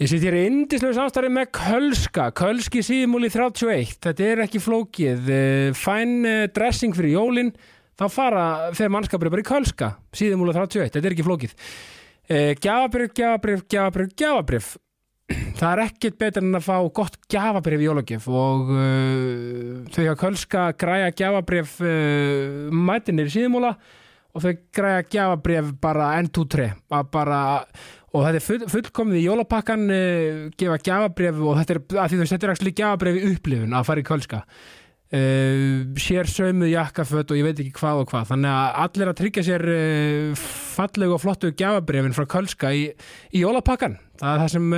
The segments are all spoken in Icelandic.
Ég sitt hér í indislegu samstarfi með Kölska, Kölski síðmúli 31, þetta er ekki flókið, Eh, fæn eh, dressing fyrir jólin, þá fara þeir mannskapur bara í Kölska, síðmúli 31, þetta er ekki flókið. Eh, Gjafabrif, gjafabrif, gjafabrif, gjafabrif, það er ekkert betur en að fá gott gjafabrif í jólagjöf og uh, þau hafa Kölska græja gjafabrif uh, mætinir síðmúla og þau græja gjafabrif bara N2-3, bara og þetta er full, fullkomið í jólapakkan uh, gefa gjafabref og þetta er, að því þú þetta er ekki gjafabref í upplifun að fara í kölska. Uh, sér sömuð jakkaföt og ég veit ekki hvað og hvað. Þannig að allir að tryggja sér uh, fallegu og flottu gjafabrefin frá kölska í, í jólapakkan það er það sem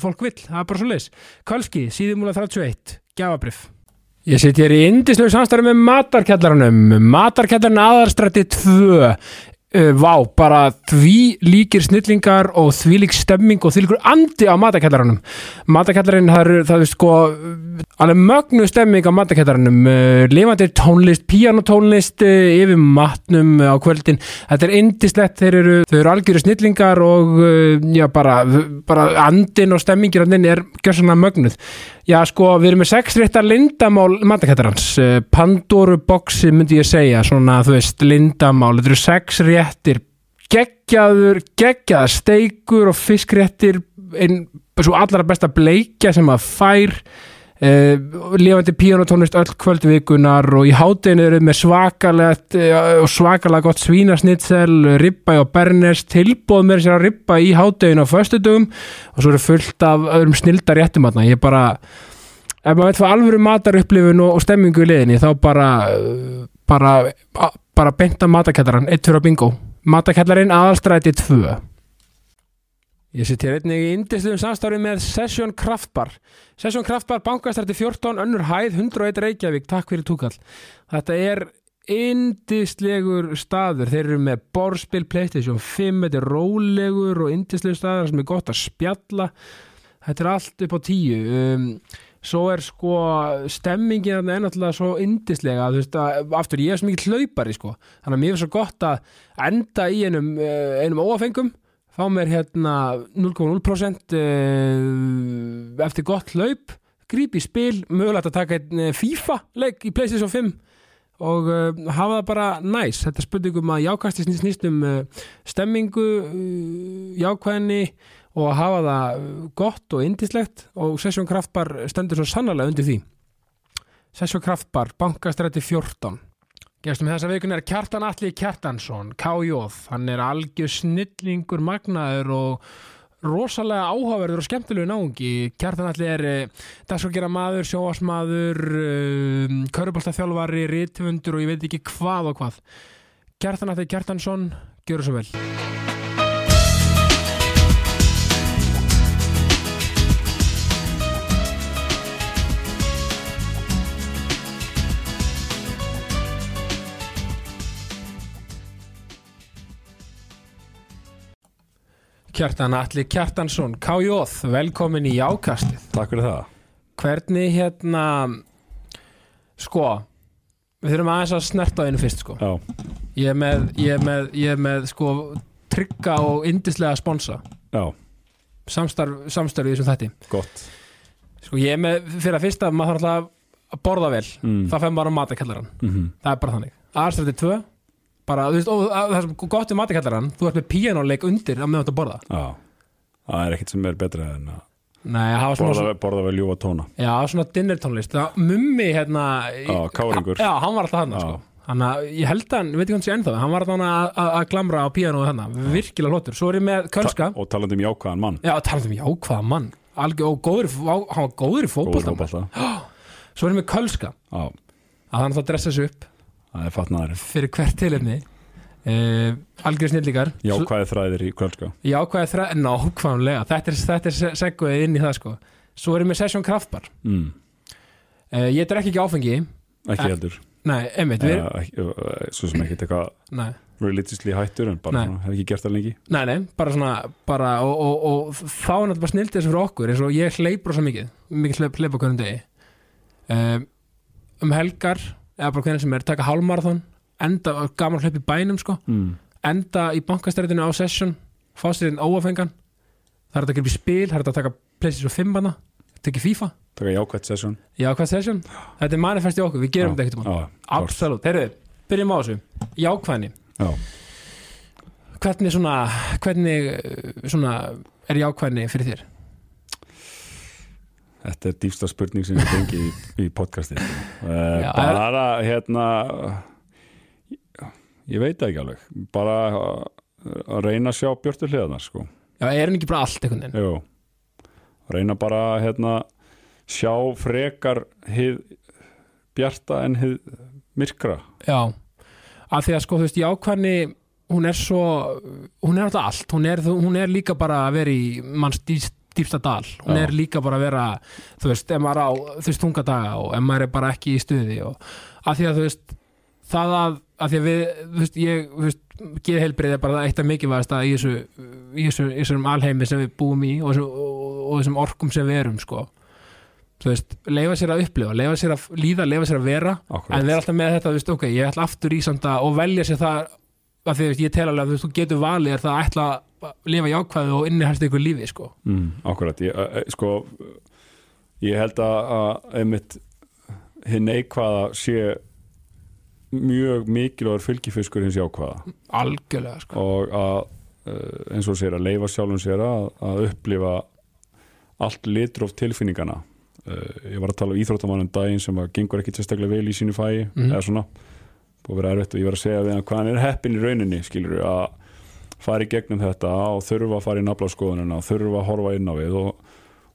fólk vill, það er bara svo leis kölski, síðumúla 31, gjafabref Ég sitt hér í indislegu samstarfi með matarkjallaranum. Matarkjallarinn aðarstrætti 2 Uh, vá, bara því líkir snillingar og því lík stemming og því líkur andi á matakællaranum matakællarinn, það er, það er sko alveg mögnu stemming á matakællaranum uh, lifandi tónlist, píanotónlist uh, yfir matnum á kvöldin. Þetta er indislegt, þeir eru þau eru algjöru snillingar og já, bara, bara andin og stemmingir andin er gjörsanna mögnuð já, sko, við erum með sex réttar lindamál matakællarans, Pandoru boxi myndi ég segja, svona, þú veist lindamál, þetta eru sex réttir geggjaður, geggjaðar steikur og fiskréttir einn svo allra besta bleikja sem að fær eh, lifandi píanotónist öll kvöldvikunar og í hátteginu eru með svakalegt eh, og svakalega gott svínasnitsel ribba og bernes, tilbóð með sér að ribba í hátteginu á föstudugum og svo eru fullt af öðrum snildar réttum ég bara ef maður veit hvað alvöru matarupplifun og, og stemmingu í liðinni þá bara bara bara beinta matakællaran, eitt fyrir að bingo. Matakællarin aðalstræti 2 ég sitt hér einnig í indisluðum samstári með Session Kraftbar Session Kraftbar, bankastræti 14 önnur hæð, 101 Reykjavík, takk fyrir túkall. Þetta er indislegur staður, þeir eru með borspil, playstation 5, þetta er rólegur og indislegur staður sem er gott að spjalla. Þetta er allt upp á tíu. Um svo er sko stemmingin er náttúrulega svo indislega þú veist að aftur ég er svo mikið hlaupari sko. Þannig að mér er svo gott að enda í einum, einum óafengum fá mér hérna 0,0% eftir gott hlaup gríp í spil, mögulegt að taka einn FIFA leik í PlayStation 5 og uh, hafa það bara næs þetta spurningum að jákasti snýst um uh, stemmingu uh, jákvæðinni og hafa það gott og indislegt og Sessjón Kraftbar stendur svo sannarlega undir því. Sessjón Kraftbar, bankastrætti 14 Gestum þessa veikun er Kjartan Alli Kjartansson, K.J. hann er algjör snillingur magnaður og rosalega áhugaverður og skemmtilegu náungi. Kjartan Alli er eh, dagskókjara maður, sjóasmaður um, körubáltaþjálfari, rítvundur og ég veit ekki hvað og hvað. Kjartan Alli Kjartansson, gjör svo vel Kjartan Alli Kjartansson, K.J. velkomin í Jákastið. Takk fyrir það. Hvernig hérna, sko, við þurfum aðeins að snerta á einu fyrst, sko. Já. Ég er með, ég er með, ég er með, sko, trygga og indislega sponsa. Já. Samstarf, samstarf í þessum þætti. Gott. Sko, ég er með, fyrir að fyrsta, maður þarf alltaf að borða vel. Mm. Það fær maður á matakallaran. Mm -hmm. Það er bara þannig. Aðstætti tvö, bara, þú veist, og það er svo gott í matakallaran, þú ert með píanoleik undir að meðan þú borða. Já. Það er ekkert sem er betra en að Nei, hafa svona borða, borða vel ljúfa tóna. Já, svona dinner tónlist það, Mummi hérna Já, Káringur. Já, hann var alltaf hann sko. Þannig að ég held að hann, veit ekki hann sé ennþá Hann var þannig að, að, að glamra á píanóðu hann Virkilega hlottur, svo er ég með Kölska Og talandi um jákvæðan mann. Já, talandi um jákvæða mann Algjör, og góður, fó- hann var góður í fótbolta fótbolta. Svo er ég með Kölska að hann þá dressa sig upp Það er fatnaðarinn. fyrir hvert tilefni uh, Algjör snillíkar Jákvæði þræðir í kvöldska. Jákvæða þræ, nákvæmlega Þetta er, þetta er segguðið inn í það sko Svo er ég með Session Kraftbar Mm. uh, Ég drekk ekki áfengi Ekki Eh, heldur. Nei, einmitt, við Ja, ekki, svo sem ekkert eitthvað Nei religiously hættur en bara svona, hef ekki gert það lengi. Nei, nei, bara svona bara, og, og, og þá er náttúrulega snildi þessu fyrir okkur eins og ég hleypur svo mikið mikið hleyp, hleyp á hverjum degi um helgar eða bara hvernig sem er, taka hálmarathon enda, gaman hlaup í bænum sko. Mm. enda í bankastrætinu á session fá sér einn óafengan. Það er að gripa í spil, það er að taka PlayStation 5 hana, tekja FIFA. Taka jákvæmt sesjón jákvæð session, þetta er manifest í okkur við gerum þetta ekkert já, absolutt, heyrðu, byrjum á þessu. Jákvæðni, já. hvernig svona hvernig eh, svona er jákvæðni fyrir þér Þetta er dýfsta spurning sem ég fengi í, í podcasti uh, Já, bara hérna ég veit ekki alveg. Bara uh, að reyna að sjá björtu hliðarnar sko. já, er hann ekki bara allt einhvern veginn? Jú. reyna bara að hérna, sjá frekar hið bjarta en hið myrkra. Já, af því að sko þú veist jákvæðni hún er svo hún er alltaf allt, hún er, hún er líka bara að vera í manns dýst dýpsta dal, hún Já. er líka bara að vera þú veist, ef maður á, þú veist, þungadaga og ef maður er bara ekki í stuði og að því að þú veist, það að að því að við, þú veist, ég þú veist, geðheilbrið er bara eitt af mikilvægast í þessu, í þessu, í þessum alheimi sem við búum í og, þessum- og, og þessum orkum sem við erum, sko þú veist, leifa sér að upplifa, leifa sér að líða, leifa sér að vera Akkurat. en við erum alltaf með þetta, þú veist, ok, ég ætla aftur í samt að og velja sér það að því, þú veist, ég tel alveg að þú veist, þú getur valið er það að ætla að lifa jákvæðu og innihælst ykkur lífi, sko. Mm, Akkurat, ég, uh, sko ég held að, að einmitt hinn neikvæða sé mjög mikilvægur fylgifiskur hins jákvæða. Algjörlega, sko. Og að uh, eins og sér að leifa sjálfum sér að, að upplifa allt litróf tilfinningana. Ég var að tala um íþróttamann um daginn sem að gengur ekki sérstaklega vel í sínu fæi Mhm. eða svona, búið að vera erfitt og ég var að segja við hann hvað hann er heppin í rauninni skilur að fara í gegnum þetta og þurfa að fara í naflaskoðunina og þurfa að horfa inn á við og,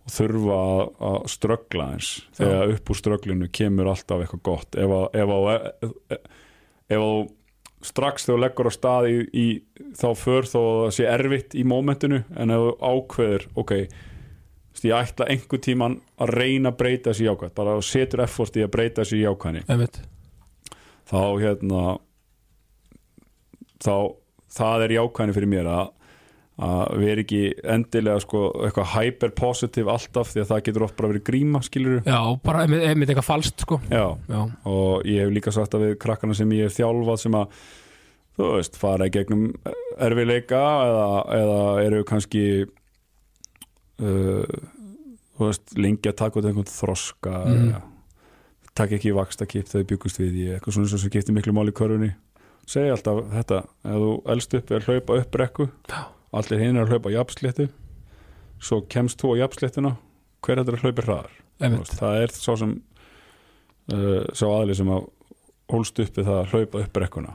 og þurfa að, að ströggla eins þegar upp úr strögglinu kemur alltaf eitthvað gott. Ef að, ef að, ef að, strax þegar þú leggur á stað í, í þá för þó að það sé erfitt í mómentinu en ef þú ákveður ok, ég ætla einhver tíman að reyna að breyta þessi jákvæð bara að setur effort í að breyta þessi jákvæðni. Þá hérna þá það er jákvæðni fyrir mér að að vera ekki endilega sko, eitthvað hyper positive alltaf því að það getur oft bara verið gríma skilur Já, bara einmitt, eitthvað falskt, sko. Já, Já, og ég hef líka sagt að við krakkana sem ég hef þjálfað sem að þú veist, fara í gegnum erfileika eða, eða eru kannski uh, þú veist, lengi að taka út einhvern þroska eða taka ekki vaksta kip þegar byggust við í eitthvað svona sem skiptir miklu máli í körfunni segja alltaf þetta ef þú elst upp að hlaupa upp brekku allir hinn er að hlaupa jafnsléttu svo kemst þú á jafnsléttuna hver er þetta að hlaupa hraðar? Það er sá sem uh, sá aðli sem að hólst upp við það að hlaupa upp brekkuna.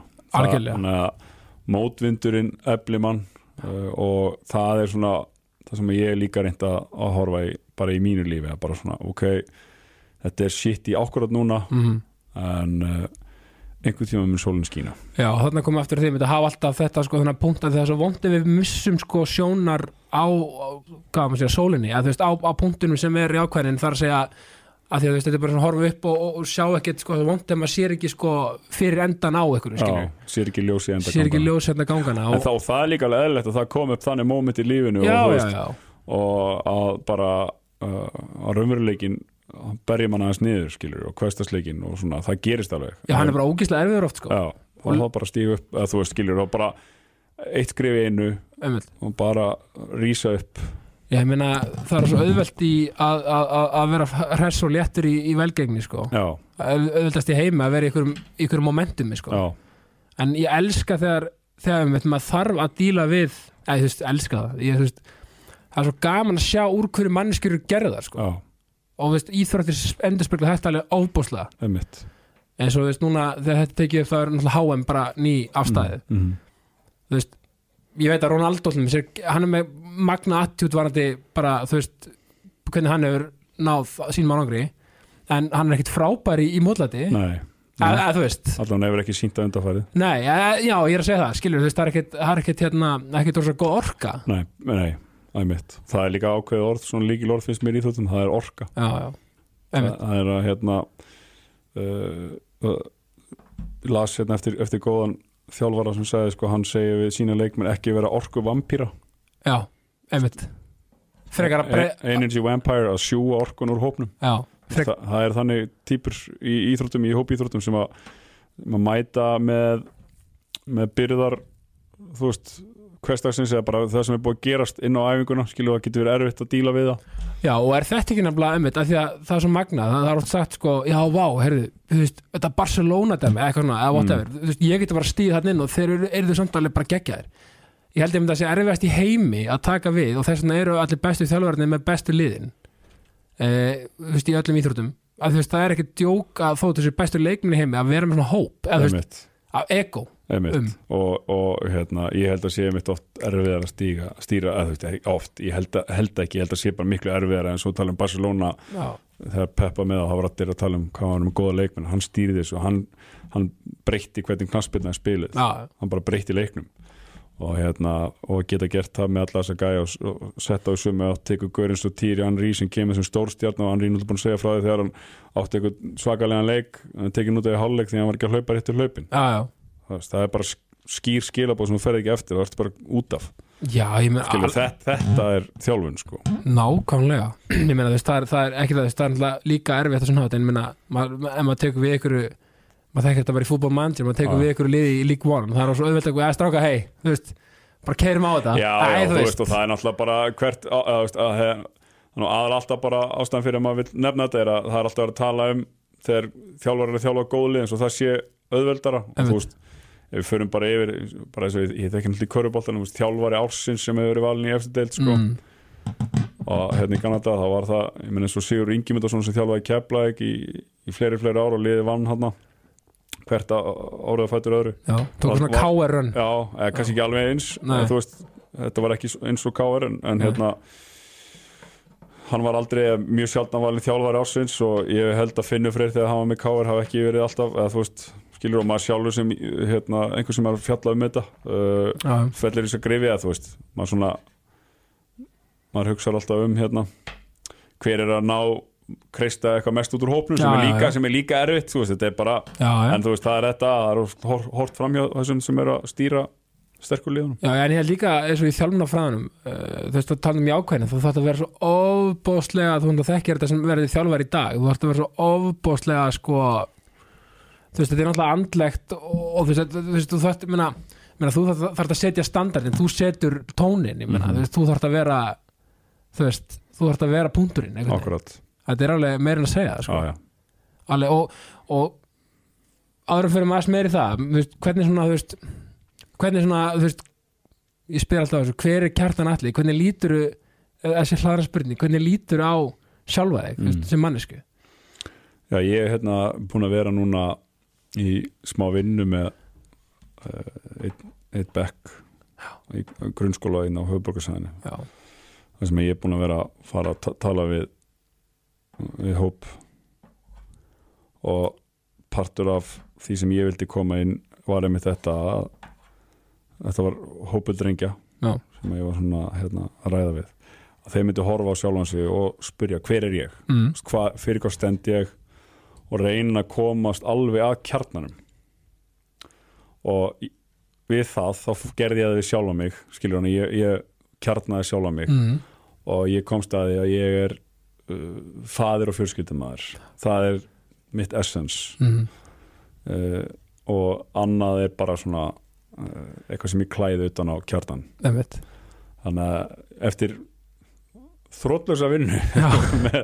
Þannig að mótvindurinn efli mann uh, og það er svona það sem ég er líka reynd að, horfa í bara í mínu lífi, að bara svona ok, þetta er shit í ákvörðat núna mm en uh, einhvern tíma mun sólinn skína. Já, þarna komum við aftur að því, þetta hafa alltaf þetta sko, að punkt að það er svo vond ef við missum sko sjónar á, á segja, sólinni, að þú veist, á, á punktunum sem er jákvæðin, þar að segja að því að veist, þetta er bara að horfa upp og, og, og sjá ekkert sko, það er vond ef maður sér ekki sko fyrir endan á einhverju, skilju, Já, sér ekki ljósi enda sér ekki gangana. ljós hérna gangana en og, þá það er líka alveg eðlilegt að það kom upp þannig moment í lífinu já, og, já, já, og að bara uh, að raunveruleikin berja mann aðeins niður skilur og hverstasleikin og svona, það gerist alveg. Já, hann er bara ógíslega erfiður oft sko, já, og þá bara stígu upp að þú veist skilur og bara eitt skrif í einu einmitt. og bara rísa upp. Ég meina, það er svo auðvelt í að, að, að- að vera hress og léttur í, í velgengni sko. já, Auð- auðveldast í heima að vera í einhverjum momentumi sko. já, en ég elska þegar þegar einmitt, maður þarf að díla við eða þú veist, elska það. Ég, þú veist, það er svo gaman að sjá úr hverju manneskjur eru gerðar sko. já, og veist, íþróttir endurspegla þetta alveg óbúslega eins og þú veist, núna þegar þetta tekið það er náttúrulega HM bara ný afstæðið mm, mm, þú veist, ég veit að Ronaldo hann er með magna attjút varandi bara, þú veist hvernig hann hefur náð sínum árangri. En hann er ekkit frábæri í þú veist. Allan hefur ekki sínt að undarfærið nei, já, ég er að segja það, skilur þú veist, það er ekkit, ekkit hérna, ekkit orðs að góð orka. Nei, nei, einmitt það er líka ákveðið orð, svona líkil orð finnst mér í þóttum, það er orka. Já, já, það, það er að hérna uh, uh, las hérna eftir, eftir góðan þjálfara sem sagði sko, hann segir við sína leikmenn ekki vera orku vampýra já, einmitt. Að bre energy vampire að sjúa orkun úr hópnum. Já, Þa, það er þannig típur í íþróttum í hópíþróttum sem að mæta með með byrðar þú veist, hversdagsins eða bara það sem er búið að gerast inn á æfinguna skilur það getur verið erfitt að díla við það. Já, og er þetta ekki nefnilega einmitt af því að það er svo magnað, það, það er oft sagt sko, já, vá, herðu, þú veist, þetta Barcelona dæmi, eða eitthvað svona, eða whatever þú veist, ég geti bara stíð þarna inn og þeir eru, eru þau samt alveg bara geggjaðir. Ég held ég myndi að sé erfiðast í heimi að taka við og þess vegna eru allir bestu þjálfarnir með bestu liðin eh, þú veist, í öllum íþróttum. Að þú veist, það er ekki djók að þó þessi bestu leikminni heimi að vera með svona hóp eða að ego. Um. Og, og hérna, ég held að sé einmitt oft erfiðar að stíga, stýra að, veist, oft, ég held, að, held ekki ég held að sé bara miklu erfiðar en svo tala um Barcelona. Já, þegar Peppa með það var allir að tala um hvað var með góða leikmenn, hann stýri þessu hann, hann breytti hvernig knassbyrna er spilið já, hann bara breytti leiknum og, hérna, og geta gert það með alla þessa gæja og, og setja á sumu að tekur Görins og Týri Henry sem kemur sem stórstjarn og er náttúrulega búin að segja frá því þegar hann átti eitthvað svakalega leik hann tekið nút af í hálfleik því hann var ekki að hlaupa réttur hlaupin já, já. það, er bara sk- skýr skilabóð sem þú ferð ekki eftir það ertu bara út af já meina Skilur, þetta, þetta er þjálfun sko. Nákvæmlega, meina það er, það er ekki það, það er líka erfitt en meina, maður, ef maður tekur við ykkur maður þekkir þetta bara í fútbolmanager maður tekur við ykkur liði í League One. Það er svo auðvelt að, að stráka, hei, þú veist bara keirum á þetta, já, Æ, já, þú veist, og það er náttúrulega bara hvert að, aðal alltaf bara ástæðan fyrir að maður vil nefna þetta er að það er alltaf að tala um þegar þjálfar er að þjálfa góðli eins og það sé auðveldara. Og þú veist, ef við förum bara yfir bara eins og ég, ég þekki náttúrulega í köruboltanum þjálfari ársins sem hefur verið valin í eftir deild sko. mm, og hérna í Kanada þá var það, ég menn eins og Sigur Ingimundarsson sem þjálfaði Keflavík í, í fleiri, fleiri ár og liði vann hann hvert árið að fættur öðru. Já, tók svona Var- KR run Já, eða kannski ekki alveg eins veist, þetta var ekki eins og Káar en, en hérna hann var aldrei mjög sjálfna valin þjálfari ársins og ég held að finna fyrir þegar hann var með Káar hafa ekki verið alltaf eða veist, skilur og maður sjálfur sem hérna, einhver sem er að fjalla um þetta uh, fellir þess að grifi að þú veist maður svona maður hugsa alltaf um hérna hver er að ná kreista eitthvað mest út úr hópnum sem, Já, er líka, sem er líka erfitt veist, þetta er bara, já, en þú veist það er þetta það er hort framhjá þessum sem er að stýra sterkur liðunum. Já, en ég held líka eins og í þjálfuna fræðanum uh, þú veist að tala um jákvæðin þú þarft að vera svo ofbóðslega þú að þekkir þetta sem verður þjálfar í dag þú þarft að vera svo ofbóðslega sko þú veist þetta er náttúrulega andlegt og, þú veist, þú veist þú þarft meina, meina, þú þarft að setja standardin þú setur tónin, ég Mhm. þú veist þú þarft að vera þú veist, þú þarft að vera punkturinn akkurat, þetta er alveg meira en að segja sko. já alveg, og, og áður fyrir maður meiri það veist, hvernig svona þú veist, hvernig svona þú veist, ég spyr alltaf þessu hver er kjartan allir, hvernig lítur þessi hlara spurning, hvernig lítur á sjálfa þig, mm. Sem mannesku Já, ég er hérna búin að vera núna í smá vinnu með uh, eitt, eitt bekk í grunnskóla inn á höfuborgarsæðinu þar sem ég er búin að vera að fara að ta tala við við hóp og partur af því sem ég vildi koma inn var einmitt þetta að þetta var Já. sem ég var svona hérna, að ræða við að þeir myndi horfa á sjálfan sig og spyrja hver er ég mm. hva, fyrir hvað stend ég og reyna að komast alveg að kjarnanum og við það þá gerði ég það við sjálfa mig skilur hann, ég, ég kjarnaði sjálfa mig Mm. og ég komst að því að ég er fadir og fjölskyldumæður. Það er mitt essence Mm. uh, og annað er bara svona uh, eitthvað sem ég klæði utan á kjarnan Einmitt. þannig að eftir þrótlösa vinnu já, með,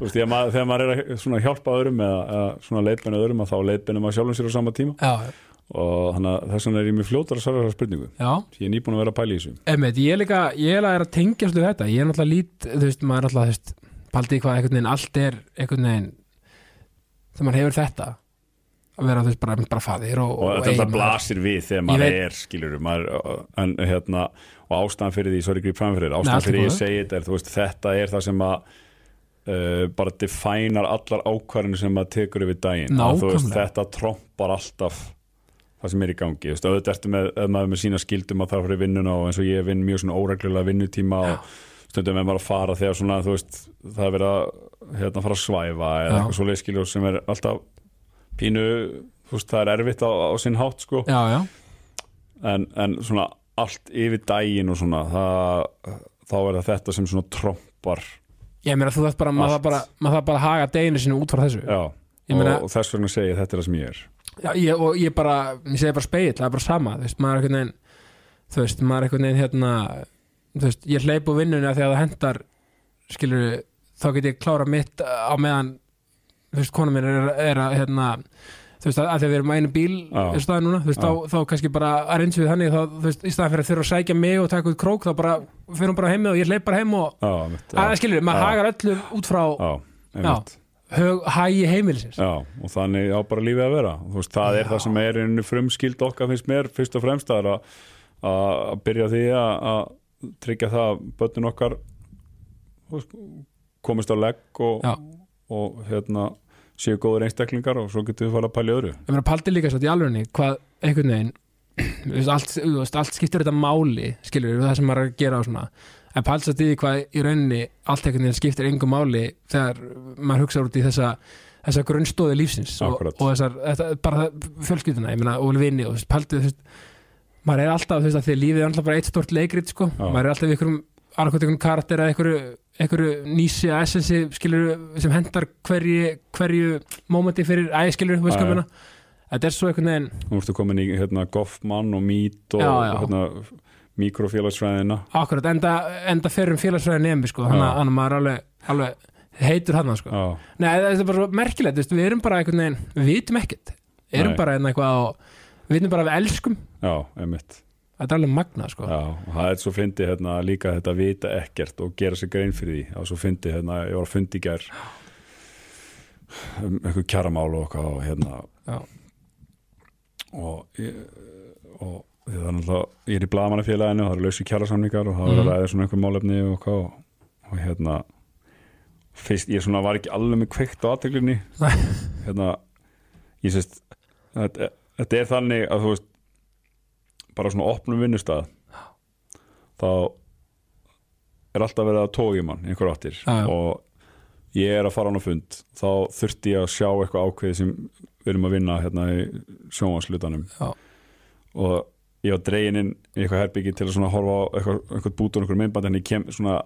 veist, maður, þegar maður er að hjálpa öðrum eða, leitbenni öðrum að þá leitbenni maður sjálfum sér á sama tíma. Já, og þannig að þess vegna er ég mjög fljótar að svara þessar spurningu. Já. Ég er nýbúin að vera að pæla í þessu. Einmitt, ég er líka, ég er að tengja svolítið þetta, ég er náttúrulega lít þú veist, maður er náttúrulega, þú veist, paldið hvað einhvern veginn, allt er einhvern veginn þegar maður hefur þetta að vera, þú veist, bara, bara faðir og, og þetta eiginmaður. blasir við þegar Ég maður veit- er skilur maður, en hérna og ástæðan fyrir því, sorry grip fram fyrir Nei, ástæðan fyrir ég góðu. segi þetta er, veist, þetta er það sem að uh, bara definar allar ákvarðinu sem maður tekur yfir daginn þú veist, þetta trompar alltaf það sem er í gangi, auðvitað ertu með, er með sína skildum að það fyrir vinnuna og eins og ég vinn mjög svona óreglulega vinnutíma og stundum er maður að fara þegar svona, veist, það er verið að hérna fara að svæfa eða Já. eitthvað svo leiskiljur sem er alltaf pínu, veist, það er erfitt á, á sinn hátt, sko. Já, já, en, en svona allt yfir daginn og svona það, þá er það þetta sem svona trompar ég meina þú þarf bara, maður þarf bara bara að haga deginu sinu út frá þessu. Meina- og, og þess vegna segi ég þetta er það sem ég er. Já, ég, og ég bara, ég segi bara speill það er bara sama, þú veist, maður er einhvern veginn þú veist, maður er einhvern veginn hérna þú veist, ég hleyp úr vinnunni að því að það hendar skilur, þá get ég klára mitt á meðan þú veist, kona mér er, er að hérna þú veist, að, því að við erum á einu bíl í staðin núna, þú veist, þá, þá kannski bara að reynsu við þannig, þá, þú veist, í staðan fyrir að þurfa að sækja mig og taka út krók, þá bara fyrir hún bara heim og ég hleyp bara heim og, að skilur, maður hagar öllu út frá hægi heimilisins. Já, og þannig á bara lífið að vera. Þú veist, það er það sem er einu frumskild okkar finnst mér, fyrst og fremst að, að byrja því að, að tryggja það að börnin okkar komist á legg og, og hérna séu góður einstaklingar og svo getur við fara að pæla í öðru. Ég meina paldi líka svo í alvegni hvað einhvern veginn allt, allt skiptir þetta máli skilur við það sem maður er að gera og svona. En paldi svo í því hvað í rauninni allt einhvern veginn skiptir engum máli þegar maður hugsa út í þessa þessa grunnstóði lífsins og, Akkúrat. og þessar, þetta, bara fjölskylduna ég meina, og vinni og þú veist, paldi þú veist, maður er alltaf, þú veist, að því lífið er alltaf bara eitt stort leikrit, sko, Já. maður er alltaf einhverjum annarkvæmt einhverjum karakter eða einhverju, einhverju nísi að essensi skilur sem hendar hverju, hverju mómenti fyrir æði skilur, þú veist hvað meina þetta er svo einhvern veginn Nú ertu komin í hérna, Goffman og Meat og Já, já. hérna, mikrofélagsfræðina akkurat, enda, enda fyrir um félagsfræði nefnir sko, þannig að- þannig að maður er alveg, alveg heitur hann sko. Já, Nei, það er bara svo merkilegt, þú veist, við erum bara einhvern veginn við vitum ekkert, erum Nei. bara einhvern eitthvað og við vitum bara að við elskum. Já, einmitt. Þetta er alveg magnað sko. Já, og það er svo fyndi hérna, líka þetta að vita ekkert og gera sér grein fyrir því. Það er svo fyndi, hérna, ég var að fundi í gær um eitthvað kjaramál og eitthvað og hérna Já. og og það er náttúrulega ég er í blagamannafélaginu og það eru lausi kjarasamningar og það er að ræða svona einhver málefni og eitthvað og, og hérna fyrst, ég svona var ekki alveg með kveikt á aðteglinni hérna ég sést þetta, þetta er þannig að þú veist bara svona opnum vinnustað þá er alltaf verið að tógi mann einhver áttir. Já. og ég er að fara á fund þá þurfti ég að sjá eitthvað ákveð sem við erum að vinna hérna í sjónvarslutanum og ég var dregin inn í eitthvað herbyggi til að horfa á eitthvað, eitthvað bút og einhver myndband en ég kem svona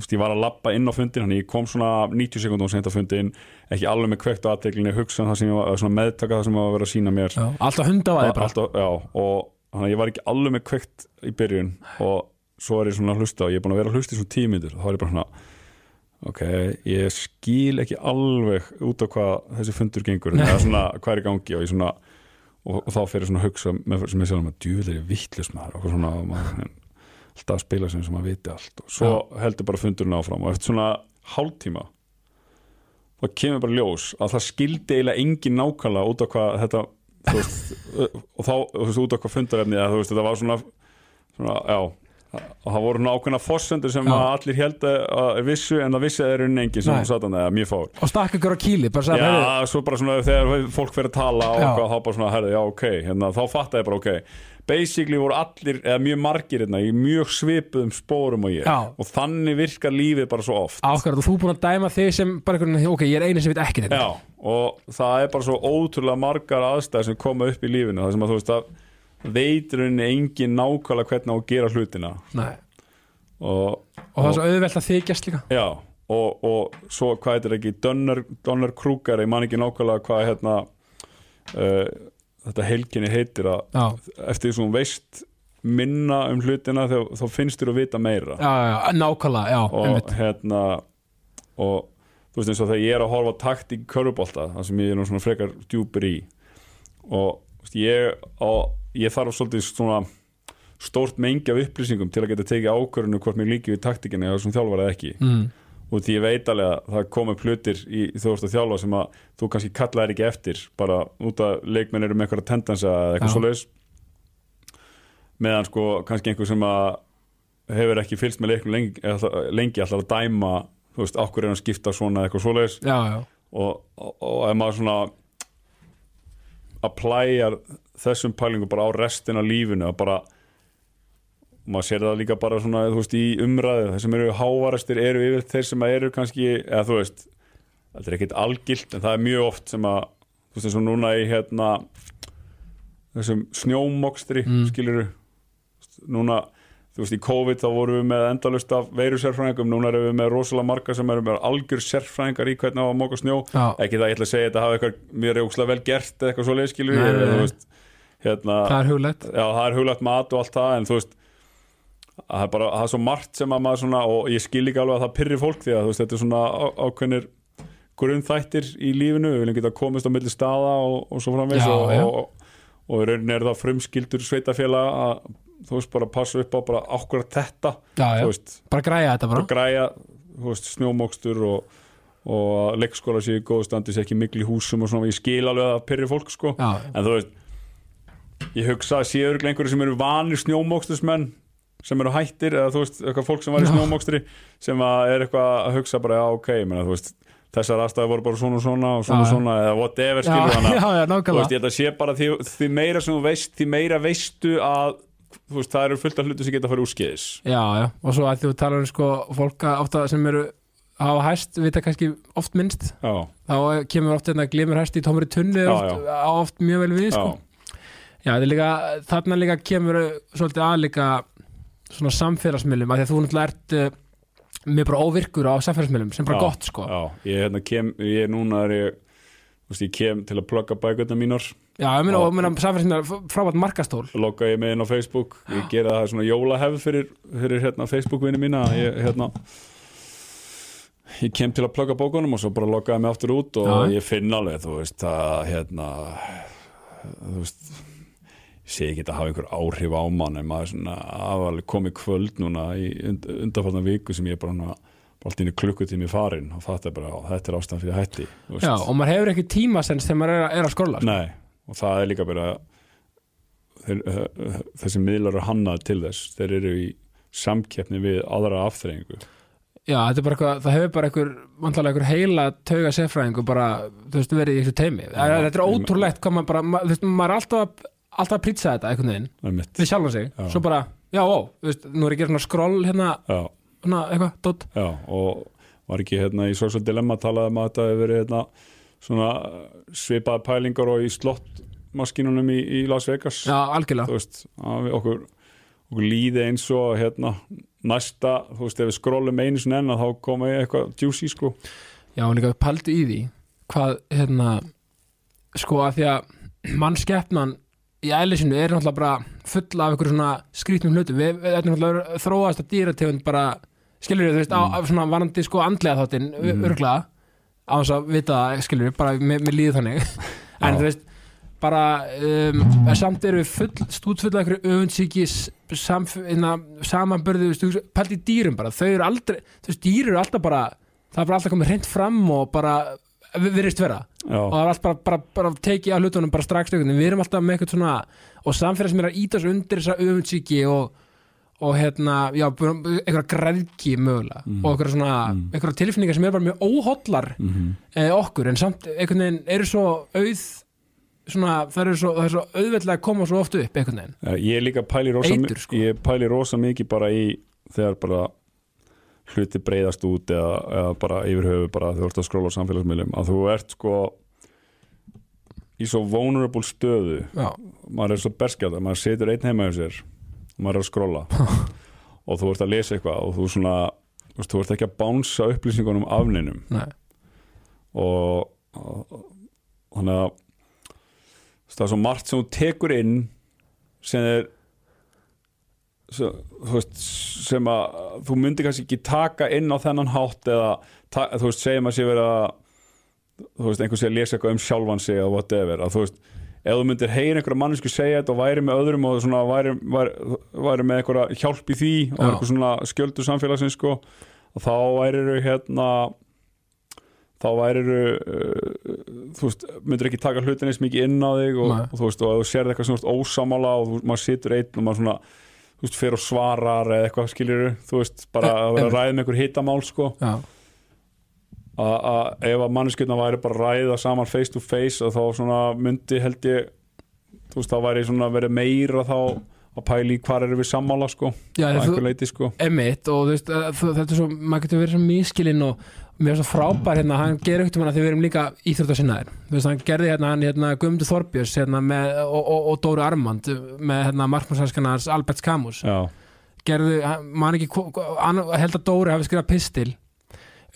ég var að lappa inn á fundin þannig ég kom svona 90 sekundum sent á fundin ekki alveg með kveikt á aðteglinni hugsa það sem ég var, svona meðtaka það sem var að vera að sína mér Já. alltaf hunda á það bara Alltaf, já, og þannig að ég var ekki alveg með kveikt í byrjun og svo er ég svona að hlusta og ég er búin að vera að hlusta í svona tímiður þá er ég bara svona ok, ég skil ekki alveg út á hvað þessi fundur gengur eða svona hvað er í gangi og ég svona og, og þá fyrir svona að hugsa með, sem ég alltaf að spila sem sem maður viti allt. Og svo heldur bara fundurinn áfram. Og eftir svona hálftíma þá kemur bara ljós að það skildi eiginlega engin nákvæmlega út á hvað þetta veist, og þá þú veist, út á hvað fundarefni eða þú veist, þetta var svona, svona já, og það voru ákveðna fossendur sem að allir held að vissu en það vissi að það eru engin sem satan eða mjög fár og stakk ykkur á heyrðu, Já, svo bara svona þegar fólk fyrir að tala og eitthvað, þá bara svona, herði, já, ok. Hérna, þá fattaði ég bara, ok basically voru allir, eða mjög margir hérna, í mjög svipuðum spórum og ég. Já. og þannig virkar lífið bara svo oft. Og þú búin að dæma þig sem bara einhvern ok, ég er eini sem veit ekki þetta. Já, og það er bara svo ótrúlega margar aðstæður sem koma upp í lífinu það sem að þú veist að veitur henni engin nákvæmlega hvernig á að gera hlutina. Nei. og, og það er svo auðvelt að þykjast líka. Já, og, og svo hvað heitir ekki Donner, Donner Kruger, ég man ekki nákvæmlega hvað hérna uh, þetta heilkinni heitir að já, eftir því sem þú veist minna um hlutina þá, þá finnst þér að vita meira. Já, já, nákvæmlega, já, og einmitt. hérna og þú veist eins og þegar ég er að horfa takt í körubólta, það sem ég er nú svona frekar djúpur í og veist, ég, á, ég þarf svolítið svona stórt mengi af upplýsingum til að geta tekið ákvörðinu hvort mér líki við taktikinni eða sem þjálfar eða ekki. Mm. Og því ég veit alveg að það kom upp hlutir í veist að þjálfa sem að þú kannski kallaðir ekki eftir bara út að leikmenn eru með eitthvað tendensa eða eitthvað Já. svoleiðis. Meðan sko kannski einhver sem að hefur ekki fylgst með leiknum lengi, lengi alltaf að dæma þú veist, okkur er hann skipta svona eitthvað já, já, og, og, og ef maður svona applæjar þessum pælingum bara á restina af lífinu að bara maður sér það líka bara svona þú veist, í umræðu, þeir sem eru hávarastir eru yfir þeir sem eru kannski eða þú veist, þetta er ekkit algilt en það er mjög oft sem að þú veist eins og núna í hérna þessum snjómokstri Mm. skiluru núna, þú veist í COVID þá vorum við með endalust af veirusérfræðingum núna erum við með rosalega marga sem eru með algjör sérfræðingar í hvernig á að móka snjó. Já, ekki það ég ætla að segja þetta hafi eitthvað mjög rjókslega vel gert eitthvað svo leiðskilur hérna, það er huglætt já, það er huglagt mat og allt það en þú veist það er bara, það er svo margt sem að maður svona og ég skil ekki alveg að það pyrri fólk því að veist, þetta er svona ákveðnir grunnþættir í lífinu, við viljum geta komist á milli staða og, og svo framvegs og, og, og í rauninni er það frumskildur sveitafélag að þú veist bara passa upp á bara ákveðar þetta já, veist, bara græja þetta bara. Og græja veist, snjómokstur og, og leikskóla séu í góðu standi sé ekki miklu í húsum og svona, ég skil alveg að það pyrri fólk sko, já, en þú veist ég hugsa að séu örugglega einhverju sem eru vanir snjómokstusmenn sem eru hættir eða þú veist, eitthvað fólk sem var í Já. snjómokstri sem er eitthvað að hugsa bara, já ok, þú veist þessar aðstæði voru bara svona og svona og svona Já, svona eða whatever skilur hana. Þú veist, ég held að sé bara því, því meira sem þú veist því meira veistu að veist, það eru fullt af hlutu sem geta að fara úrskeiðis. Já, já, og svo að þú talar um sko fólk að ofta sem eru hafa hæst, vita kannski oft minnst. Já, þá kemur oft þetta glimur hæst í tómri tunni oft, oft mjög vel við sko. já, þetta er líka, þarna líka kemur svolítið að líka svona samfélagsmiðlum, af því að þú náttúrulega ert uh, mjög bara óvirkur á samfélagsmiðlum sem bara Já, gott sko. já, ég hérna kem ég núna er ég þú veist, ég kem til að plugga bækurna mínar. Já, ég meina, og meina samfélagsmiðlar frábært markastól. Logga ég með inn á Facebook. Ég gera það svona jólahefð fyrir, fyrir hérna, Facebook-vinni mína. Ég, hérna, ég kem til að plugga bókunum og svo bara loggaði mig aftur út og Já. ég finn alveg þú veist að hérna þú veist sé ekki að hafa einhver áhrif á mann en maður svona aðalega komið kvöld núna í und, undanfarnar viku sem ég bara, hana, bara allt inn í klukkutími farin og þetta er bara, þetta er ástæðan fyrir hætti. Já, og maður hefur ekki tímasens þegar maður er, að- er að skóla sko. Nei, og það er líka bara þeir, uh, þessi miðlar eru hannað til þess þeir eru í samkeppni við aðra afþreyingu Já, þetta er bara eitthvað, það hefur bara einhver vantalega einhver heila tauga sérfræðingu bara, þú veist, verið í þessu teimi Já, Þetta er ótrúlegt hvað maður bara, maður, þú veist, maður er alltaf að, alltaf að prýtsa þetta einhvern veginn, það er mitt við sjálfum sig. Já. svo bara, já, ó, þú veist, nú er ég að gera svona skroll hérna, já, svona eitthvað, dótt já, og var ekki hérna í Social Dilemma talaði um að þetta hefur verið hérna svona svipaði pælingar og í slottmaskínunum í, í Las Vegas? Já, algjörlega. Þú veist, að við okkur okkur líði eins og hérna næsta, þú veist, ef við skrollum einu sinni enn að þá koma eitthvað juicy sko. Já, og líka paldu í því hvað, hérna sko að því að mannskeppnan í ælisinu er náttúrulega bara full af ykkur svona skrýtnum hlutum. Við, við erum náttúrulega þróast að dýrategund bara skilur við, þú veist, á, á svona varandi sko andlega þáttinn, mm. örglega á þess að vita það, skilur við, bara með, með líðu þannig. En þú veist bara, um, samt eru við full, stútfull af ykkur öfundsíki samanbörðu pælt í dýrum bara, þau eru aldrei þú veist, dýr eru alltaf bara það er bara alltaf komið hreint fram og bara við virðist vera já, og það er alltaf bara, bara, bara tekið að hlutunum bara strax stökun við erum alltaf með eitthvað svona og samfélags mér að íta svo undir þessa öfundsíki og, og hérna já, eitthvað græðki mögulega Mm. og eitthvað svona, Mm. eitthvað tilfinningar sem er bara mjög óhóllar mm eh, okkur en samt einhvern veginn eru svo auð svona, það eru svo, það er svo auðveldlega að koma svo oft upp einhvern veginn Já, ég líka pæli rosa, Eitur, sko. ég pæli rosa mikið bara í þegar bara hluti breyðast út eða, eða bara yfir höfu bara þú ert að skróla á samfélagsmiðlum að þú ert sko í svo vulnerable stöðu. Já, maður er svo berskjald að maður setur einn heima hjá sér og maður er að skróla og þú ert að lesa eitthvað og þú svona þú, ert ekki að bánsa upplýsingunum af neinum. Nei, og, og þannig að það er svo margt sem þú tekur inn sem er veist, sem að þú myndir kannski ekki taka inn á þennan hátt eða þú veist, segjum að sé vera þú veist, einhver sé að lesa eitthvað um sjálfan sig eða whatever, að þú veist ef þú myndir heyra einhverja mannesku segja þetta og væri með öðrum og svona væri, væri, væri með einhverja hjálp í því og Já. einhver svona skjöldu samfélagsins sko, og þá væri hérna þá væri uh, þú veist, myndir ekki taka hlutin eins mikið inn á þig og, og þú veist, og ef þú sérð eitthvað veist ósamála og þú, maður situr einn og maður svona þú veist, fer og svarar eða eitthvað skiljur þú veist, bara E- að vera að ræða með einhver hitamál sko, að ef að manneskjöldna væri bara að ræða saman face to face að þá svona myndi held ég þú veist, þá væri svona verið meira þá að pæli hvar eru við sammála sko, já þú, einhver leiti sko. Emitt og veist, þú- þetta er svo maður getur verið svo mískilinn og mér er svo frábær hérna, hann gerir ekkert um hann að þið verum líka veist, hann gerði hérna hann hérna Guðmundur Þorbjörns hérna með, og, og, og Dóri Armand með hérna markmannshanskanars Alberts Camus. Já, gerðu, man ekki hann held að Dóri hafi skrifað pistil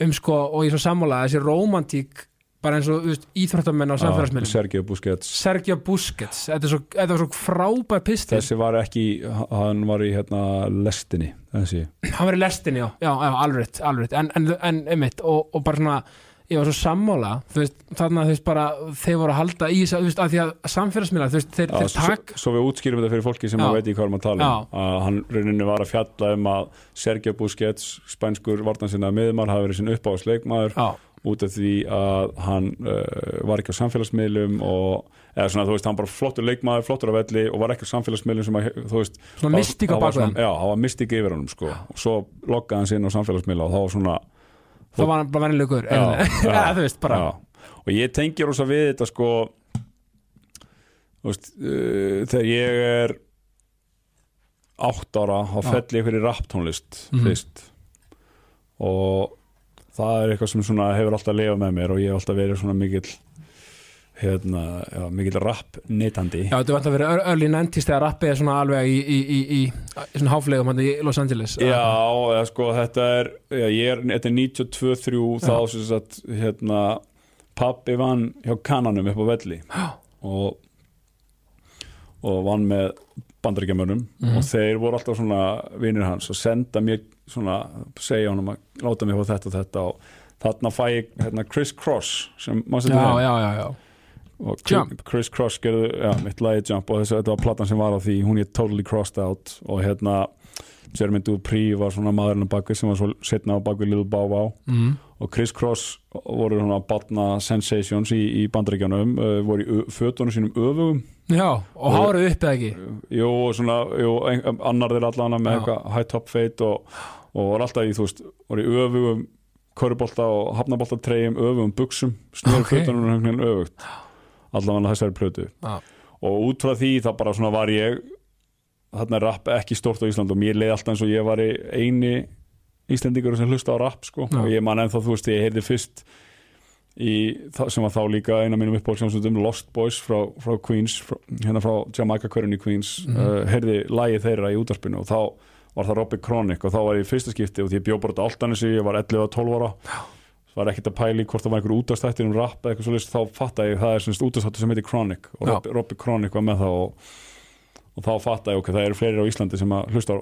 um sko, og ég svo sammála þessi rómantík bara eins og veist, íþróttamenn á samfélagsmiðlum. Sergio Busquets. Sergio Busquets, þetta, er svo, þetta var svo frábær pistil þessi var ekki, hann var í hérna lestinni, þessi. Hann var í lestinni, já, já, já alveg, alveg en, en, en einmitt, og, og bara svona ég var svo sammála, þú veist, þarna þú veist bara, þeir voru að halda í að, þú veist, að því að samfélagsmiðlar, þú veist, þeir, Já, þeir tak svo, svo við útskýrum þetta fyrir fólki sem að veit í hvað maður tala um. Að hann rauninni var að fjalla um að Sergio Busquets, spænskur vartansinna miðmar, hafi verið sinn uppáðsleikmaður út af því að hann uh, var ekki á samfélagsmiðlum og eða svona, þú veist, hann bara flottur leikmaður, flottur á velli og var ekki á samfélagsmiðlum sem að, þú veist svona mystík á bakveðan Já, það var mystík yfir honum, sko. Og svo loggaði hann sinna á samfélagsmiðla og þá var svona það var hann bara vennilegur já, þú veist, bara já. og ég tengi rosa við þetta sko þú veist, uh, þegar ég er átt ára þá fell ég fyrir rapptónlist Mhm. fyrst. Og það er eitthvað sem svona hefur alltaf lifað með mér og ég hef alltaf verið svona mikill hérna, já, mikill rapp neytandi Já, þetta var alltaf verið early 90s þegar rappið er svona alveg í, í, í, í, svona háflegum hann í Los Angeles Já, eða sko þetta er já, ég er, þetta er 92-3 þá sem sagt, hérna pappi vann hjá kananum upp á velli Já. og og vann með bandaríkjamönnum Mhm. og þeir voru alltaf svona vinir hans og senda mér svona segja honum að láta mig á þetta og þetta og þarna fæ ég hérna, Chris Cross sem maður já, já. og Jump. Chris Cross gerði, já, mitt lagi Jump og þessi, þetta var platan sem var á því, hún er totally crossed out og hérna Jeremy Dupree var svona maðurinn á bakvið sem var svo setna á bakvið Little Bow Wow Mm. og Chris Cross voru svona batna sensations í, í bandaríkjanum uh, voru í fötunum sínum öfugum já, og hárið upp eða ekki jú, svona, jú, annar þeir allan með eitthvað high top fade og, og voru alltaf í, þú veist, voru í öfugum körubolta og hafnabolta treyjum öfugum buksum, Ok. okay. veginn öfugt allavega þessari plötu Já. og út frá því það bara svona var ég þarna er rapp ekki stórt á Ísland og mér leiði alltaf eins og ég var eini Íslendingur sem hlusta á rapp sko Já. og ég man ennþá, þú veist, ég heyrði fyrst í, sem var þá líka eina mínum uppáhaldsjónsundum Lost Boys frá, frá Queens, frá, hérna frá Jamaica Currin í Queens, Mhm. uh, heyrði lagið þeirra í útarpinu og þá var það Robbie Chronic og þá var ég í fyrsta skipti og því ég bjó bara á Altanesi, ég var 11 og 12 ára það var ekkert að pæli hvort það var einhver útastættir um rapp eða eitthvað svolítið, þá fatta ég það er semst útastættir sem heitir Chronic og Já. Robbie Chronic var með það og, og þá fatta ég ok, það eru fleiri á Íslandi sem að hlusta á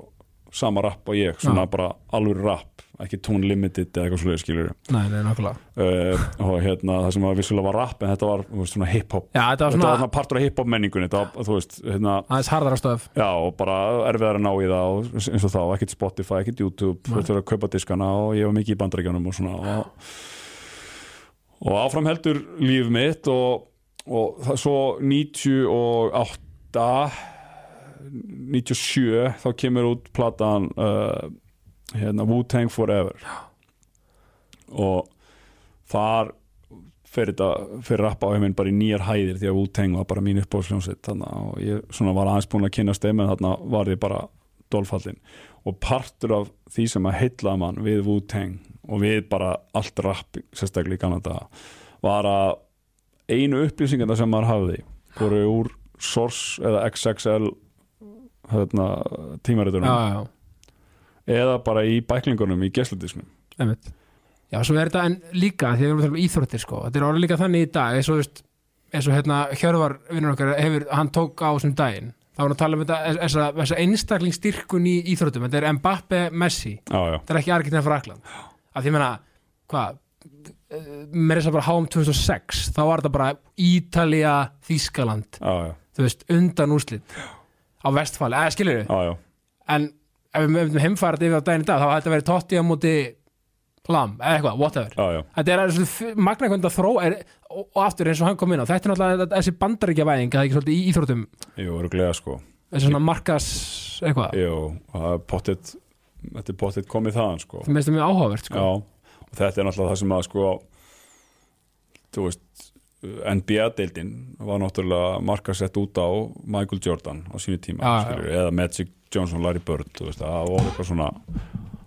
sama rapp og ég, svona Já. bara alveg rapp, ekki tone limited eða eitthvað svolítið skilur nei, nei, nákvæmlega. Uh, og hérna það sem var vissulega var rapp en þetta var þú veist, svona hip-hop. Já, þetta var þetta var svona svona partur af hip-hop menningunni þetta var, þú veist, hérna aðeins harðara stöf. Já, og bara erfiðar að ná í það og eins og þá, ekkert Spotify, ekkert YouTube þú veist, að kaupa diskana og ég var mikið í bandarækjunum og svona og, og áfram heldur líf mitt og, og það svo 98 97 þá kemur út platan uh, hérna Wu-Tang Forever. Og þar fyrir þetta, fyrir rappa á heiminn bara í nýjar hæðir því að Wu-Tang var bara mín uppáðsljónsitt þannig og ég svona var aðeins búin að kynna stemin þarna var ég bara dolfallin og partur af því sem að heilla mann við Wu-Tang og við bara allt rapp sérstaklega í Kanada var að einu upplýsingarna sem maður hafði voru úr Source eða XXL hérna, já, tímaritunum já, já eða bara í bæklingunum í gesludisknum Einmitt. Já, svo er þetta en líka því að við erum að tala um íþróttir sko. þetta er orðið líka þannig í dag eins og, veist, eins og hérna, Hjörvar vinnur okkar hefur, hann tók á þessum daginn. Þá var hann að tala um þetta þessa, þessa einstaklingsstyrkun í íþróttum þetta er Mbappe Messi, já, já, þetta er ekki Argentina Frakland að því meina, hvað með þess að bara HM 2006 þá var þetta bara Ítalía Þískaland, já, þú veist, undan úrslit. Á vestfali, eða skilur við en ef við myndum heimfært yfir á daginn í dag þá hafði þetta verið Totti á móti Lam, eða eitthvað, whatever. Já, já. Þetta er alveg magna hvernig að þró er, og, og aftur eins og hann kom inn á þetta er náttúrulega þessi bandaríkja væðing það er ekki svolítið í íþróttum. Jú, öruglega sko. Þessi svona markas eitthvað. Jú, það er pottet þetta er pottet komið þaðan sko. Það meðst það mjög áhugavert sko. Já, og þetta er náttúrulega það sem að sko þú veist NBA-deildin var náttúrulega markasett út á Michael Jordan á sínu tíma skilur, eða Magic Johnson, Larry Bird veist, það var eitthvað svona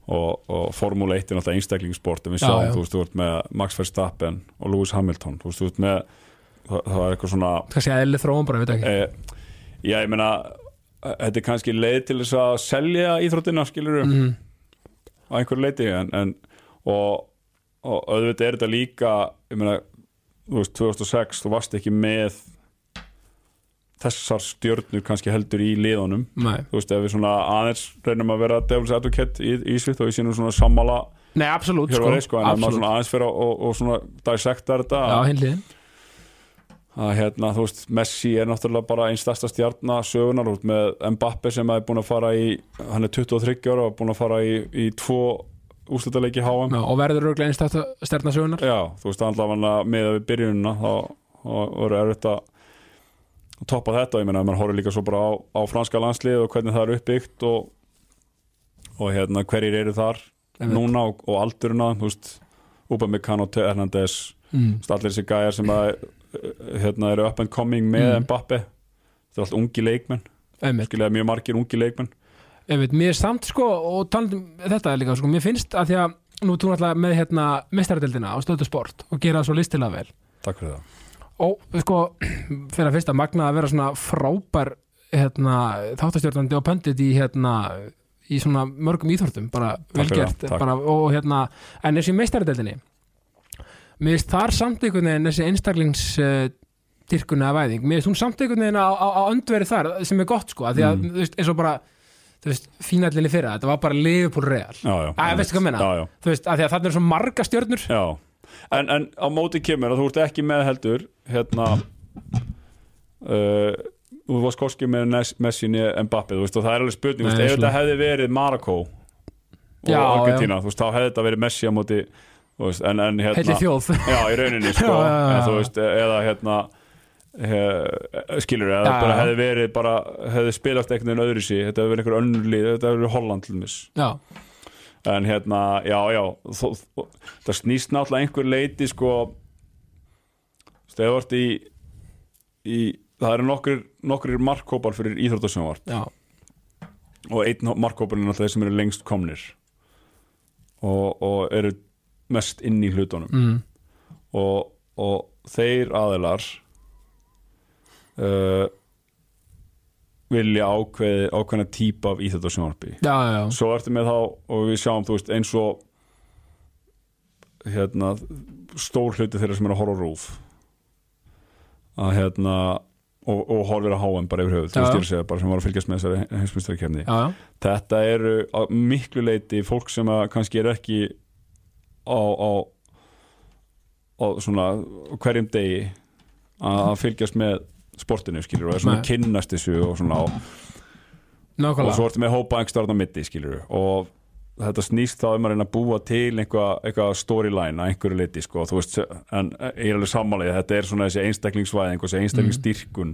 og, og Formule 1 er náttúrulega einstaklingssport en við Já, sjáum, já. þú veist, þú ert með Max Verstappen og Lewis Hamilton, þú veist, þú ert með það, það var eitthvað svona kannski eðli þróum bara, ég veit ekki e, já, ég meina þetta er kannski leið til þess að selja íþróttina, skilur mm á einhverju leiti en, en, og, og auðvitað er þetta líka ég meina, þú veist, 2006 þú varst ekki með þessar stjörnur kannski heldur í liðunum. Nei, þú veist, ef við svona aðeins reynum að vera devil's advocate í, í svitt og við sínum svona sammála Nei absolutt sko, reið sko, en ef maður absolutt. svona aðeins fyrir og, og svona dissecta þetta Já, að hérna, þú veist, Messi er náttúrulega bara einn stærsta stjarnar sögunar út með Mbappe sem er búin að fara í hann er 23 ára og búin að fara í, í tvo úrslutaleiki HM Já, og verður örglega einn stjarnasögunar Já, þú veist, allavega með við byrjunina þá þá voru að toppa þetta, ég meina, mann horfir líka svo bara á, á franska landslið og hvernig það er uppbyggt og, og hérna hverjir eru þar Einmitt. núna og, og aldurina, þú veist Upamecano, Hernandez mm. Allir þessi gæjar sem að hérna, eru up and coming með Mm. Mbappe þetta er allt ungi leikmenn skiljaði mjög margir ungi leikmenn einmitt, mér samt sko og talandi um þetta er líka sko, mér finnst að því að nú þú náttúrulega með hérna mestaradeldina á stöðu sport og gera það svo listilega vel Takk fyrir það og sko, fyrir að fyrsta magna að vera svona frábær hérna, þáttastjórnandi og pöndit í hérna í svona mörgum íþórtum bara fyrir velgert það, og hérna, en þessi meistaradeldinni mér finnst þar samt einhvern veginn þessi einstaklings uh, dyrkuna að væðing, mér finnst hún samt einhvern veginn á, á, á öndveri þar sem er gott sko, að því að Mm. þú veist, eins og bara þú veist, fínallinni fyrra, þetta var bara Liverpool Real Æ, veistu hvað já, þú veist, að því að þarna er svo marga stjörnur. Já. En, en á móti kemur að þú ert ekki með heldur hérna uh, þú varst korski með Nes- Messi niður Mbappe, þú veist, og það er alveg spurning ef þetta hefði verið Marokko og Já, Argentina, þú veist, þá hefði þetta verið Messi á móti þú veist, en, en hérna heilli þjóð Já, í rauninni sko Já, já, já, En þú já. veist, eða hérna he, skilur Já, bara já. hefði verið bara hefði spilast einhvern veginn öðru sí þetta hefði verið einhver önnur lið, þetta hefði verið Holland já, en hérna, já, já þó, þó, það snýst náttúrulega einhver leiti sko stegur í, í það eru nokkur, nokkur markkópar fyrir íþróttasjónvart já, og einn markkópar er náttúrulega þeir sem eru lengst komnir. Og, og eru mest inn í hlutunum. Mm, og, og þeir aðilar uh, vilja ákveði ákveðna típa af já. svo ertu með þá og við sjáum veist eins og hérna stór hluti þeirra sem er að horfa rúf að hérna og, og horfir að háum bara yfir höfuð sem var að fylgjast með þessari já. þetta eru miklu leiti fólk sem að kannski er ekki á, á, á svona hverjum degi að fylgjast með sportinu skilur og er svona Nei. kynnast þessu og svona og, og svo ertu með hópa einhver starfn á mitti skilur og þetta snýst þá um að reyna að búa til eitthvað eitthva storyline að einhverju leiti sko, þú veist, en ég er alveg sammálið þetta er svona þessi einstaklingsvæðing og þessi einstaklingsstyrkun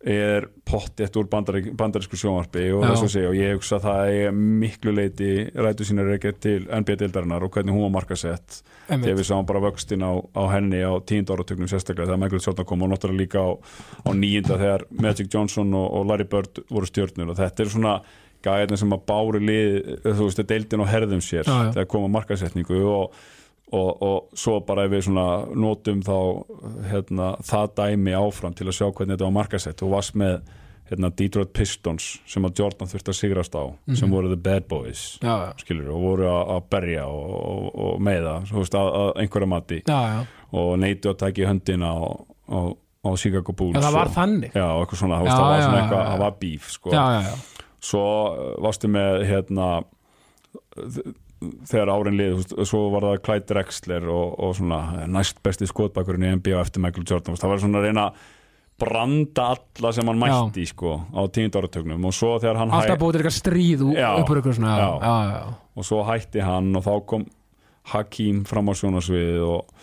er pottið úr bandarísku sjónvarpi og þess að segja og ég hugsa að það er miklu leiti rætu sína reykja til NBA-dildarinnar og hvernig hún var markasett þegar við sáum bara vöxtin á, á henni á tíund áratögnum sérstaklega þegar Michael Jordan kom og náttúrulega líka á, á nýjunda þegar Magic Johnson og, og Larry Bird voru stjörnur. Og þetta er svona gæðin sem að bári lið þú veist, deildin og herðum sér Já, já. þegar koma markasetningu og, og, og svo bara ef við svona notum þá hérna, það dæmi áfram til að sjá hvernig þetta var markasett og varst með hérna, Detroit Pistons sem að Jordan þurfti að sigrast á sem Mhm. voru the bad boys já, já, skilur og voru að, berja og, og, og meiða þú veist, að, að einhverja mati já, já. og neitu að taka í höndina á, Chicago Bulls það var þannig já, og eitthvað svona, þú Já, veist, það var bíf sko. já, já, já, svo uh, varstu með hérna þegar árin veist, svo var það Clyde Drexler og, og svona næst besti skotbakurinn í NBA eftir Michael Jordan það var svona reyna branda alla sem hann mætti sko, á tíund áratögnum og svo þegar hann alltaf búið til eitthvað stríð ú- Já, upp úr eitthvað svona já, já. já, og svo hætti hann og þá kom Hakim fram á sjónasviðið og,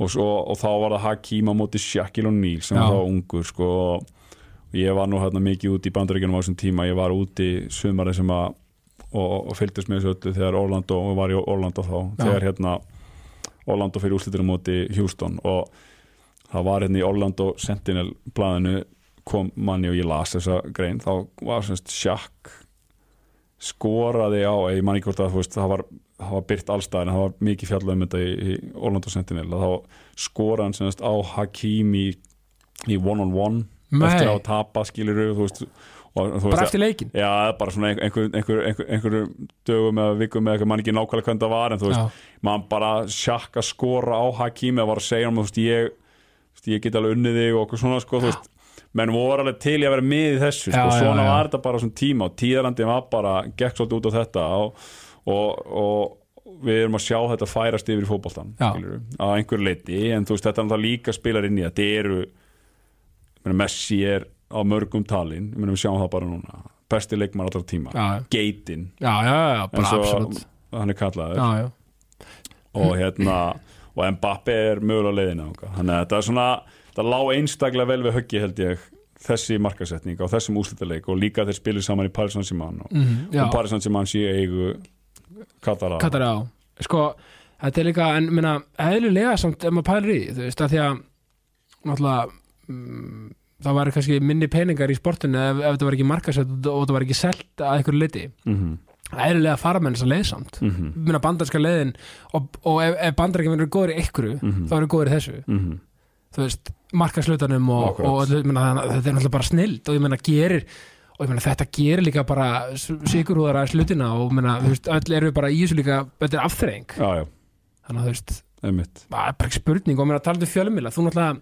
og, svo, og þá var það Hakim á móti Shaquille O'Neal sem þá ungur sko, og ég var nú hérna mikið út í bandaríkjunum á þessum tíma, ég var úti sumari sem að og, og fylgdist með þessu öllu þegar Orlando, og var í Orlando þá. Þegar hérna Orlando fyrir úrslitur móti Houston. Og það var hérna í Orlando Sentinel blaðinu kom manni og ég las þessa grein. Þá var semst Shaq skoraði á, ég man ekki hvort að veist, það var, var byrt allstæðin það var mikið fjallað um þetta í, í Orlando Sentinel. Þá skoraði hann semst á Hakim í, í one on one eftir að tapa skilur þú veist og bara veist, eftir leikin já, bara svona einhver, einhver, einhver, einhver dögum eða vikum eða eitthvað mann ekki nákvæmlega hvernig það var en þú veist, mann bara sjakka skora á Hakimi að var að segja hann, þú veist, ég, ég get alveg unnið þig og okkur svona, sko, veist menn voru alveg til í að vera með í þessu sko, Já, svona já. var þetta bara svona tíma og tíðarandi var bara, gekk svolítið út á þetta og, og, og við erum að sjá þetta færast yfir Já. á einhver leiti en þú veist, þetta er náttúrulega líka spilar inn í þetta eru meni, Messi er á mörgum talin við munum sjá það bara núna. Besti leikmar allra tíma, geitin já, já, já, bara absolutt. hann er kallaður. Og hérna og Mbappe er mögulega leiðina þangað. þannig að þetta er svona það lá einstaklega vel við höggi held ég þessi markasetning á þessum úrslitaleik og líka þeir spilir saman í Paris Saint-Germain og, mm, já. og Paris Saint-Germain sé eigu Katara Katar á sko, þetta er líka, en minna eðlilega samt ef maður pælir í þú veist, að því að náttúrulega mm, það væri kannski minni peningar í sportinu ef, ef þetta var ekki markasett og þetta var ekki selt að einhverju leiti mm -hmm. eðlilega fara með þess að leið samt Mm -hmm. minna bandarska leiðin og, og ef, ef bandarækjum verður góður í einhverju Mhm. þá verður góður í þessu Mhm. þú veist, markaslutanum og, og minna, þetta er náttúrulega bara snild og ég meina gerir og ég meina þetta gerir líka bara sigurhúðar að slutina og ég meina, þú veist, öll eru bara í þessu líka, þetta er já, þannig að þú veist, það er bara ekki spurning og mér að tala um fjölumila, þú náttúrulega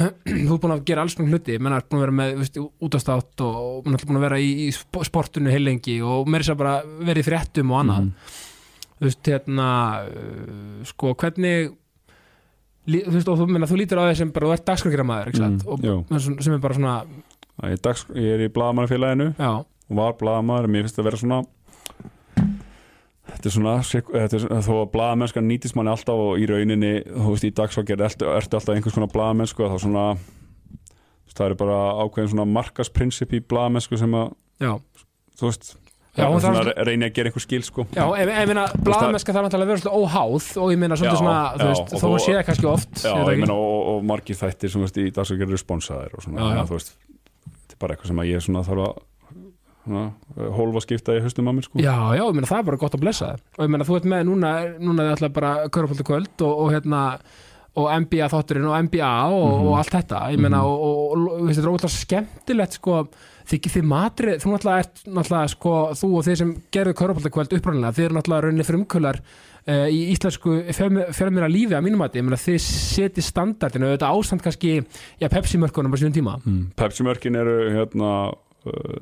þú er búin að gera alls konar hluti menn er búin að vera með útastátt og, og náttúrulega búin að vera í, í sp- sportinu heilengi og mér er þess að bara verið fréttum og annað. Mhm. þú veist, hérna uh, sko, hvernig þú veist, og þú, menna, þú lítur á þess sem bara, þú ert dagskrokira maður, ekki satt? Mm, sem er bara svona, ég, er dags, ég er í blaðamannafélaginu já, og var blaðamæður, mér finnst það að vera svona þetta er svona þetta er, þó að blaðamennska nýtist manni alltaf og í rauninni, þú veist, í dagsfakir ertu, ertu alltaf einhvers konar blaðamennsku þá svona það eru bara ákveðin svona markasprinsipp í blaðamennsku sem að, já. þú veist Já, það er svona það- að gera einhver skil sko. Já, ef, ef meina, blaðamennska þarf náttúrulega að vera svolítið óháð og ég meina svolítið svona, þú veist, þó að sé það kannski oft Já, það ég meina og, og margir þættir sem þú veist, í dagsfakir eru sponsaðir og svona, þú veist þetta er bara eitthvað sem að ég svona þarf að svona, hólfa skipta í haustum að mér sko. Já, já, ég meina það er bara gott að blessa það. Og ég meina þú ert með núna, núna þið ætla bara körfaldi kvöld og, og hérna og NBA þátturinn og NBA og, Mhm. og allt þetta, ég meina og, og, og, og þetta er ótrúlega skemmtilegt sko þið, þið matri, þú náttúrulega ert náttúrulega sko, þú og þeir sem gerðu körfaldi kvöld upprænilega, þið eru náttúrulega rauninni frumkullar uh, í íslensku fjölmjöra lífi að mínum að ég meina þið seti standardinu, þetta ástand kannski já, Pepsi mörkunum á síðan tíma. Mm. Pepsi-mörkin eru hérna uh,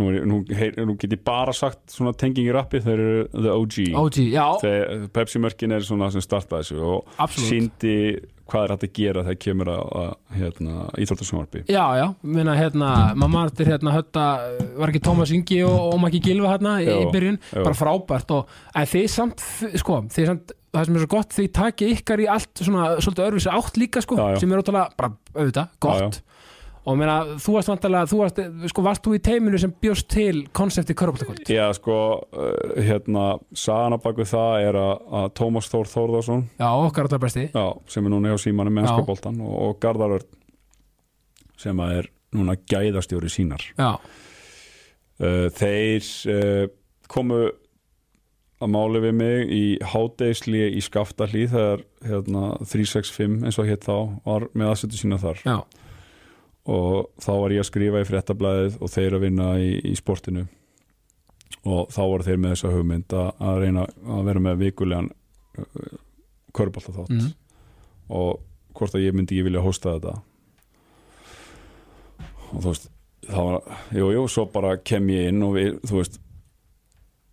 nú, nú, heyr, nú get ég bara sagt svona tenging í rappi, þeir eru the OG OG, já, Þeir, Pepsi-mörkin er svona sem startaði þessu og absolutt. síndi hvað er hægt að gera þegar kemur að, hérna, íþróttasjónvarpi. Já, já, minna hérna mamma er hérna hötta, var ekki Tómas Ingi og, og Maki Gilva hérna í, í byrjun, jú. bara frábært og þið samt, sko, þið samt það sem er svo gott, þið taki ykkar í allt svona svolítið örfis átt líka, sko Já, já. sem er ótrúlega, bara auðvitað, gott Já, og meina, þú varst vantarlega, þú varst sko, varst þú í teiminu sem bjóst til konsepti Körbóltakvöld? Já, sko, uh, hérna sagan á baku það er að, Tómas Þór Þórðarsson Já, okkar allar besti. Já, sem er núna hjá símanum með Já. enskaboltan og, og Garðar Örn sem er núna gæðastjóri sínar. Já, uh, þeir uh, komu að máli við mig í hádeisli í Skaftahlíð þegar hérna, 365 eins og hétt þá var með aðstötu sína þar. Já, og þá var ég að skrifa í fréttablaðið og þeir að vinna í, í sportinu. Og þá voru þeir með þessa hugmynd að, að reyna að vera með vikulegan uh, körbóltaþátt mm. og hvort að ég myndi ekki vilja hósta þetta. Og þú veist það var, jú, jú, svo bara kem ég inn og við, þú veist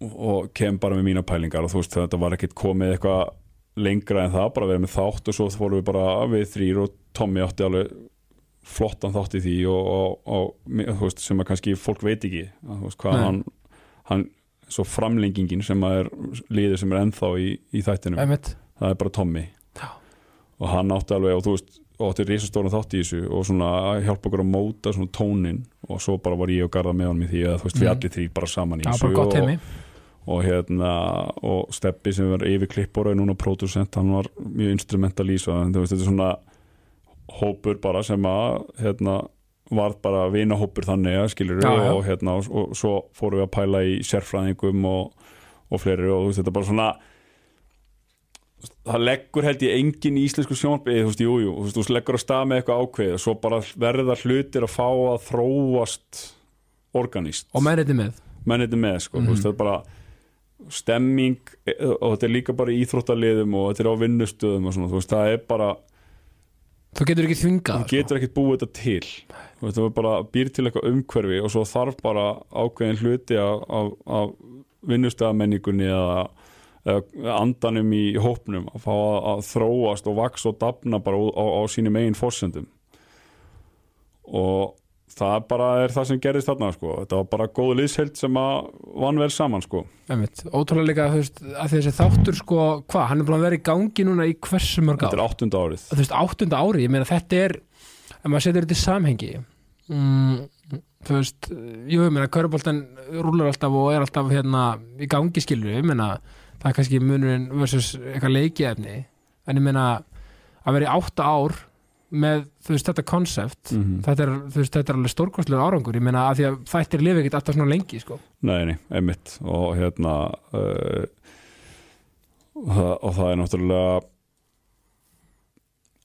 og kem bara með mína pælingar. Og þú veist þetta var ekkit komið eitthvað lengra en það, bara verið með þátt og svo fórum við bara við þrýr og Tommy átti alveg flottan þátt í því og, og, og veist, sem að kannski fólk veit ekki að, veist, hvað Nei. hann, hann svo framlengingin sem að er liður sem er ennþá í, í þættinum einmitt það er bara Tommy Já. og hann átti alveg og þú veist og átti risastóran þátt í þessu og svona að hjálpa okkur að móta svona tónin og svo bara var ég og Garða með honum í því að þú veist við Mhm. allir þrý bara saman í Já, þessu gott og, og hérna og Steppi sem var yfir klippur og er núna producent, hann var mjög instrumental í svo, en þú veist þetta er svona hópur bara sem að hérna var bara vinahópur þannig að skilur Já, já. og hérna og, og svo fórum við að pæla í sérfræðingum og, og fleiri og veist þetta bara svona það leggur held ég engin í íslensku sjónbið þú veist, jú, jú, þú veist, þú leggur að stað með eitthvað ákveð og svo bara verða hlutir að fá að þróast organíst og menniti með menniti með, sko, Mhm. þú veist, það er bara stemming e, og þetta er líka bara í íþróttaliðum og þetta er á vinnustöðum og svona, þú veist, það er bara þú getur ekki þvingað þú getur ekkert búið þetta til. Þú veist, bara býr til eitthvað umhverfi og svo þarf bara ákveðin hluti af, af, af vinnustæðamenningunni eða, eða andanum í hópnum að fá að, að þróast og vaks og dafna bara á, á, á sínum eigin fórsendum og það bara er það sem gerðist þarna sko. þetta var bara góð liðsheld sem að vann vel saman sko. Ótrúlega líka veist, að þessi þáttur sko, hvað, hann er búin að vera í gangi núna í hversu mörg þetta ár er áttunda árið veist, áttunda ári, ég meina þetta er ef maður setur þetta í samhengi mm, þú veist jú, ég meina, Köruboltan rúlar alltaf og er alltaf hérna í gangi skilur ég meina, það er kannski munurinn versus eitthvað leikiefni en ég meina, að vera í átta ár með, veist, þetta konsept mm þetta þú veist, þetta er alveg stórkostlega árangur ég meina, að því að þættir lifi ekkert alltaf svona lengi sko. Nei, nei, einmitt og hérna uh, og, það, og það er náttúrulega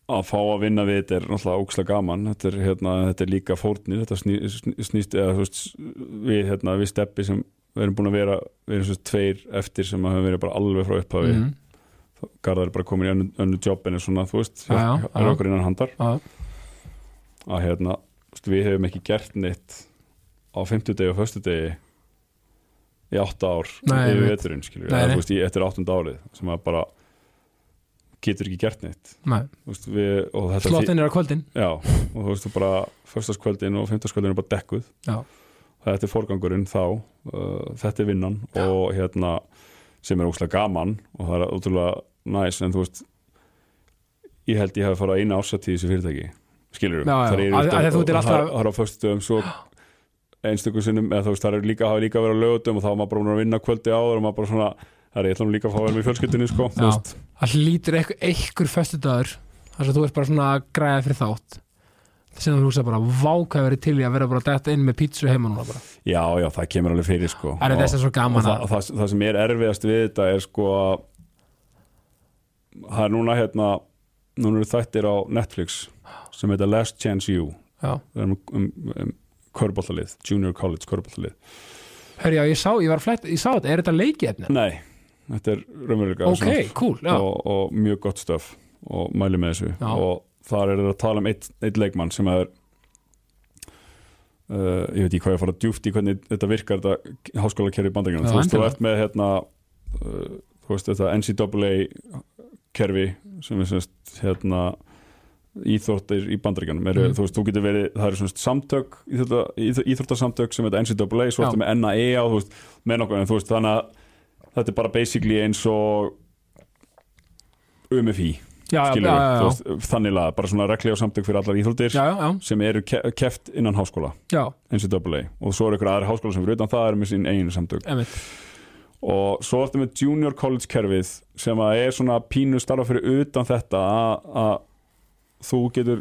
að fá að vinna við þetta er náttúrulega ókslega gaman þetta er, hérna, þetta er líka fórnir þetta sný, sný, snýst eða veist við, hérna, við steppi sem við erum búin að vera við erum svo tveir eftir sem hafa verið bara alveg frá upphafi mm. mm. Garðar er bara komin í önnu, önnu jobbin en svona, þú veist, Já, já, er já. okkur innan handar Já. að hérna, við hefum ekki gert neitt á fimmtudegi og föstudegi í átta ár Nei, yfir veturinn, við, nei. þú veist, í eftir áttunda árið sem að bara getur ekki gert neitt Nei, veist, við, slottin er á kvöldin já, og þú veist, þú bara föstaskvöldin og fimmtaskvöldin er bara dekkuð Já. þetta er forgangurinn þá uh, þetta er vinnan og hérna sem er óslega gaman og það er ótrúlega næs en þú veist ég held ég hafi farið eina ársatíð í þessu fyrirtæki skilur að þú það er á föstum svo einstökum sinnum eða þú veist það er líka, hafa líka verið á lögutum og þá var maður bara að vinna kvöldi áður og maður bara svona það er ég ætla nú líka að fá vel með fjölskyldunni sko, veist, Það hlýtur eitthvað, eitthvað föstudagur þar sem þú ert bara svona að græða fyrir þátt sem þú hugsa bara váka verið til í að vera bara dætt inn með pítsu heima núna bara. Já já það kemur alveg fyrir sko. Það er þess að svo gaman að það, það sem er erfiðast við þetta er sko að það er núna hérna núna eru þættir á Netflix sem heita Last Chance You. Já, það er um, um, um körbóllalið, junior college körbóllalið Hörri, já, ég sá, ég var flett, ég sá þetta, er þetta leikið nei, þetta er raunverulega Ok, cool, já, og, og mjög gott stöf og mæli með þessu. Já. og þar er það að tala um eitt, eitt leikmann sem er uh, ég veit ekki hvað ég fara djúft í hvernig þetta virkar þetta háskóla kerfi Já, þú veist, þú ert með hérna uh, þú veist þetta NCAA kerfi sem er semst hérna íþróttir í bandaríkjanum er, Mm. þú veist, þú getur verið, það eru svona samtök íþrótta, íþ- íþróttasamtök sem þetta NCAA svo ertu með NAEA og þú veist, með nokkuð en þú veist, þannig að þetta er bara basically eins og UMFI já, já, skilur já, já, þú veist, þannig að bara svona regli og samtök fyrir allar íþróttir já, já, sem eru ke keft innan háskóla. NCAA og svo eru ykkur aðri háskóla sem fyrir utan það eru með sín eiginu samtök. Emitt og svo ertu með junior college kerfið sem að er svona pínu starfa fyrir utan þetta að- þú getur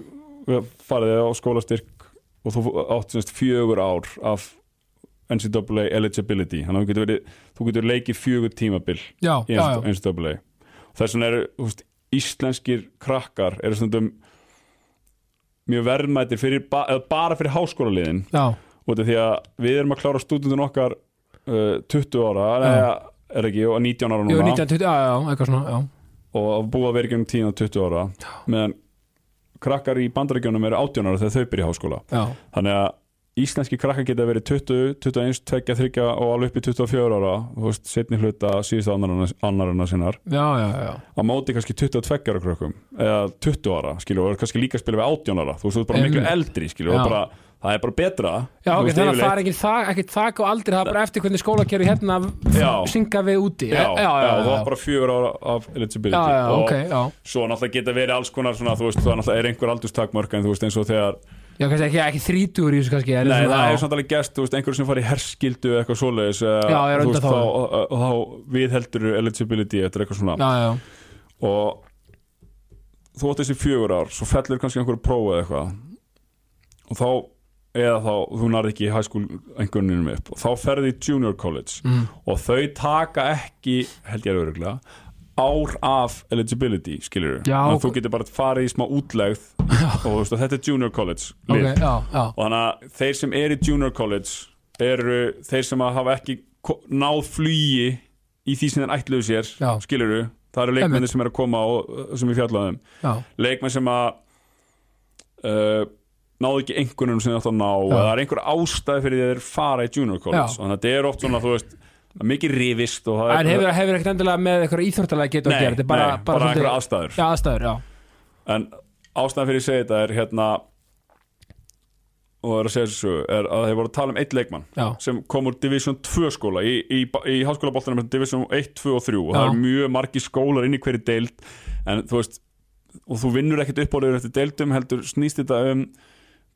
farið á skólastyrk og þú átt semst fjögur ár af NCAA eligibility. Þannig að þú getur, verið, þú getur leikið fjögur tímabil í NCAA þess vegna eru þú veist, íslenskir krakkar eru stundum mjög verðmættir fyrir, bara fyrir háskólaliðin. Já, út af því að við erum að klára stúdendun okkar uh, 20 ára eða er ekki, og 19 ára jú, núna 1920, já, já, eitthvað svona, já. Og að búa verið gegnum 10 og 20 ára meðan krakkar í bandaríkjunum eru 18 ára þegar þau byrja í háskóla. Já, þannig að íslenski krakkar geta verið 20, 21, 2, 3 og alveg upp í 24 ára þú veist, setni hluta síðust annarina sinnar. Já, já, já. Á móti kannski 22 ára krökkum eða 20 ára, skilju, og kannski líka að spila við 18 ára, þú veist, þú ert bara miklu eldri skilju, bara, það er bara betra. Já, ok, þannig að það er ekki þak, ekki þak og aldrei, það er bara eftir hvernig skólakerfi hérna synga við úti. Já, já, já, það var bara fjögur ára af eligibility og ok, já. svo náttúrulega geta verið alls konar svona, þú veist, það er og Já, kannski ekki, ekki þrítugur í þessu kannski Nei, það já. er samt alveg gest, þú veist, einhverjum sem fari í herskildu eitthvað svoleiðis undanþága. þá, og, og þá viðheldur eligibility eftir eitthvað svona Já, já, og þú átt þessi fjögur ár svo fellur kannski einhverju prófu eða eitthvað og þá eða þá, þú nærði ekki high school einhverjum upp og þá ferði í junior college mm. og þau taka ekki, held ég öruglega ár af eligibility, skilur Já, þannig að þú getur bara farið í smá útlegð og, þú og þetta er junior college ok, lið. já, já, og þannig að þeir sem eru í junior college eru þeir sem hafa ekki náð flugi í því sem þeir ætluðu sér Já. skilur það eru leikmenni sem er að koma og, sem við fjallaðum já, leikmenn sem að uh, náðu ekki einhvernum sem þeir átt að ná eða það er einhver ástæði fyrir þeir fara í junior college. Já. þannig að þetta er oft svona þú veist mikið rifist og það en er hefur, hefur ekkert endilega með eitthvað íþróttalega getur nei, að gera, þetta er bara, nei, bara, svolítið- einhver aðstæður. Já, aðstæður, já, en ástæðan fyrir að segja þetta er hérna og það er að segja þessu er að þeir voru að tala um eitt leikmann já, sem kom úr Division 2 skóla í, í, í háskólaboltanum með Division 1, 2 og 3 og það er mjög margi skólar inn í hverju deild en þú veist og þú vinnur ekkert uppálegur eftir deildum heldur snýst þetta um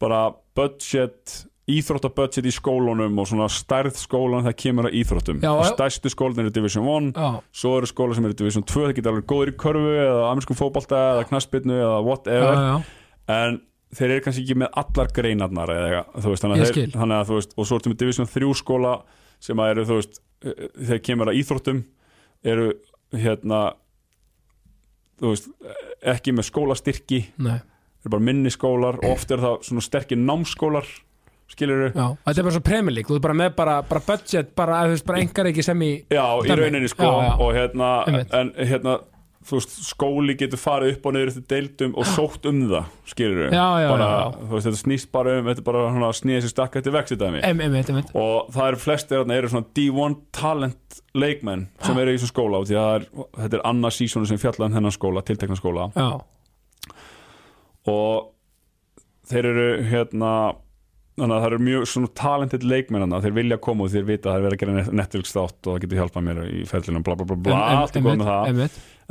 bara budget íþróttabudget í skólunum og svona stærð skólan það kemur að íþróttum. Já, já. stærstu skólan eru Division 1 já, svo eru skólar sem eru Division 2 það geta alveg góður í körfu eða amerískum fótbolta eða knaspirnu eða já, whatever. Já, en þeir eru kannski ekki með allar greinarnar eða eitthvað, þú veist, þannig Ég að, skil. þeir, þannig að þú veist, og svo ertu með Division 3 skóla sem að eru, þú veist, eh, þegar kemur að íþróttum eru hérna þú veist, ekki með skólastyrki. Nei, eru bara minni skólar og oft er það svona sterkir námskólar skilur já þetta er bara svo League, þú er bara með bara, bara budget, bara, þú veist, bara engar ekki sem í Já, í Dæmi. rauninni sko Já, já. og hérna, Einmitt. en hérna þú veist, skóli getur farið upp og niður eftir deildum og sótt um það, skilur Já, já, bara, já, þú veist, þetta snýst bara um þetta er bara svona snýðið sér stakka eftir vextidæmi em, em, em, em, og það eru flestir þarna eru svona D1 talent leikmenn sem eru í þessum skóla og því að það er, þetta er annað sísónu sem fjalla um þennan skóla, tiltekna skóla. Já, og þeir eru hérna þannig að það eru mjög svona talented leikmenn þeir vilja koma og þeir vita að það er verið að gera Netflix þátt og það getur hjálpað mér í ferlinum bla bla bla, bla. Allt er góð með það. em,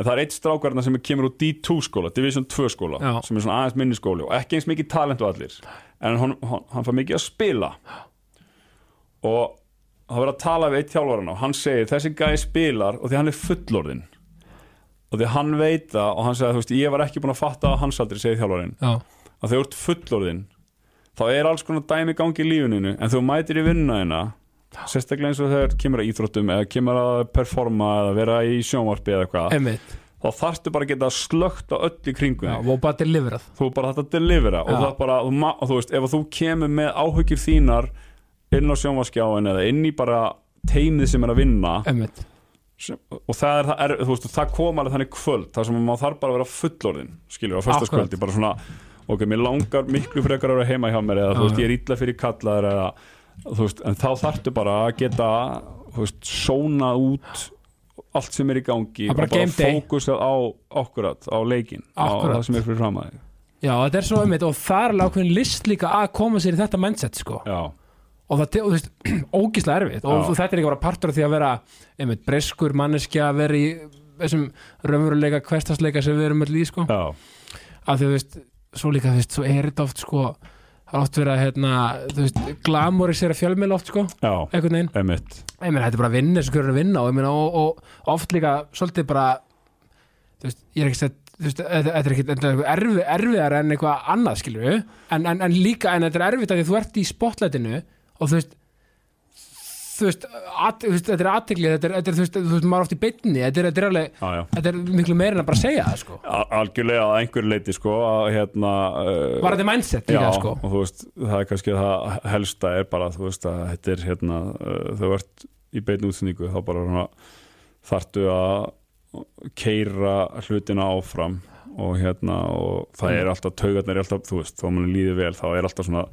en það er eitt strákarna sem kemur úr D2 skóla Division 2 skóla, Já. sem er svona aðeins minni skóli og ekki eins mikið talent og allir. En hann, hann, hann fær mikið að spila. Og það verður að tala við eitt þjálfarana og hann segir þessi gæði spilar og því hann er fullorðinn. Og því hann veit það og hann segir þú veist ég var ekki búin að fatta að hans aldrei segir þjálfarinn. Já, að þú ert fullorðinn þá er alls konar dæmi gangi í lífuninu en þú mætir í vinnuna sérstaklega eins og þegar kemur að íþróttum eða kemur að performa eða vera í sjónvarpi eða eitthvað þá þarftu bara að geta slögt á öll í kringu já, þig. og bara deliverað. Þú bara þetta að delivera og bara, og þú veist, ef þú kemur með áhugir þínar inn á sjónvarskjáin eða inn í bara teimið sem er að vinna sem, og það er, það er veist, það kom alveg þannig kvöld þar sem maður þarf bara að vera fullorðin skilur, á föstaskvöldi, bara svona ok, mér langar miklu frekar að vera heima hjá mér eða þú veist, ég er illa fyrir kallaður eða, þú veist, en þá þarftu bara að geta, þú veist, sóna út allt sem er í gangi er bara og bara fókusa á okkurat, á leikin á Akkurat. það sem er fyrir fram að þig. Já, þetta er svo einmitt og það er alveg ákveðin list líka að koma sér í þetta mindset, sko. Já, og það, veist, ógislega erfitt. Og, og þetta er ekki bara partur af því að vera einmitt, breskur manneskja að vera í þessum raunveruleika hverstasleika sem við erum öll í sko. Já, að því þú veist, svo líka þú veist, svo er þetta oft sko, er oft verið að hérna, þú veist, glamorisera fjölmiðl oft sko, já, einhvern veginn. emitt ég meina, þetta er bara vinna sem hverju að vinna og, meina, og, og oft líka svolítið bara þú veist, ég er ekki sett þú veist, þetta er er eitthvað erfi, erfiðar en eitthvað annað við en, en, en líka, en þetta er erfitt að því þú ert í spotlightinu og þú veist þú veist, at, þú veist þetta er aðteglið, þetta þetta er þú veist, þú veist, maður oft í beinni þetta er, þetta er alveg, já, já. þetta er miklu meira en að bara segja það sko, Al- algjörlega að einhver leiti sko að hérna uh, var þetta mindset líka sko, og þú veist, það er kannski það helsta er bara, þú veist, að þetta er hérna, uh, þau ert í beinu útsendingu þá bara svona, þartu að keira hlutina áfram og hérna og það er alltaf, taugarnar er alltaf, þú veist, þá mann líði vel, þá er alltaf svona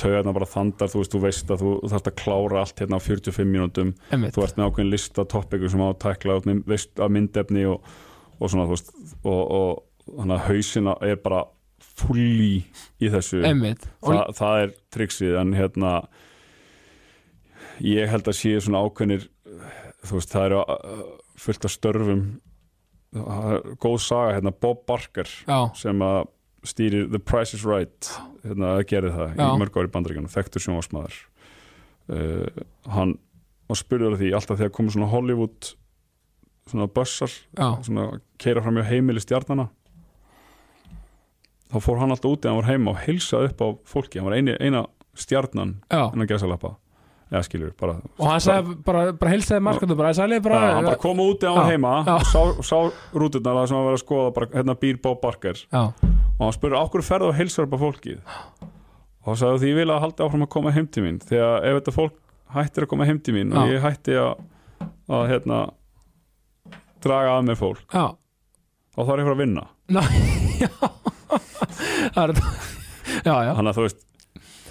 taugarnar bara þandar, þú veist, þú veist að þú þarft að klára allt hérna á 45 mínútum. Einmitt. Þú ert með ákveðin lista topiku sem á að tækla þú veist að myndefni og, og svona, þú veist, og, og að hausina er bara fulli í þessu. Þa, það er triksið en hérna ég held að sé svona ákveðnir þú veist það eru uh, fullt af störfum. Góð saga hérna Bob Barker já, sem að stýrir The Price is Right hérna að gera það Já. í mörg ári bandaríkjana þekktur sjónvarsmaður uh, hann var spurður af því alltaf þegar komið svona Hollywood svona bussar já, svona keira fram hjá heimili stjarnana þá fór hann alltaf úti hann var heima og heilsaði upp á fólki. Hann var eini, eina stjarnan já, innan gæsalappa. Eða skilur, bara og hann sagði bara, bara heilsaði markandu bara, sæli bara, Já, hann bara kom út á Já, heima já. sá, sá rúturnar það sem hann var að skoða bara, hérna býr Bob Barker. Já, og hann spurði okkur ferðu og heilsar bara fólkið? Og hann sagði því ég vil að halda áfram að koma heim til mín. Þegar ef þetta fólk hættir að koma heim til mín og Já. ég hætti að, að hérna draga að mér fólk já, þá þarf ég að fara að vinna. Ná, já. Er já, já, þannig að þú veist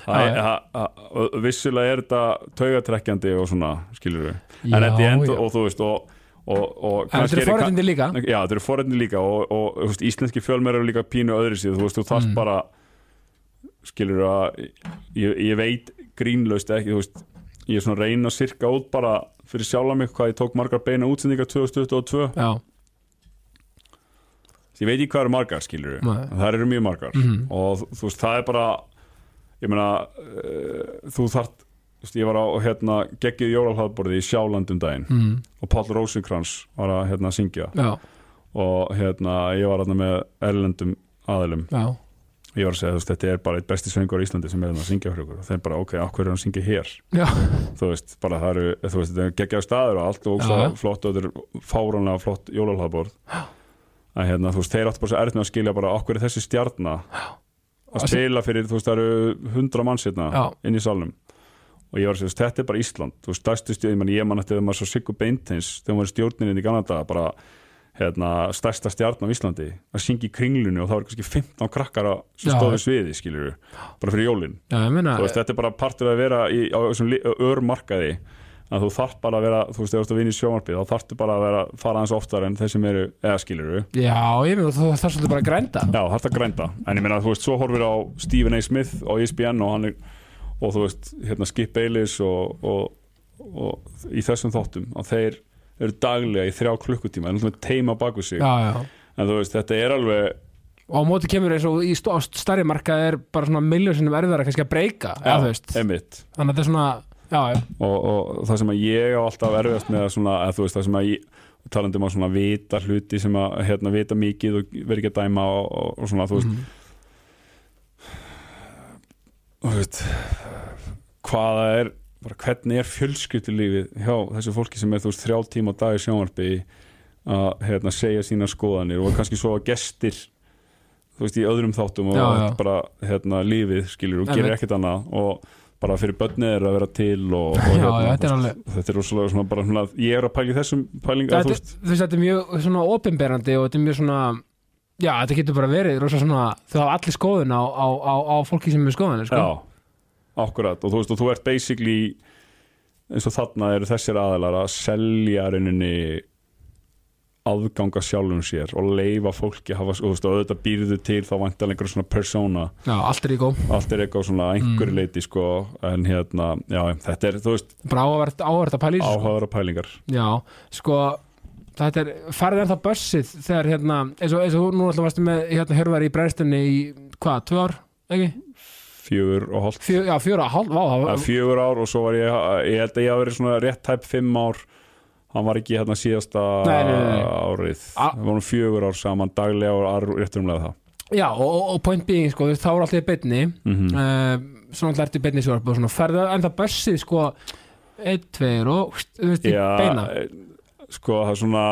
Já, Það já. er, ha- ha- og vissulega er þetta taugatrekkjandi og svona, skilur við Já, en þetta er enda, já. og þú veist og, og, og en þetta er forrættindi líka. Já, þetta eru forrætni líka og, og þú veist, íslenski fjölmer eru líka pínu öðru síð, þú veist, þú þarft Mm. bara skilur að ég, ég veit grínlaust ekki, þú veist ég er svona að reyna að sirka út bara fyrir sjálfa mig hvað ég tók margar beina útsendingar 2022, já, ég veit ekki hvað eru margar skilur það eru mjög margar. Mhm. og þú- veist, það er bara ég meina uh, þú þarft, þú veist, ég var á hérna geggið jólalhlaðborði í Sjálandum daginn mm, og Páll Rósinkrans var að hérna syngja. Já, og hérna ég var hérna með erlendum aðilum. Já. Ég var að segja, veist, þetta er bara eitt besti söngur í Íslandi sem er hérna að syngja fyrir okkur. Og þeir bara, ok, okkur er hann að syngja hér? Já, þú veist, bara það eru, þú veist, þetta er geggjaður staður og allt og svo flott og þetta er fáránlega flott jólalhlaðborð að hérna, þú veist, þeir áttu bara svo með að skilja bara okkur er þessi stjarna að spila fyrir, þú veist, það eru hundra manns hérna Já. inn í salnum og ég var að segja, þetta er bara Ísland. Þú veist, stærstu stjórn, ég man, ég man eftir þegar maður svo Siggu Beintins, þegar maður var í stjórninni í Ganada, bara hérna, stærsta stjarn á Íslandi að syngja í kringlunni og það var kannski 15 krakkar að- stóðu sviði, skilur bara fyrir jólin. Já, meina veist, þetta er bara partur að vera í, á örmarkaði að þú þarf bara að vera, þú veist, ef þú ert að vinna í sjómarpið þá þarftu bara að vera, fara aðeins oftar en þeir sem eru, eða skilur já, ég meina þú þarf svolítið bara að grænda. Já, þarf að grænda, en ég meina, þú veist, svo horfir á Stephen A. Smith E ESPN og hann er, og þú veist, hérna Skip Bayless og, og, og í þessum þáttum, að þeir eru daglega í þrjá klukkutíma, en með teima baku sig, já, já. En þú veist, þetta er alveg og á móti kemur eins og í á stærri marka er bara svona miljónsinnum erfiðara kannski að breyka já, þú veist, emitt þannig að þetta er svona já, já, og, og það sem að ég á alltaf erfiðast með að svona, að þú veist, það sem að ég talandi um að svona vita hluti sem að hérna vita mikið og vera ekki að dæma og, og, svona, þú veist, Mhm. og þú veist hvaða er bara hvernig er fjölskyldulífið hjá þessu fólki sem er þú veist þrjá tíma á dag í sjónvarpi að hérna, segja sína skoðanir og kannski svo að gestir þú veist í öðrum þáttum og Já, já. bara hérna lífið skilur og gerir ekkert annað og bara fyrir börnið er að vera til og, og já, hérna, þetta er þetta er rosalega svona bara svona, ég er að pæla í þessum pælinga þetta, þetta er mjög svona opinberandi og þetta er mjög svona já, þetta getur bara verið rosa svona þú hafa allir skoðun á, á, á, á fólki sem er skoðun sko. já, akkurat og þú veist og þú ert basically eins og þarna eru þessir aðalar að selja rauninni aðganga sjálfum sér og leifa fólki að hafa, og þú veist, auðvitað býrðu til þá vantar einhver svona persóna já, allt er góð allt er eitthvað svona að einhverju Mm. leiti sko, en hérna, já, þetta er þú veist, bara áhverð, áhverð að þessu, sko. áhugaðara pælingar Já, sko þetta er, farið er það bössið þegar hérna, eins og, eins og nú alltaf varstu með hérna hörvar í brennstunni í hvað, tvö ár, ekki? fjögur og hálft. Fjö, já, fjögur ár, hálf, vá, ja, fjögur ár og svo var ég ég held að ég hafi verið svona rétt tæp fimm ár. Hann var ekki hérna síðasta Nei, nei, nei, árið. Við vorum fjögur ár saman daglega og ar- rétt umlega það. Já, og, og- og point being, sko, þá er alltaf í beinni. Mm uh, svona ertu í beinni og svona ferðu en það bössið, sko einn, tveir og, þú veist, í beina? eh, sko það er svona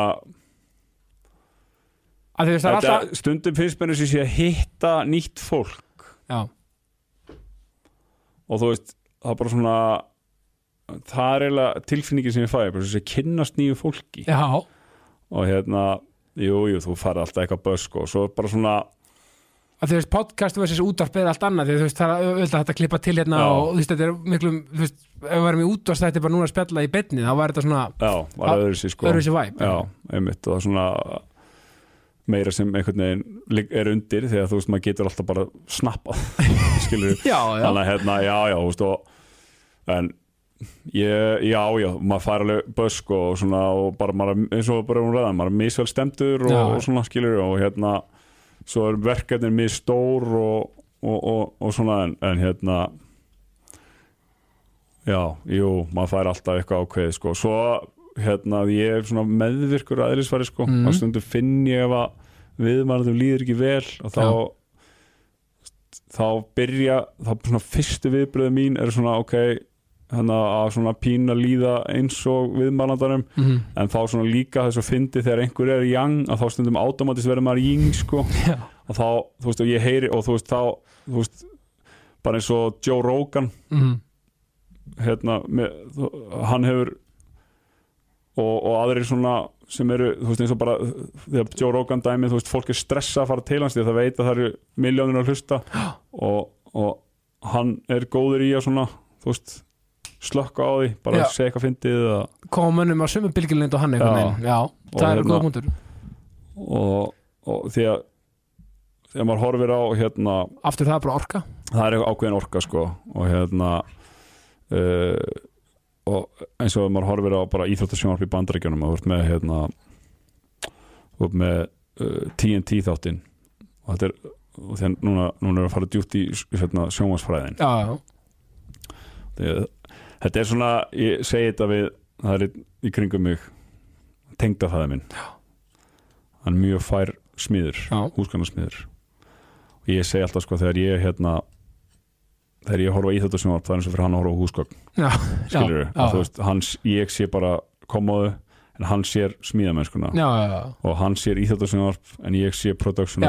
þetta, alltaf stundum finnst mér þess að hitta nýtt fólk. Já, og þú veist, það er bara svona það er eiginlega tilfinningin sem ég fæ þess að kynnast nýju fólki. Já, og hérna, jú, jú, þú farið alltaf eitthvað bösk og svo bara svona að því veist, podcast versus útvarp er allt annað þú veist, það er auðvitað hægt að klippa til hérna Já. og þú veist, þetta er miklu, þú veist, ef við varum í er bara núna að spjalla í beinni, þá var þetta svona já, var öðru sér sko öðruvísi væp já, einmitt og svona meira sem einhvern veginn er undir þegar þú veist, maður getur alltaf bara snappað skilur já, já. þannig að hérna, já, já, þú veist og en ég, já, já, maður fær alveg bösk og svona og bara maður, eins og bara um ræðan, maður er misvel stemdur og, Já. og svona skilur og hérna svo er verkefnin mjög stór og, og, og, og svona en, en hérna já, jú, maður fær alltaf eitthvað ákveð sko, svo hérna ég er svona meðvirkur aðeinsfæri sko, mm. stundum finn ég ef að viðmælum líður ekki vel og þá þá byrja, þá svona fyrstu viðbröðu mín er svona ok, hérna, að svona pína líða eins og viðmælandarum mm en þá svona líka þess að fyndi þegar einhver er yang að þá stundum automatist verður maður ying sko. Já, og þá, þú veist, og ég heyri og þú veist, þá, þú veist bara eins og Joe Rogan. Mm hérna, með, hann hefur og, og aðrir svona sem eru, þú veist, eins og bara þegar Joe Rogan dæmið, þú veist, fólk er stressa að fara til hans því að það veit að það eru miljónir að hlusta. Og, og hann er góður í að svona, þú veist slökka á því, bara Já. segja eitthvað fyndið koma mönnum á sömu bylgjulend og hann einhvern Já. Já, það er hérna- góð punktur og, og því að þegar maður horfir á hérna Aftur það er bara orka. Það er ákveðin orka sko. Og hérna uh, og eins og maður horfir á bara íþróttasjónarp í bandaríkjunum og ert með hérna ert með uh, TNT þáttinn. Og þetta er og þegar núna, núna er að fara djúpt í hérna, sjónvarsfræðin Já, já, þetta er svona, ég segi þetta við það er í kringum mig tengda það minn hann er mjög fær smiður já, húsgarnarsmiður og ég segi alltaf sko þegar ég hérna þegar ég horfa í þetta sjónvarp það er eins og fyrir hann að horfa á húsgagn skilur veist, hans, ég sé bara komoðu en hann sér smíðamennskuna. Og hann sér í þetta sjónvarp en ég sé production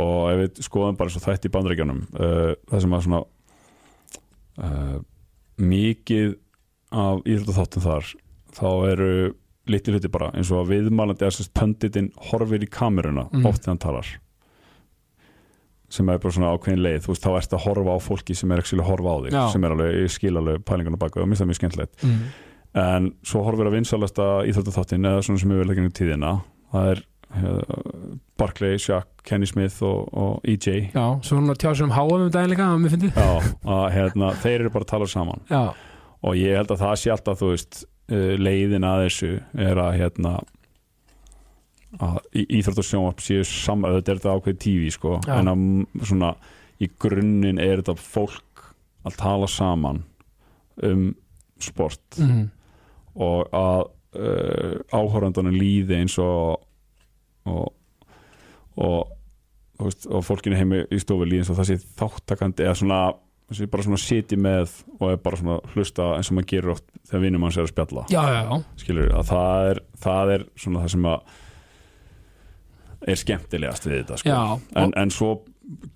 og ef við skoðum bara svo þætti í bandrækjanum uh, það sem að svona uh, mikið af íþróttaþáttum þar þá eru litli hluti bara eins og að viðmælandi að sérst pönditinn horfir í kameruna Mhm. oft þegar hann talar sem er bara svona ákveðin leið þú veist, þá ertu að horfa á fólki sem er ekki að horfa á þig Já. sem er alveg, ég skil alveg pælingarna baka og mér finnst það mjög skemmtilegt mm. en svo horfir að vinsalasta íþróttaþáttin eða svona sem við verðum ekki tíðina það er Barclay, Shaq, Kenny Smith og, og EJ já, svo hún að tjá sig um háum um daginn líka, að mér fyndið. Já, að hérna, þeir eru bara að tala saman. Já, og ég held að það sé alltaf þú veist, uh, leiðin að þessu er að hérna að íþrótt og sjónvarp séu saman, þetta er þetta ákveð tífi sko, Já. en að svona í grunninn er þetta fólk að tala saman um sport. Mm. og að uh, áhorandunum líði eins og og, og, veist, og fólkinu heimi í stofu líði eins og það sé þáttakandi eða svona, þessi bara svona siti með og er bara svona hlusta eins og maður gerur oft þegar vinnum manns er að spjalla. Já, já, já, skilur, að það er, það er svona það sem að er skemmtilegast við þetta sko. en, en svo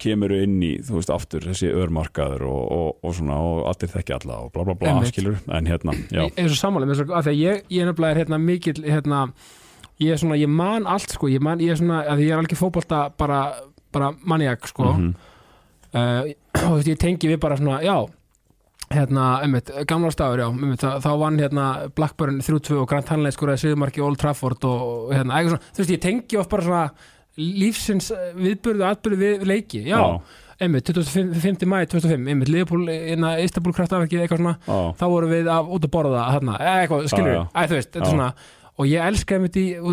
kemur inn í, þú veist, aftur þessi örmarkaður og, og, og svona og allir þekki alla og bla bla bla, skilur en hérna, já, Ég er svo af því að ég, ég nefnilega er hérna mikill, hérna ég er svona, ég man allt, sko, ég man, ég er svona að ég er alveg fótbolta bara, bara maniak, sko. Mhm, uh, og ég tengi við bara svona, já hérna, einmitt, gamla stafur, já einmitt, þá, þá vann hérna Blackburn 3-2 og Grant Hanley skoraði Sigurmarki Old Trafford og hérna, eitthvað svona, þú veist, ég tengi oft bara svona lífsins viðburðu, atburðu við leiki, já, einmitt 25. mæ 2005, einmitt, Liverpool hérna, Istanbul kraftaverkið, eitthvað svona. Já, þá vorum við að, út að borða hérna, eitthvað, skilur Já, við, já. þú veist, þetta Já. er svona og ég elska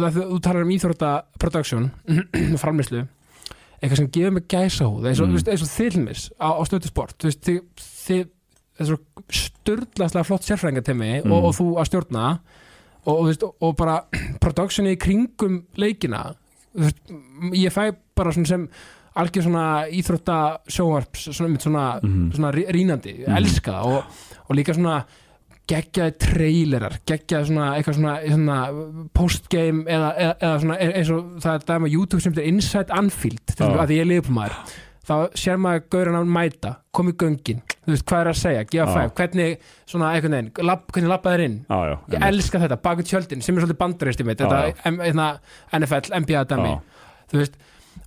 af því þú talar um íþrótta production, framlýslu eitthvað sem gefur mig gæsa húð eins og, Mm. mm. og þilmis á, á stötu sport þú veist, þið, þið þessu sturdlaslega flott sérfræðingatemi Mm. og, og þú að stjórna og, veist, og, bara productioni í kringum leikina veist, ég fæ bara svona sem algjör svona íþrótta sjónvarps svona, svona, mhm, svona rí- rínandi, Mhm. elska það og, og líka svona geggjaði trailerar, geggjaði svona eitthvað svona, svona postgame eða, eða, eða svona e- eins og það er dæma YouTube sem heitir Inside Anfield til að því ég liði på maður þá sér maður gaurin að mæta kom í göngin, þú veist hvað er að segja gefa fæf, hvernig svona einhvern veginn lab, hvernig labbaðir inn, já, já, ég elska þetta baku tjöldin sem er svolítið bandarist í mitt hérna, NFL, NBA dæmi þú veist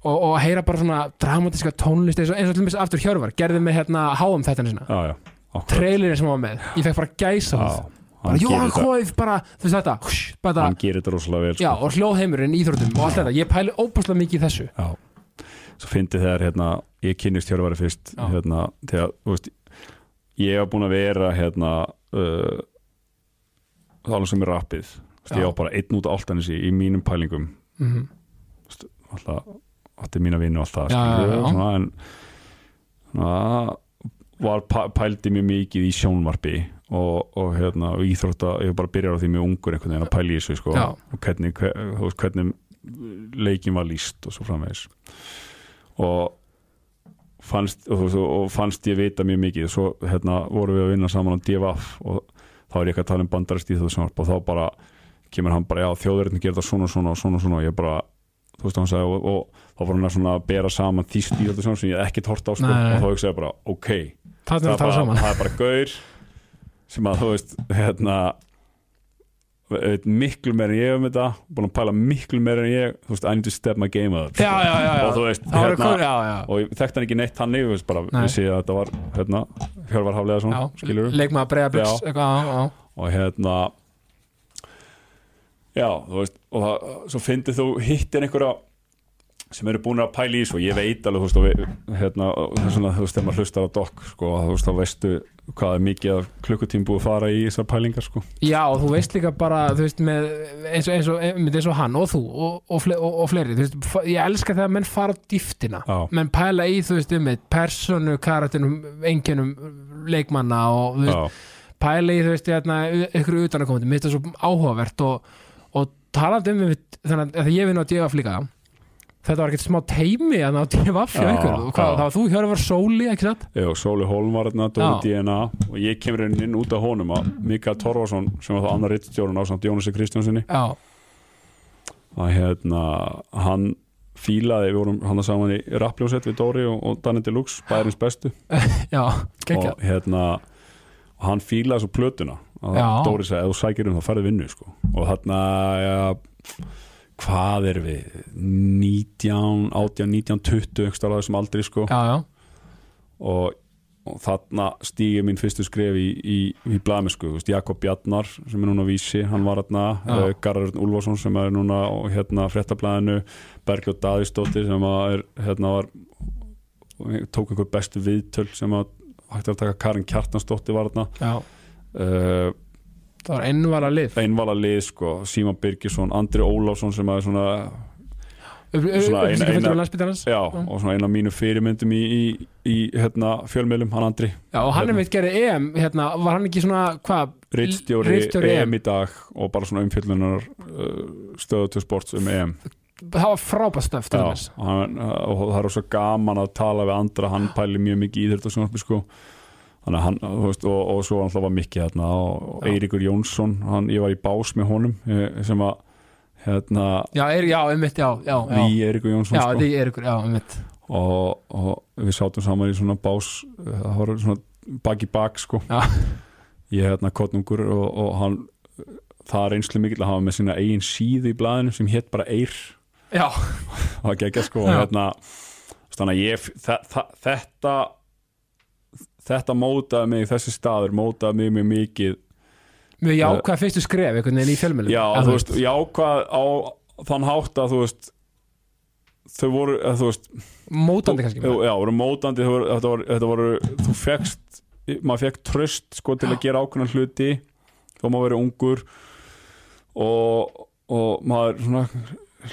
og, og heyra bara svona dramatíska tónlist eins og, eins og til dæmis aftur Hjörvar gerði með hérna háum þetta já, já, trailerin sem hann var með, ég fekk bara gæsa já, hann Jóhann Kóif bara, þú veist þetta, húsh, bara hann gerir þetta rosalega vel já, sko. og hljóðheimurinn, íþróttum og allt þetta, ég pæli óbúslega mikið í þessu já. svo fyndi þegar hérna, ég kynnist hjörfari fyrst Já. hérna, þegar, þú veist ég hef búin að vera hérna uh, alveg sem er rappið Já. ég á bara einn út á áltanissi í mínum pælingum mm alltaf, þetta er mína vinnu alltaf Já, skilurðu, já, já. Svona, en svona, var pæ- pældi mjög mikið í sjónvarpi og, og hérna og íþrótta, ég bara byrjar á því mjög ungur einhvern veginn að pæla í þessu sko, og hvernig, hver, þú veist, hvernig leikin var líst og svo framvegis. Og fannst, og, og fannst ég vita mjög mikið. Svo hérna, vorum við að vinna saman á DFF og þá er ég ekki að tala um bandarist í þessu og þá bara kemur hann bara, já þjóðverðin gerir það svona svona og svona svona. Og ég bara, þú veist, hann sagði og, og þá var hann að svona bera saman þýst í þetta sem ég ekkert hort á sko, og þá hugsaði ég bara, ok Það er bara, bara gaur sem að, þú veist, hérna miklu meir en ég um þetta búin að pæla miklu meir en ég þú veist, I need to step my game up Já, já, já, já. og þú veist, hérna og ég þekkti hann ekki neitt hann yfir, bara vissi að þetta var hérna, Hjörvar Hafleðarsson, já. skilur Leikmaður Breiðabliks Já. eitthvað, og hérna já, þú veist og það, svo fyndið þú hittir einhverja sem eru búin að pæla í svo ég veit alveg, þú veist, og hérna og svona, þú veist, þegar maður hlustar á dokk sko, þú veist, þá veistu hvað er mikið af klukkutím búið að fara í þessar pælingar sko. Já, og þú veist líka bara, veist, með eins og, eins og, eins og hann og þú og, og, fle, og, og fleiri, veist, ég elska þegar menn fara á dýftina, menn pæla í, þú veist, um með personu, karatinum, enginum leikmanna og, þú veist, já, pæla í, þú veist, hérna, ykkur utanakomandi, mér finnst það svo áhugavert og, og talandi um, þannig að ég vinn á DFF líka, þetta var ekkert smá teimi að ná Já, ykkur, og hvað, já. það var þú, Hjörvar Sóli, ekki satt? já, Sóli hérna, Dóri Já. DNA og ég kemur inn, inn út af honum að Mikael Torfarsson sem var það annar rittstjórun á samt Jónasi Kristjánsinni Já, að hérna, hann fílaði, við vorum hann saman í rappljósett við Dóri og, og Danny Deluxe, bæðirins bestu já, og hérna og hann fílaði svo plötuna og Já. Dóri sagði, ef þú sækir um þá færði vinnu sko. og þarna ja, hvað er við 19, 18, 19, 20 einhverstað á þessum aldri sko. Já, já, og, og þarna stíði mín fyrstu skref í, í, í blamisku, veist, Jakob Bjarnar sem er núna vísi, hann var Já. uh, Garðar Úlfarsson sem er núna hérna fréttablaðinu, Bergljóð Davíðsdóttir sem er, hérna var tók einhver bestu viðtöl sem að hægt er að taka. Karin Kjartansdóttir var þarna. Já. Uh, Það var ennvala lið. Einvala lið sko, Síman Birgisson, Andri Ólafsson sem er svona, og svona eina mínu fyrirmyndum í, í, í hérna, fjölmiðlum, hann Andri. Já, og hann er meitt gerði EM, hérna, var hann ekki svona, hvað? Rittstjóri EM í dag og bara svona umfjöllunar uh, stöðu til sports um EM. Það var frábært stöf, til Já, þess. hann, og það er svo gaman að tala við andra, hann pæli mjög mikið í þetta sko þannig að hann, þú veist, og, og svo hann var mikið hérna, og. Eiríkur Jónsson hann, ég var í bás með honum eh, sem að hérna, Já, er, já, einmitt, já, já, já. við Eiríkur Jónsson Já, sko, því ykkur, já, einmitt. og, og við sátum saman í svona bás eh, það var svona bak í bak sko Já. ég hérna kottnungur og, og hann það er einslu mikill að hafa með sína eigin síðu í blaðinu sem hétt bara Eir Já, það var ekki sko og hérna þannig að ég þa, þa, þetta þetta mótaði mig þessi staður mótaði mig mjög mikið mjög jákvæð fyrstu skref, einhvern veginn í fjölmjölum. já, þú veist, jákvað á þann hátt að þú veist þau voru, að, þú veist Mótandi kannski. já, voru mótandi voru- þetta voru, þetta voru, þú fegst maður fekk tröst sko til að gera ákveðna hluti þó maður verið ungur og, og maður svona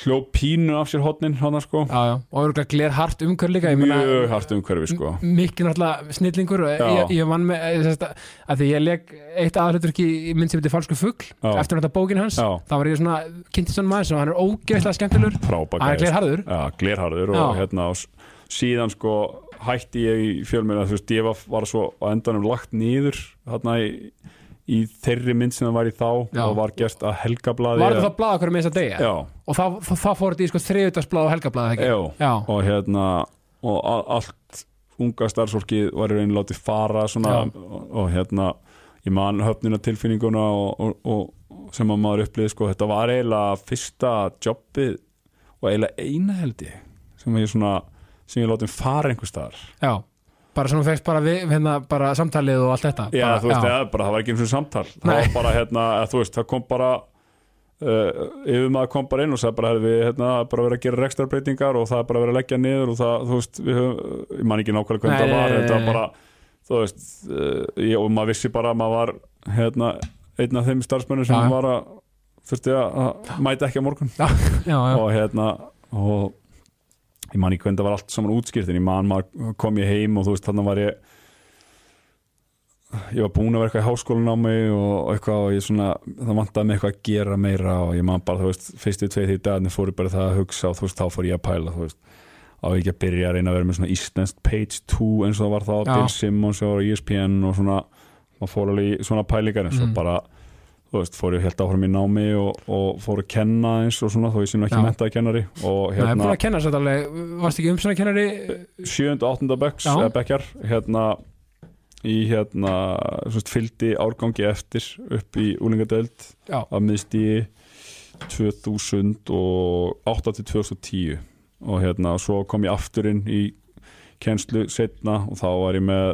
hljóð pínu af sér hotnin hana sko. Já, já, og örgulega gler hart umhver líka, mjög hart umhverfi sko. Mikið náttúrulega snillingur ég, ég vann með, ég, sérst, að því ég leg eitt aðhlutur ekki í mynd sem heitir Falsku fugl, Já. eftir þetta bókin hans, þá var ég svona, kynntist hann maður sem hann er ógeðslega skemmtilegur, frábæk hann er gler harður. Já, glerharður og hérna og síðan sko hætti ég í fjölmjöla þú veist, ég var svo á endanum lagt niður þarna í, í þeirri mynd sem það var í þá Já. og var gert að helgablaði Var þetta þá blað okkur með þess að degja? Já, Og þá, þá, þá fór þetta í sko þriðutarsblað og helgablað, ekki? já, Já, og hérna og allt unga starfsfólki var í raunin látið fara svona og, og hérna ég man höfnina tilfinninguna og, og, og sem að maður upplýði sko þetta var eiginlega fyrsta jobbið og eiginlega eina held ég sem ég svona sem ég látið fara einhver staðar já. Bara þú fegst bara, við, hérna, bara samtalið og allt þetta. Já, bara, þú veist, eða, bara, það var ekki eins og samtal það bara, hérna, veist, það kom bara uh, yfir maður kom bara inn og sagði bara, við, hérna, bara verið að gera rekstrarbreytingar og það er bara verið að leggja niður og það, þú veist, við höfum, ég man ekki nákvæmlega hvernig það var, þetta var bara þú veist, uh, ég, og maður vissi bara að maður var, hérna einn af þeim starfsmennir sem Já. var að þurfti að að mæta ekki á morgun já, já. og hérna og ég man ekki hvernig það var allt saman útskýrt en ég man maður kom ég heim og þú veist þannig var ég ég var búin að vera eitthvað í háskólan á mig og eitthvað og ég svona það vantaði mig eitthvað að gera meira og ég man bara þú veist fyrstu tveið því dagarnir fóru bara það að hugsa og þú veist þá fór ég að pæla þú veist á ekki að byrja að reyna að vera með svona Íslandst page 2 eins og það var þá. Bill Simmons og ESPN og svona maður fór alveg í svona pælingar en svo Mm. bara þú veist, fór ég helt áfram í námi og, og fór að kenna eins og svona þó ég sinna ekki Já. mentaði kennari og Það er hérna búin að kenna sér alveg, varst ekki umsönakennari 7. og 8. bekks eða bekkjar hérna í hérna svona, fylgdi árgangi eftir upp í úlingadeild Já, að miðst í 2008 til 2010 og hérna svo kom ég aftur inn í kennslu setna og þá var ég með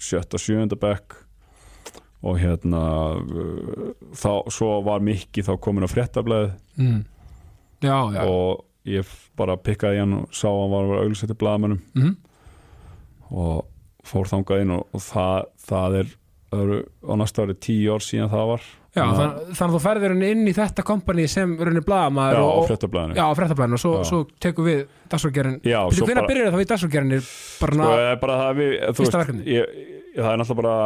7. og 7. bekk og hérna uh, þá, svo var Mikki þá komin á fréttablaðið. Mm. já, já. og ég bara pikkaði hann og sá hann var að vera auglýsettir blaðamönnum. Mm. og fór þangað inn og, og það, það er það eru á næsta ári tíu ár síðan það var. Já að- þann, þannig að þú henni inn í þetta kompani sem blaðamaður já, á fréttablaðinu. Og svo, svo tekur við svo Hvernig byrjar þá í dagsfólkgerinn bara Sko, ná, það er bara það við, veist, ég, ég, það er náttúrulega bara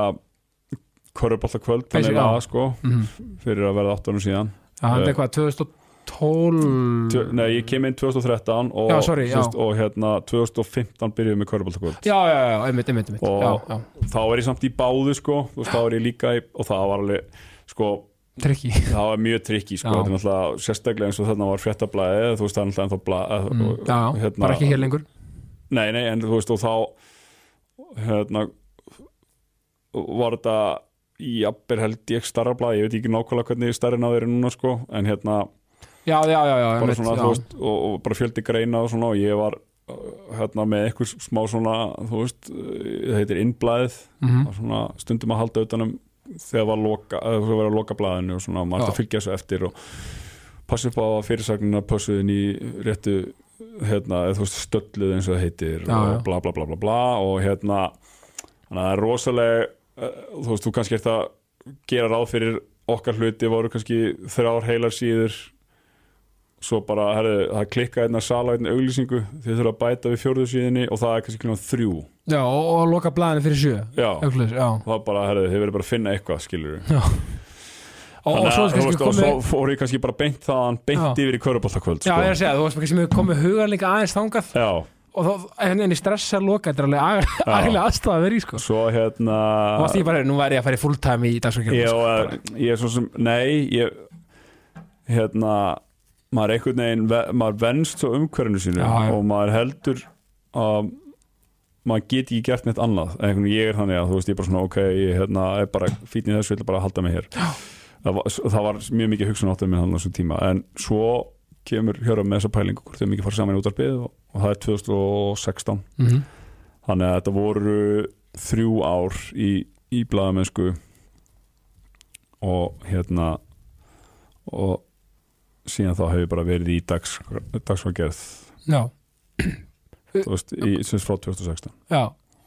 korrubólta kvöld Basic, þannig að sko mm. fyrir að verða 8 árum síðan hann Eh, er hvað, 2012 Tjö, Nei, ég kem inn 2013 og, Já, sorry, já. og hérna 2015 byrjuðum með korubólta kvöld Já, já, já, einmitt, einmitt, einmitt. Og- Já, já, þá er ég samt í báðu sko veist, þá er ég líka í, og það var alveg sko, trikki það var mjög trikki sko, þetta er náttúrulega sérstaklega eins og þarna var fréttablaðið þú veist, það er náttúrulega ennþá blað mm. og- Já, já, hérna- bara ekki hér lengur Nei, nei, en þú veist og þá hérna var þetta jafnir held ég starra blað, ég veit ekki nákvæmlega hvernig starrin á þeirri núna sko, en hérna Já, já, já, bara einmitt, svona, þú veist, og, og bara fjöldi greina og svona og ég var uh, hérna með eitthvað smá svona, þú veist uh, það heitir innblæðið, mm. svona stundum að halda utanum þegar var loka, þú verið að loka blaðinu og svona, maður ætti að fylgja þessu eftir og passa upp á fyrirsagnina pössuðin í réttu hérna, eða þú veist, stölluð eins og það heitir Já, og bla bla bla bla bla og hérna, þannig að það er rosalega þú veist, þú kannski ert að gera ráð fyrir okkar hluti voru kannski þrjár heilar síður svo bara, herri, það klikka einna sala einna auglýsingu, þið þurfa að bæta við fjórðu síðinni og það er kannski klíma þrjú Já, og, og loka blaðinu fyrir sjö já, Öglis, já. það bara, herri, þið verður bara að finna eitthvað skilur. Og, og svo er kannski og svo fór ég kannski bara beint þaðan beint Já. yfir í körubóltakvöld Já, sko. ég er að segja, þú varst kannski með komið hugan líka aðeins þangað já, og þá, en, en í stressa loka, þetta er alveg agalega aðstæða að vera í, sko. Svo hérna Þú varst ég bara, nú væri ég að fara í fulltime í dagsverkjum ég, sko, ég er svo sem, nei ég, hérna maður er einhvern veginn, ve- maður venst svo umhverfinu sínu Já, og maður heldur að maður geti ekki gert neitt annað. Einhvern veginn ég er þannig að þú veist ég er bara svona ok, ég hérna, er bara fítn í þessu, ég ætla bara halda mig hér. Það var, það var mjög mikið hugsun áttum minn hann á þessum tíma. En svo kemur hjöra með þessa pælingu hvort þau mikið fara saman í útarpið og, og það er 2016 mm þannig að þetta voru þrjú ár í, í blaðamennsku og hérna og síðan þá hefur bara verið í dags, dagsvargerð Já, þú veist, í, sem frá 2016 já.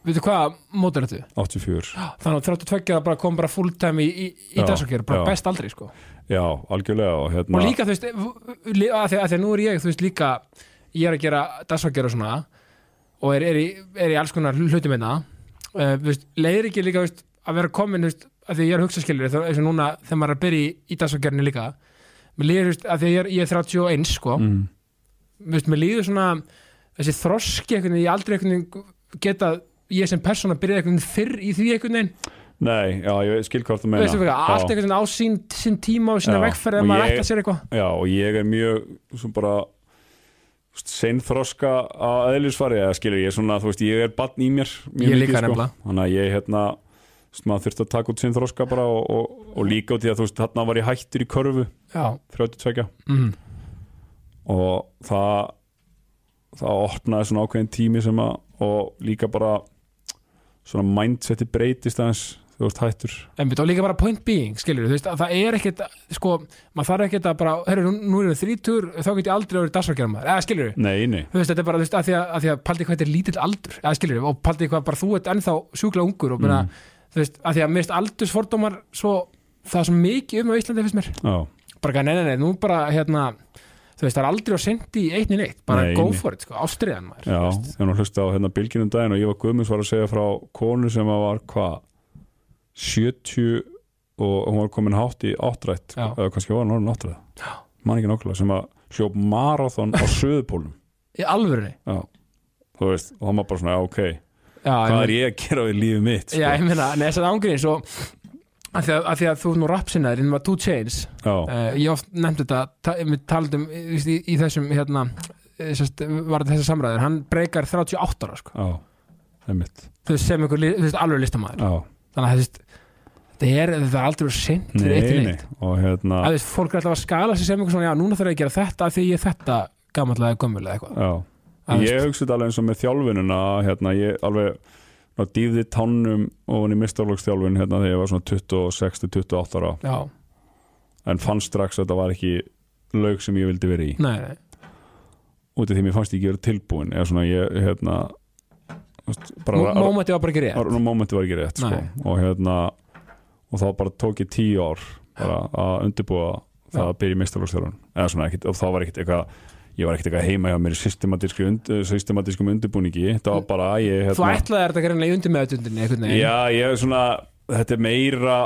Veitu hvað mótur þetta? 84, Þannig að 32 að bara kom bara fulltime í, í, í dagsverkjum, bara já. best aldrei, sko já, algjörlega og hérna og líka þú veist að því, að því að nú er ég þú veist líka ég er að gera dagsfaggjara og svona og er, er, í, er í alls konar hlutum einna uh, veist, leiðir ekki líka veist, að vera komin veist, að því ég er að hugsa skilur eins og núna þegar maður er að byrja í, í dagsfaggjörni líka. Mér líður þú veist, að því að ég er, ég er 31 sko, mm, mér líður svona þessi þroski ég aldrei geta ég sem byrjaði einhvern veginn fyrr í því einhvern veginn nei, já, ég skil hvað þú meina allt einhvern veginn á sín, sín tíma og sína vegferð ef maður ég- ætla sér eitthvað. Já, og ég er mjög svo bara seinþroska að eðlisfari eða skilur ég svona, þú veist, ég er barn í mér Ég líka sko. nefnilega. þannig að ég hérna maður þurfti að taka út seinþroska bara og, og, og líka út í að þú veist, þarna var ég hættur í körfu. Já, 32 mm. og það það opnaði svona ákveðin tími sem að og líka bara svona mindseti breytist aðeins þú veist hættur. Einmitt, og líka bara point being, skilur þú veist, að það er ekkert, sko, maður þarf ekkert að bara, herru, nú, nú erum við þrítur, þá get ég aldrei verið dagsverkjara maður, eða skilur þú, nei, nei, þú veist, þetta er bara, þú veist, að því að, að, að paldi hvað þetta er lítill aldur, eða skilur þú, og paldi hvað bara þú ert ennþá sjúkla ungur og bara, þú veist, að því að mist aldursfordómar svo, það er svo mikið um á Íslandi, finnst mér, já, bara, nei, nei, nei, nú bara, hérna, þú veist, það er aldrei á sendi í einni neitt, bara Nei, go for it, sko, ástriðan maður, já veist. þegar hún hlusta á hérna bylginum daginn og ég var guðmus var að segja frá konu sem að var hvað 70 og hún var komin hátt í áttrætt eða kannski var hún orðin áttrætt. Man ekki nákvæmlega sem að hljóp marathon á söðupólum í alvörunni, já, þú veist, og hann var bara svona, já, ok. Já, hvað er ég að gera við lífið mitt sko? Já, ég meina, þess að ángríns og að því því að þú nú rapsinnaður innum að Two Chains. Já, uh, ég oft nefndi þetta, ta, við taldum í, í, í þessum, hérna eh, sest, var þetta þessar samræður, hann breykar 38 ára, sko, þú veist, sem ykkur, alveg listamaður. Já, þannig að veist, þetta er, þetta er aldrei sent fyrir eitt nei, til nei eitt og hérna, að veist, fólk er alltaf að skala sig sem ykkur svona, já, núna þarf ég að gera þetta því ég er þetta gamallega gömmulega eitthvað. Já. Að ég hugsa þetta alveg eins og með þjálfununa hérna, ég alveg ná, dýfði tánum ofan í mistarlóksþjálfun hérna þegar ég var svona 26-28 ára. Já, en fann strax að þetta var ekki laug sem ég vildi vera í. Nei, nei, út af því mér fannst ég ekki vera tilbúin eða svona ég hérna þú veist, bara Mó- mómentið var bara ekki rétt. bara momenti var ekki rétt sko. Og hérna og þá bara tók ég tíu ár bara að undirbúa það að byrja í ekkit, og þá var ekkit eitthvað ég var ekkit eitthvað heima hjá mér í systematísku und, systematískum undirbúningi. Það var bara að ég Þú hérna, ætlaði þetta greinlega í undir með þetta einhvern veginn. Já, ég er svona þetta er meira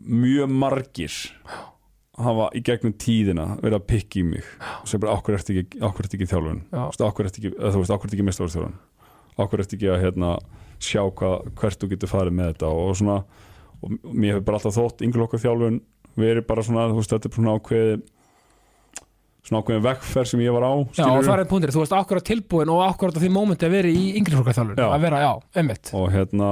mjög margir hafa í gegnum tíðina verið að pikka í mig. Sem bara okkur ertu ekki, ekki þjálfun? Okkur ertu ekki, ekki mistafærsþjálfun okkur ertu ekki að hérna, sjá hva, hvert þú getur farið með þetta og svona, og mér hefur bara alltaf þótt ynglokka þjálfun verið bara svona, þú veist, þetta er svona ákveði svona ákveðin vekkferð sem ég var á Já, og það er punktur, þú varst akkurat tilbúin og akkurat á því mómenti að vera í yngri fólkarþjálfun Já. að vera, já, einmitt. Og hérna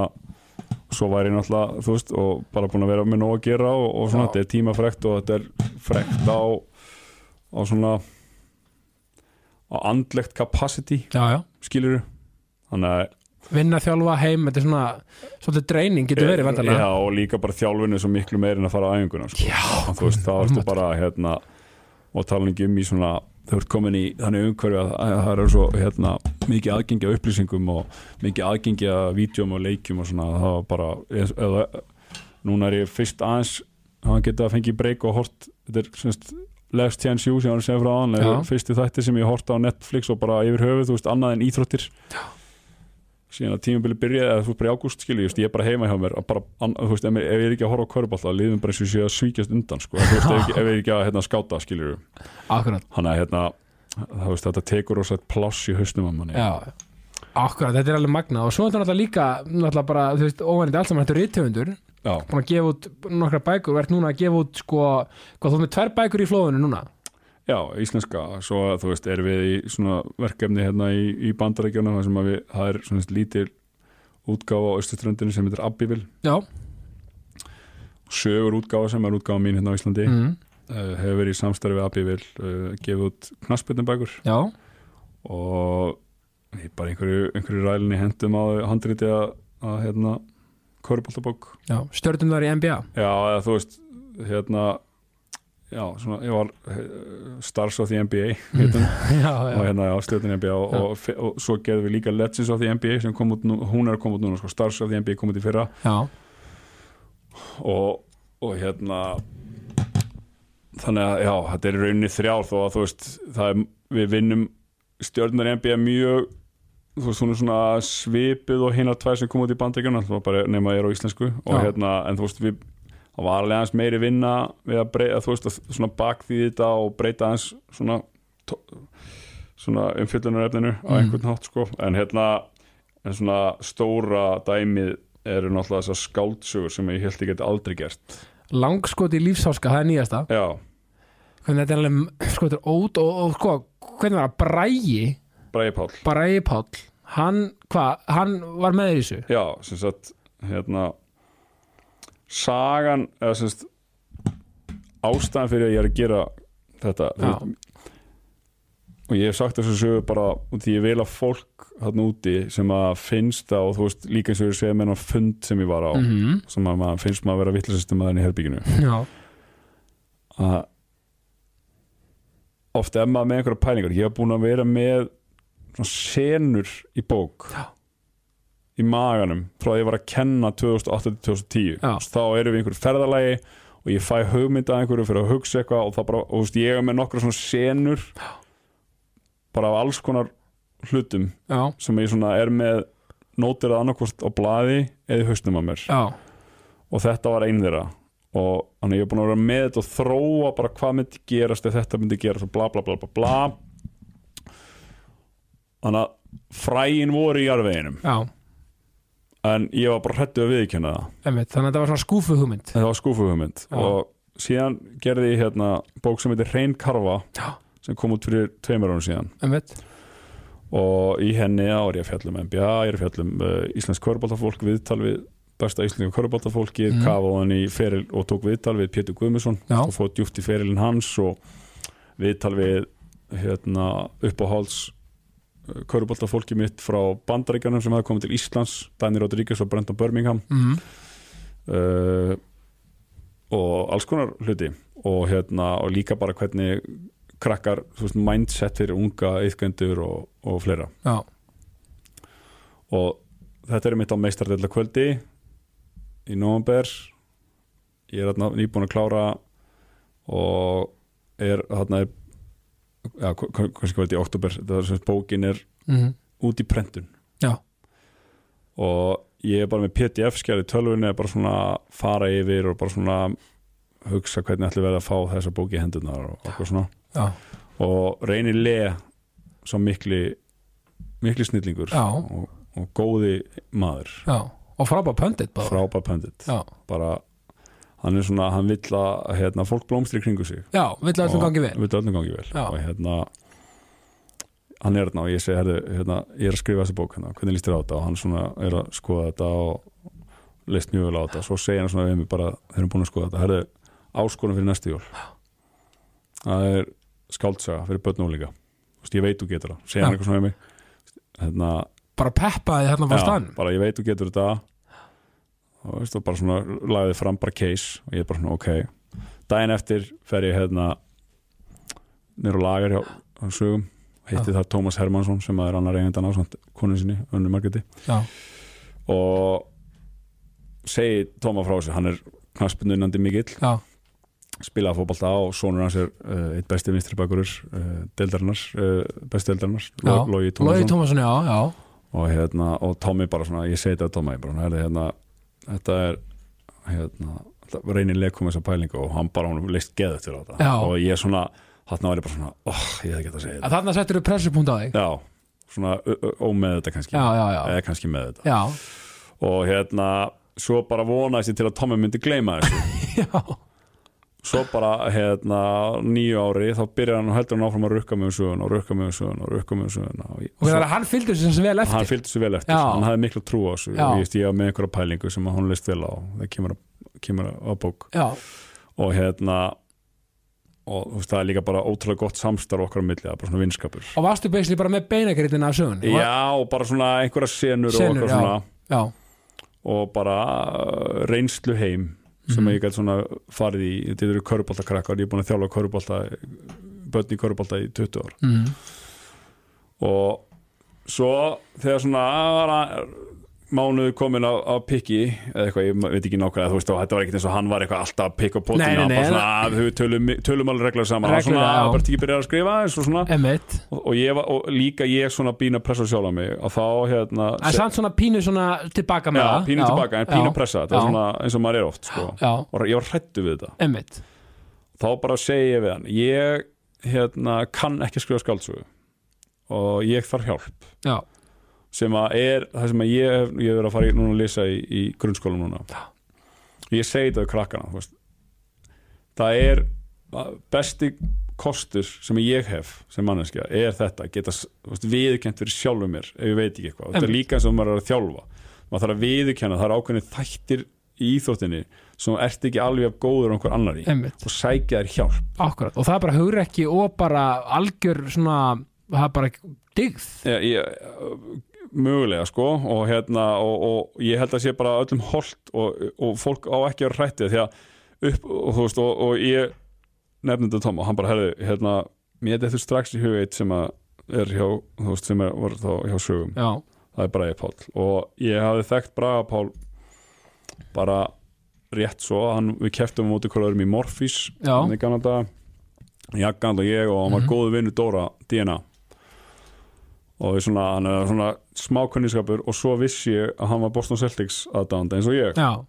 svo væri ég náttúrulega, þú veist og bara búin að vera með nóg að gera og, og svona, Já. þetta er tímafrekt og þetta er frekt á á svona á andlegt capacity Já, já, skilur þannig að vinna, þjálfa, heim þetta er svona, svolítið dreining getur verið já, vandarlega og líka bara þjálfinu svo miklu meir en að fara á æfinguna sko. Já, þú veist, þá ertu bara hérna, og tala um í svona þau ert komin í þannig umhverfi að, að það er svo hérna, mikið aðgengi að upplýsingum og mikið aðgengi að vídjum og leikjum og svona, það var bara eða, núna er ég fyrst aðeins hann geta að fengi breyk og hort þetta er semst Last Chance You sem hann segir frá Já. er fyrsti þætti sem ég horta á Netflix og bara yfir höfuð, þú veist, annað en íþróttir síðan að tímabili byrjaði eða þú veist bara í ágúst skilji, ég er bara heima hjá mér að bara, an, veist, ef, ég er ekki að horfa á köruballa liðum bara eins og ég sé að svíkjast undan sko, veist, ef, ég- ef ég er ekki að hérna, skáta akkurat, hann að hérna veist, þetta tekur ósætt pláss í hausnum á manni. Akkurat, þetta er alveg magnað. Og svo er þetta náttúrulega líka náttúrulega bara, þú veist, óvænandi allt saman þetta er rithöfundur, já, búin að gefa út nokkra bækur, og ert núna að gefa út sko, hvað þú með tvær bækur í flóðinu núna já, íslenska. Svo þú veist, erum við í svona verkefni hérna í, í bandarækjunum þar sem að við, það er svona lítil útgáfa á Östuströndinu sem heitir Abbiville Já, sögur útgáfa sem er útgáfa mín hérna á Íslandi. Mm. uh, hefur verið í samstarfi við Abbiville uh, gefið út knassbyrnubækur já, og ég bara einhverju, einhverju rælinni hendum á handriti að, að hérna köruboltabók. Já, stjörnum þar í NBA já eða þú veist hérna já svona ég var uh, Stars of the NBA heitum, Já, og hérna já stjórnum NBA og, Já. og, og svo gerðum við líka Legends of the NBA sem kom út nú, hún er að koma út núna sko, Stars of the NBA kom út í fyrra. Já, og, og hérna þannig að já, þetta er rauninni þó að þú veist, það er, við vinnum stjórnar NBA mjög þú veist, hún er svona svipuð og hinnar tvær sem kom út í bandekjuna bara nema ég er á íslensku. Og Já. hérna, en þú veist, við það var alveg aðeins meiri vinna við að breyta, þú veist, að svona bakþýði þetta og breyta aðeins svona svona umfyllunarefninu á Mm. einhvern hátt, sko, en hérna en svona stóra dæmið eru náttúrulega þessar skáldsögur sem ég held ég geti aldrei gert. Langskoti lífsáska, það er nýjasta. Já, hvernig þetta er alveg, sko, þetta er ót og, og sko, hvernig var það, Brægi Bræði Páll. Brægi Páll, hann, hvað, hann var með þessu? Já, sem sagt hérna sagan eða sem sagt ástæðan fyrir að ég er að gera þetta veist, og ég hef sagt þessu sögu bara út því ég vil að fólk þarna úti sem að finnst það og þú veist líka eins og ég segja með hennar fund sem ég var á Mhm. sem að maður finnst maður að vera vittlisestum að henni í herbygginu Já, að ofta er maður með einhverja pælingar. Ég hef búin að vera með senur í bók. Já. Í maganum frá því ég var að kenna 2008-2010 Já. þá erum við einhverju ferðalagi og ég fæ hugmynda að einhverju fyrir að hugsa eitthvað og það bara, og þú veist, ég er með nokkra svona senur bara af alls konar hlutum já, sem ég svona er með nótir að annarkvort á blaði eða hausnum á mér. Já, og þetta var einn þeirra. Og þannig að ég er búin að vera með þetta og þróa bara hvað myndi gerast ef þetta myndi gerast og bla bla bla bla bla. Þannig að fræin voru í jarðveginum. Já, en ég var bara hrættu að viðkjöna það einmitt, þannig að þetta var svona skúfu hugmynd þetta var skúfuhugmynd Já. og síðan gerði ég hérna bók sem heitir Hrein Karfa Já. sem kom út fyrir tveimur árum síðan einmitt, og í henni á ég að fjallum NBA, ég er að fjallum uh, Íslensk kvöruboltafólk, viðtal við besta íslenska kvöruboltafólki, Mhm. mm. kafa hann í feril og tók viðtal við Pétur Guðmusson og fótt djúpt í ferilin hans og viðtal við hérna, uppáhalds kvöruboltafólki mitt frá bandaríkjanum sem hefði komið til Íslands Danny Rodríguez og Brendan Birmingham. Mm. uh, og alls konar hluti. Og, hérna, og líka bara hvernig krakkar, veist, mindset fyrir unga yðgöndur og, og fleira. Já, og þetta er mitt á meistardella kvöldi í november ég er nýbúin að klára og er þarna er hva- kannski kvöldi í oktober það er sem bókin er mm. út í prentun. Já, og ég er bara með pdf skjæri tölvunni bara svona fara yfir og bara svona hugsa hvernig ætli verið að fá þessa bóki í hendunar og eitthvað svona. Já, og reynir le svo mikli mikli snillingur og, og góði maður. Já. Og frábær pöndit bara. Frábær pöndit já, bara hann er svona, hann vill að hérna, fólk blómstri kringu sig. Já, vill að öllum gangi vel. öllum gangi vel. Og hérna hann er hérna og ég segi hérna, ég er að skrifa þessi bók hérna, hvernig líst þér á þetta? Og hann svona er að skoða þetta og leist mjög vel á þetta. Svo segir hann svona við mig bara þeir eru búin að skoða þetta herri, áskorun fyrir næstu jól. Það er skáldsaga fyrir börn og líka ég veit þú getur það, segir hann eitthvað svona við mig. Hérna, bara peppaði hérna bara ég veit þú getur þetta og veist, bara svona lagði fram bara case og ég er bara svona ok. Daginn eftir fer ég hérna nýr á lagar hjá á sögum. Hitti þar Tómas Hermansson sem er annar eigendan á samt konu sinni, önnu Margreti já, og segi Tóma frá þessu, hann er knaspununandi mikill, já, spilaði fótbolta og sonur hans er uh, eitt besti vinstri bakurur uh, deildarinnar, uh, besti deildarinnar Já. Logi Lógi Tómasson. Og hérna, og Tommy bara svona ég segi þetta á Tommy, bara hérna, hérna þetta er hérna, þetta reynir leikum þessa pælingu og hann bara hún leist geðu til þetta. Já. og ég svona, þarna var ég bara svona oh, ég hefði gett að segja að þetta þarna settur þú pressupunkt á þig? Já, svona ómeð þetta kannski. Já, já, já, eða kannski með þetta já, og hérna, svo bara vonaðist ég til að Tommy myndi gleyma þessu. Já, svo bara hérna nýju ári þá byrjar hann og heldur hann áfram að rukka mig um sögun og rukka mig um sögun og rukka mig um sögun og, og er að hann fylgdi þessu vel hann eftir fylgdi svo vel eftir, Já. hann hafði miklu trú á þessu. Og ég, ég var með einhverja pælingu sem hann leist vel á. Það kemur, kemur á bók. Já, og hérna og veist það er líka bara ótrúlega gott samstarf okkar á milli, það er bara svona vinskapur. Og varstu basically bara með beinagriðina af sögun já og bara svona einhverja senur, Senur, og og bara uh, reynslu heim sem Mhm. ég gæti svona farið í þetta eru köruboltakrakkar, ég er búin að þjálfa körubolta börn í körubolta í 20 ár mm. og svo þegar svona var að- mánuðu komin á, á pikki eða eitthvað, ég veit ekki nákvæmlega þú veist og þetta var ekkert eins og hann var eitthvað alltaf að pikka nei, hann bara svona að við tölum, tölum alveg reglar saman. Já. svona, bara ekki byrjað að skrifa eins og svona. Og, og, ég var, og líka ég svona bína pressa sjálf á mig. Og þá hérna en samt svona pínu svona tilbaka með já, það. pínu tilbaka en pínu já, pressa þetta já. er svona eins og maður er oft sko. já, og ég var hrættu við þetta. Emitt þá bara segi ég við hann ég hérna, kann ekki skrifa skáldsögu. Og ég þarf hjálp. Já, sem að er það sem að ég hef, ég hef verið að fara í, núna að lesa í, í grunnskólum núna. Ég segi þetta við krakkana það er besti kostur sem ég hef sem manneskja er þetta geta viðurkennt fyrir sjálfum mér ef ég veit ekki eitthvað, þetta er Einmitt. líka eins og maður er að þjálfa. Maður þarf að viðurkenna, það er ákveðin þættir í íþróttinni sem ert ekki alveg af góður og einhver annar í. Emitt og sækja þér hjálp. Akkurat, og það er bara hugrekki og bara algjör svona það er bara digð mögulega sko og hérna og, og ég held að sé bara öllum holdt og, og fólk á ekki að hrættið því að upp og þú veist og, og ég nefndi þetta Tom og hann bara herði hérna mér þetta strax í hug eitt sem að er hjá þú veist sem er, var þá hjá sögum. Já, það er Bragi Pál og ég hafði þekkt Braga Pál bara rétt svo hann, við keftum á móti hverju öðrum í Morfís í gamla daga. Jaggan og ég og hann var Mhm. góðu vinnu Dóra DNA og svona, hann er svona smá kunniskapur og svo vissi ég að hann var Boston Celtics aðdáðanda eins og ég. Já,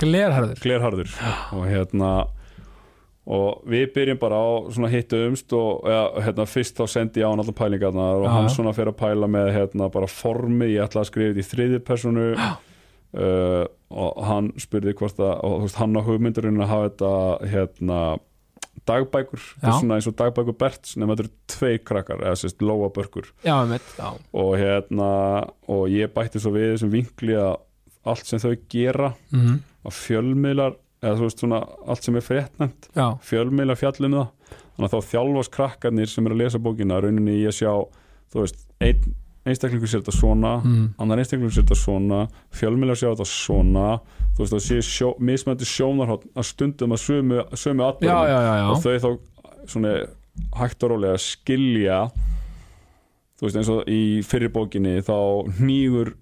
Glerharður. Glerharður. Og hérna og við byrjum bara á svona hittu umst og ja, hérna, fyrst þá sendi ég á hann allar pælingarnar og Já, hann svona fer að pæla með hérna, bara formi, ég ætla að skrifa þetta í þriði personu. Uh, og hann spurði hvort að og, þú veist, hann á hugmyndurinn að hafa þetta hérna dagbækur, þetta er svona eins og dagbækur Berts nema þetta eru tvei krakkar, eða sérst lóa börkur. Já, einmitt, já, og hérna og ég bætti svo við þessum vinkli að allt sem þau gera mm að fjölmiðlar eða þú veist svona allt sem er fréttnæmt fjölmiðlar fjallum það. Þannig að þá þjálfast krakkarnir sem er að lesa bókina rauninni í að sjá þú veist, einn einstaklingur sér þetta svona mm. annar einstaklingur sér þetta svona fjölmiðlar sjá þetta svona þú veist það sé sjó, mismætti sjónarhótt að stundum að sömu, sömu já, atbyrðum já, já, og já. þau þá svona hægt og rólega skilja þú veist eins og í fyrir bókinni þá nýgur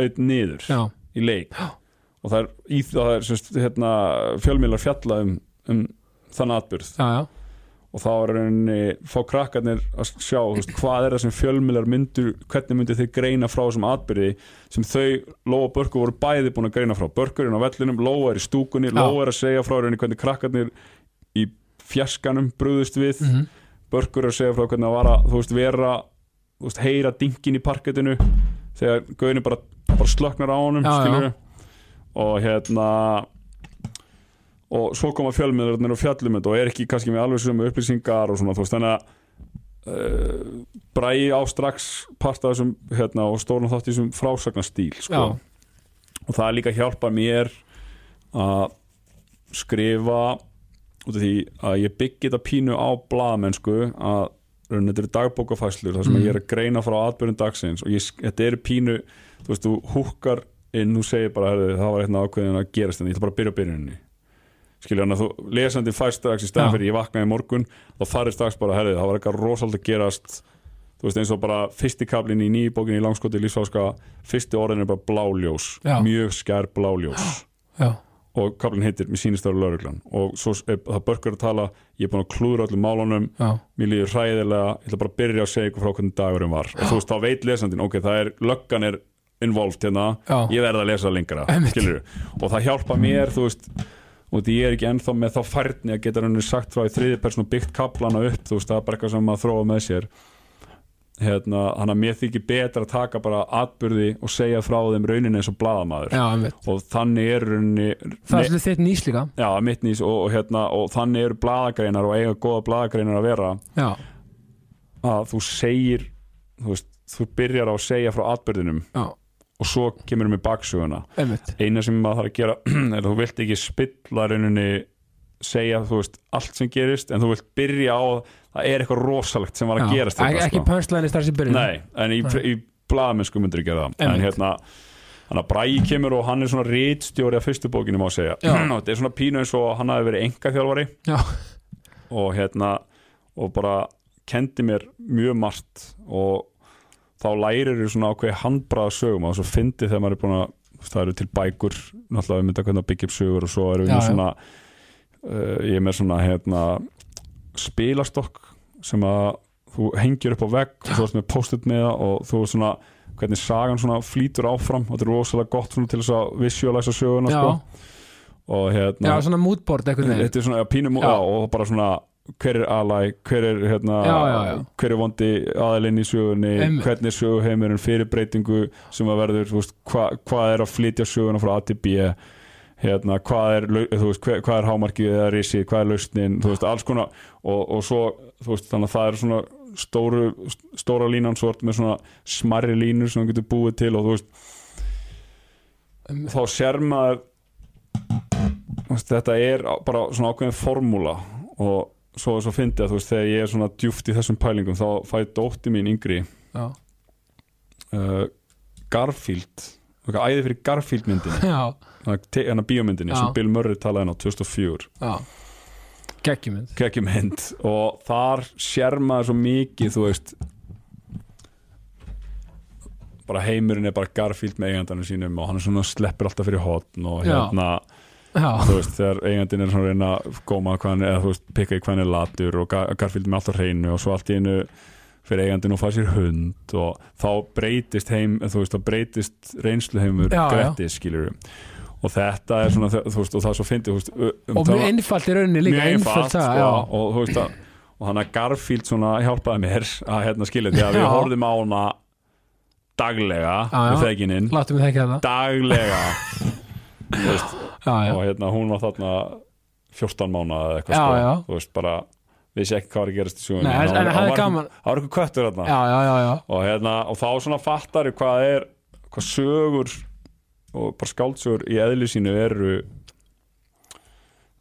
einn niður já. í leik og það er, það er semst, hérna, fjölmiðlar fjalla um, um þann atbyrð já, já. Og þá er rauninni fá krakkarnir að sjá veist, hvað er það sem fjölmiðlar myndur hvernig myndir þeir greina frá þessum atbyrði sem þau, Lóa og Börkur voru bæði búin að greina frá, Börkurinn á vellinum Lóa er í stúkunni, Já. Lóa er að segja frá rauninni hvernig krakkarnir í fjarskanum brúðust við, Mm Börkur er að segja frá hvernig það var að þú veist, vera, þú veist, heyra dinkin í parkettinu þegar gauðin bara, bara slöknar á honum Já, og hérna og svo koma fjölmiðlarnir og fjallum og er ekki kannski með alveg sömu upplýsingar og svona þú veist þannig að uh, bræði á strax part af þessum hérna, og stórnum þátt í þessum frásagnastýl sko. Og það er líka að hjálpa mér að skrifa út af því að ég byggi þetta pínu á blaðmennsku að þetta eru dagbókafæslur þar sem Mm. ég er að greina frá atbyrjun dagsins og ég, þetta eru pínu þú veist, þú húkkar inn, þú segir bara það var eitthvað ákveðin að gerast en ég ætla bara að byrja byrjuninni skilja hann að þú lesandi fær strax í stæðan Já. fyrir ég vaknaði morgun þá farir strax bara, herri, það var eitthvað rosalega gerast. Þú veist eins og bara fyrsti kablin í nýju bókinni í langskoti lífsáska fyrsti orðin er bara bláljós Já. mjög skær bláljós. Já, og kablin heitir Mér sýnist ára lauruglan og svo er það börkur að tala ég er búin að klúra öllum málunum já, mér líður hræðilega, ég ætla bara að byrja að segja ykkur frá hvernig dagurum var. Og þú veist, þá veit lesandinn, ok, það er löggan er involved hérna, ég verð að lesa það lengra og það hjálpa mér, þú veist og því ég er ekki ennþá með þá færni að geta rauninni sagt frá í þriði personu byggt kaplana upp þú veist, það er bara eitthvað sem maður þróa með sér. Hérna, hann að mér þykir betra að taka bara atburði og segja frá þeim rauninni eins og einmitt. Og þannig er rauninni Það er svolítið þitt nýs líka. Já, mitt nýs og, og, hérna, og þannig eru blaðagreinar og eiga góða blaðagreinar að vera. Já, að þú segir þú, veist, þú byrjar á að segja frá atbyrðinum já, og svo kemur við baksuguna einmitt. Eina sem maður þarf að gera er að þú vilt ekki spilla rauninni segja þú veist allt sem gerist en þú vilt byrja á það er eitthvað rosalegt sem var að Já, gerast ekki, hérna, ekki sko. pönslæðinni strax í byrjun Nei, en í, Nei. í blaðamennsku myndir gera það. En hérna hann að Bræi kemur og hann er svona rítstjóri af fyrstu bókinu má segja. Þetta er svona pínu eins og hann hafi verið engaþjálfari Já, og hérna og bara kendi mér mjög margt og þá lærir þú svona ákveði handbraða sögum og svo fyndi þegar maður er búin að það eru til bækur náttúrulega um þetta hvernig að byggja upp sögur og svo erum við með svona uh, ég er með svona hérna spilastokk sem að þú hengir upp á vegg og þú ert með post-it með það og þú er svona hvernig sagan svona flýtur áfram og þetta er rosalega gott til þess að visualæsa söguna sko. og hérna já, svona moodboard eitthvað þetta er svona já, pínum og bara svona hver er alæg, hver er hérna Já, já, já. hver er vondi aðalinn í sögunni Einmitt. hvernig er söguheimurinn fyrir breytingu sem að verður, veist, hva, hvað er að flytja söguna frá A til B hérna, hvað er, veist, hvað er hámarkið eða risi, hvað er lausnin veist, alls konar og, og svo, þannig að það er svona stóru, stóra línan svo ertu með svona smarri línur sem þú getur búið til og þú veist þá sér maður þetta er bara svona ákveðin formúla og svo svo fyndið að þú veist þegar ég er svona djúft í þessum pælingum þá fæði dótti mín yngri uh, Garfield æði fyrir Garfield myndinni hann að bíómyndinni Já. sem Bill Murray talaði inn á 2004 já. Geggjumynd. Kekkjumynd og þar sér maður svo mikið þú veist bara heimurinn er bara Garfield með eigandanum sínum og hann er svona sleppur alltaf fyrir hotn og hérna Já, þú veist, þegar eigandinn er svona reyna góma hann, eða þú veist, pikka í er latur og Gar- Garfield með alltaf hreinu og svo allt í einu fyrir eigandinn og fæði sér hund og þá breytist heim, þú veist, þá breytist reynsluheimur. Grettis, skilur og þetta er svona, þú veist, og það er svo fyndið um og mjög einfalt í rauninni líka mjög einfalt það, já. og þú veist að og hann að Garfield svona hjálpaði mér að hérna skilja því að við Já. horfðum á hana daglega við við þekki það daglega veist, já, já. og hérna hún var þarna 14 mánu eða eitthvað Já, sko, veist bara vissi ekki hvað var að gerast í en það var eitthvað köttur já. og, hérna, og þá svona fattar hvað er hvað sögur og bara skáldsögur í eðli sínu eru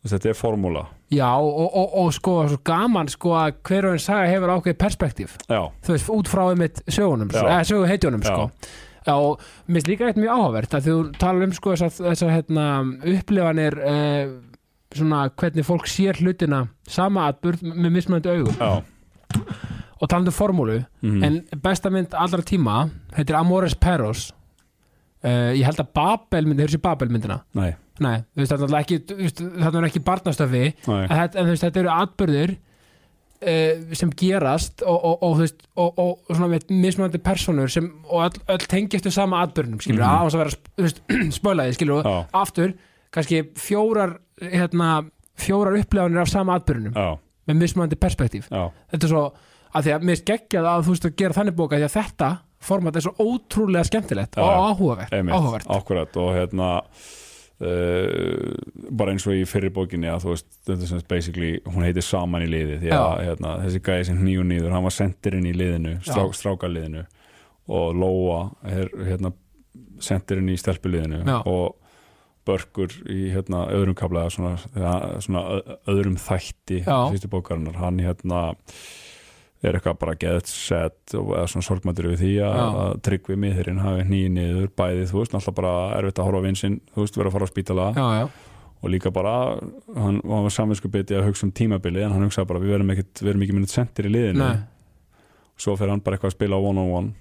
þetta er formúla. Já og, og, og sko svo gaman sko að hver og einn saga hefur ákveðið perspektíf. Já, þú veist, út frá einmitt sögunum sögu heitjónum sko Já, mér finnst líka eitthvað mjög áhugavert að þú talar um sko þessar þessa, hérna, upplifanir eh, svona hvernig fólk sér hlutina sama atburð með mismunandi augum. Já. Og talandi um formúlu Mhm. en besta mynd allra tíma heitir Amores Perros. Uh, ég held að Babel myndi, hefur sér Babel myndina? Nei, nei, þú veist, það er ekki ekki barnastöfi en, en þú veist, þetta eru atbyrður uh, sem gerast og, og, og, veist, og, svona með mismunandi personur sem, og öll, öll tengjast við sama atbyrðunum, skilur, mm. að vera spölaði, skilur, og aftur kannski fjórar hérna, fjórar upplifanir af sama atbyrðunum já, með mismunandi perspektíf. Já. Þetta er svo, að því að mér skeggjað að þú veist að gera þannig bóka því að þetta format er svo ótrúlega skemmtilegt og áhugavert, áhugavert. akkurat og hérna uh, bara eins og í fyrir bókinni að þú veist, þetta er sem sagt basically hún heitir saman í liði því að hérna, þessi gæði sem nýju nýður, hann var sendirinn í liðinu strá, Já. strákaliðinu og Lóa er hérna sendirinn í stelpuliðinu Já. og Börkur í hérna öðrum kabla svona, svona öðrum þætti fyrstu bókarinnar, hann hérna er eitthvað bara geðt sett og eða svona sorgmættur við því að, Já. að tryggvi miðurinn hafi hnýið niður bæði, þú veist, náttúrulega bara erfitt að horfa á vinsinn, þú veist, vera að fara á spítala. Já, já, og líka bara, hann, hann var samvinsku biti að hugsa um tímabili, en hann hugsaði bara við verum ekki minnit sendir í liðinu. Nei, svo fer hann bara eitthvað að spila one-on-one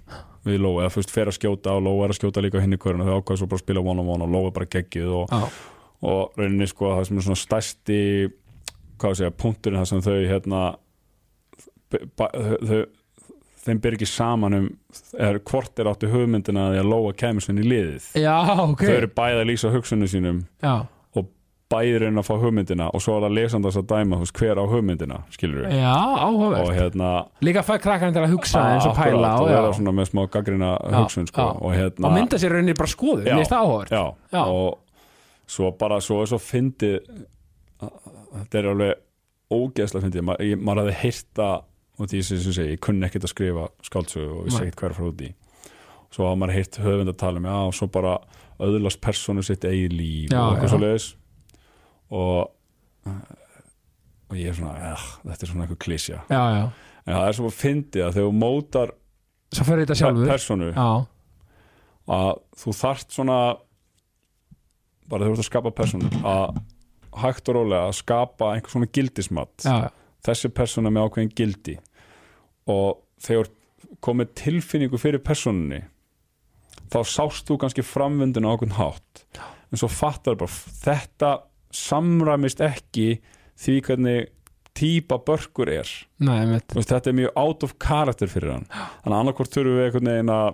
við Lóa, eða fyrst fer að skjóta og Lóa er að skjóta líka á hinni hverjum og þau ákvæða svo bara að spila one-on-one og Lóa er bara geggjuð og, já, og rauninni sko það sem er svona stærsti hvað að segja, punkturinn það sem þau hérna þeim ber ekki saman um eða hvort er áttu hugmyndina að því að Lóa kemur svona í liðið. Já, ok. Þau eru bæði að lýsa hugsunum sínum já, bæði reyna að fá hugmyndina og svo er það lesandast að dæma veist, hver á hugmyndina, skilur við já, áhugavert. Og hérna líka fæ krakkarinn til að hugsa eins og akkurat, pæla og og, vera svona með smá gaggrina hugsun sko, og hérna og mynda sér rauninni bara skoðu, Já. mér finnst það áhugavert. og svo bara svo er svo fyndið þetta er alveg ógeðslega fyndið. Ma, maður hefði heyrta og því sem ég segi, ég kunni ekkert að skrifa skáldsögu og vissi ekkert er frá út í. Svo hafa maður heyrt höfund að tala um já, og svo bara öðlast persónu sitt eigin líf Já, og eitthvað já. svo leiðis og og ég er svona, þetta er svona eitthvað klísja já, já, en það er svo fyndið að þegar þú mótar svo fyrir þetta sjálfur. persónu já, að þú þarft svona bara þú ert að skapa persónu að hægt og rólega að skapa einhver svona gildismat. Já, þessi persóna með ákveðin gildi. Og þegar komið tilfinningu fyrir persónunni þá sást þú kannski framvindinu á okkur hátt. En svo fattar bara þetta samræmist ekki því hvernig típa börkur er. Nei, þetta er mjög out of character fyrir hann. Þannig að annarkvort þurfum við einhvern veginn að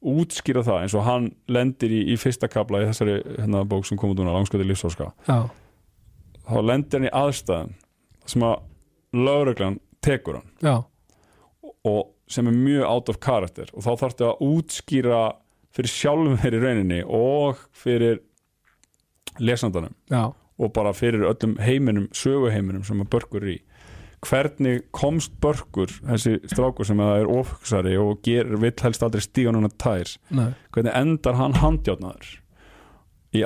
útskýra það eins og hann lendir í, í fyrsta kapla í þessari hérna, bók sem kom út núna, langskoti lífsáska já, þá lendir hann í aðstæðum sem að lögreglan tekur hann. Já, og sem er mjög out of character. Og þá þarftu að útskýra fyrir sjálfum þeir í rauninni og fyrir lesandanum. Já, og bara fyrir öllum heiminum, söguheiminum sem að börkur í. Hvernig komst börkur þessi strákur sem að er ofhugsari og ger, vill helst aldrei stíga núna tær nei, hvernig endar hann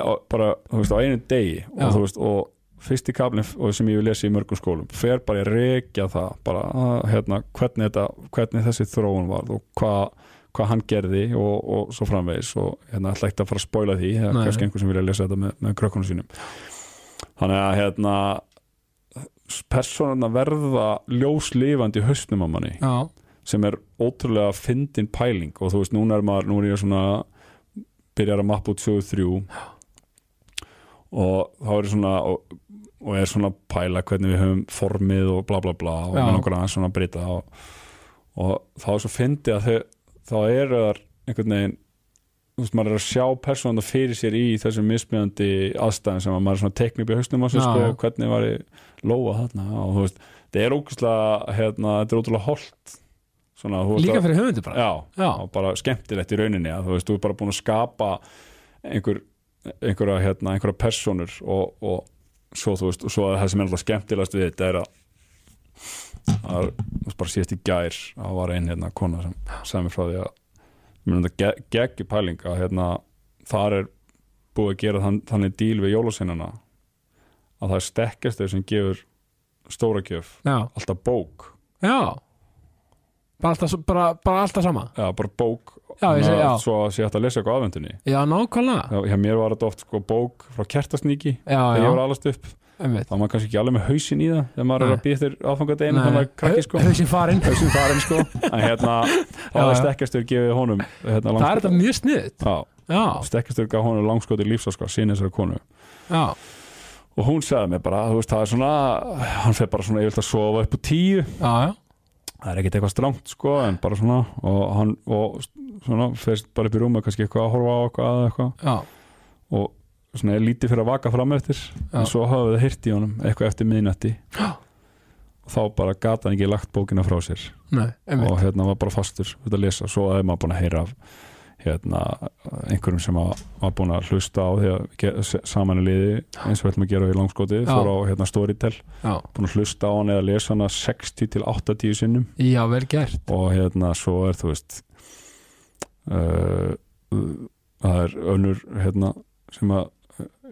á, bara, þú veist, á einu degi og veist, og fyrsti kablin sem ég vil lesa í mörgum skólum fer bara að rekja það bara, að, hérna, hvernig, þetta, hvernig þessi þróun var og hvað hvað hann gerði og, og svo framvegis og hérna ætla ekki að fara að spoila því eða kannski einhver sem vilja lesa þetta með, með krökkunum sínum. Þannig að hérna personarna verða ljóslifandi í hausnum á manni já, sem er ótrúlega fyndin pæling og þú veist, núna er maður, nú er ég svona byrjar að mappa út sögu þrjú og þá er ég svona og, og er svona að pæla hvernig við höfum formið og bla bla bla og með nokkur aðeins svona að breyta og, og þá er svo fyndið að þau, þá eru þar einhvern veginn þú veist, maður er að sjá persónuna fyrir sér í þessum mismjöndi aðstæðum sem að maður er svona tekni upp í hausnum á Já. sko, hvernig var ég lóa þarna og þú veist, þetta er ógæslega hérna, þetta er ótrúlega holt svona, veist líka fyrir höfundu bara já, Já. og bara skemmtilegt í rauninni að þú veist, þú er bara búin að skapa einhver, einhverja hérna, einhverja persónur og, og svo þú veist, og svo að það sem er alltaf skemmtilegast við þetta er að að þú veist, bara síðast í gær að var ein hérna kona sem sagði mér frá því að mér finnst þetta geggi pæling að hérna þar er búið að gera þann, þannig díl við jólaseinana að það er stekkjast þau sem gefur stóra já, alltaf bók. Já. Bara, alltaf, bara, bara alltaf sama? Já, bara bók Já, ég segi, já. svo að sé hægt að lesa eitthvað afvendunni já, nákvæmlega. Já, mér var þetta oft sko bók frá kertasníki þegar ég var alast upp. Þá var maður kannski ekki alveg með hausin í það þegar maður er að býja þér aðfangadeginu þannig að krakki sko. Hausinn farinn. Hausin farin sko. En hérna þá er já. stekkjastur gefið honum hérna, það er þetta mjög sniðt stekkjastur gaf honum langskoti lífsaska sín þessari konu. Já, og hún sagði mér bara þú veist það er svona hann fer bara svona yfirlt að sofa upp á tíu. Já, já það er ekkert eitthvað strangt sko en bara svona og hann og svona fyrst bara upp í rúma kannski eitthvað að horfa á eitthvað eða eitthvað. Já, og svona er lítið fyrir að vaka fram eftir en svo hafði það hirt í honum eitthvað eftir miðnætti. Já. og þá bara gata hann ekki lagt bókina frá sér. Nei, og hérna var bara fastur að lesa, svo aðeins maður búin að heyra af hérna einhverjum sem að- var búin að hlusta á því að ge- s- saman í liði eins og við ætlum að gera í langskoti Já. fór á hérna Storytel, já, búin að hlusta á hann eða lesa hana 60 til 80 sinnum. Já, vel gert. Og hérna svo er þú veist uh, það er önnur hérna sem að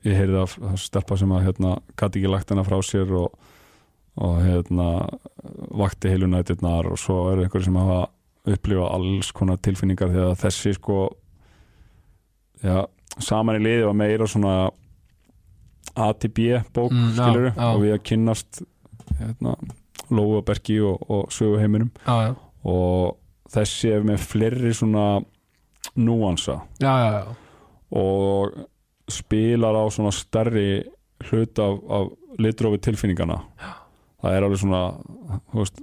ég heyrði af stelpa sem að hérna gæti ekki lagt hana frá sér og, og hérna vakti heilu nættirnar og svo er einhverju sem hafa upplifað alls konar tilfinningar að þessi sko já, saman í liði var meira svona A til B bók Mm, já, skilur já. og við að kynnast hérna, Lóabergi og, og söguheiminum. Já, já, og þessi er með fleiri svona núansa. Já, já, já. og spilar á svona stærri hlut af, af litrófi tilfinningana það er alveg svona þú veist,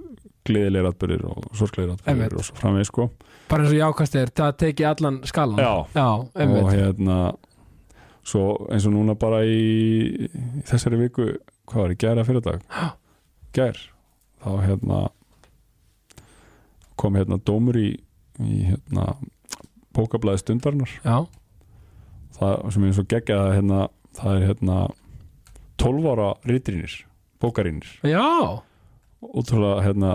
gleðilegir atbyrðir og sorglegir atbyrðir og svo framvegis sko. Bara eins og jákast er, það teki allan skalan Já. já og hérna svo eins og núna bara í, í þessari viku, hvað var í gæra fyrir dag gær þá hérna kom hérna dómur í, í hérna bókablaði stundarnar já, það sem er eins og geggja það hérna, það er hérna 12 ára ritrínir bókarínir, já. Ótrúlega hérna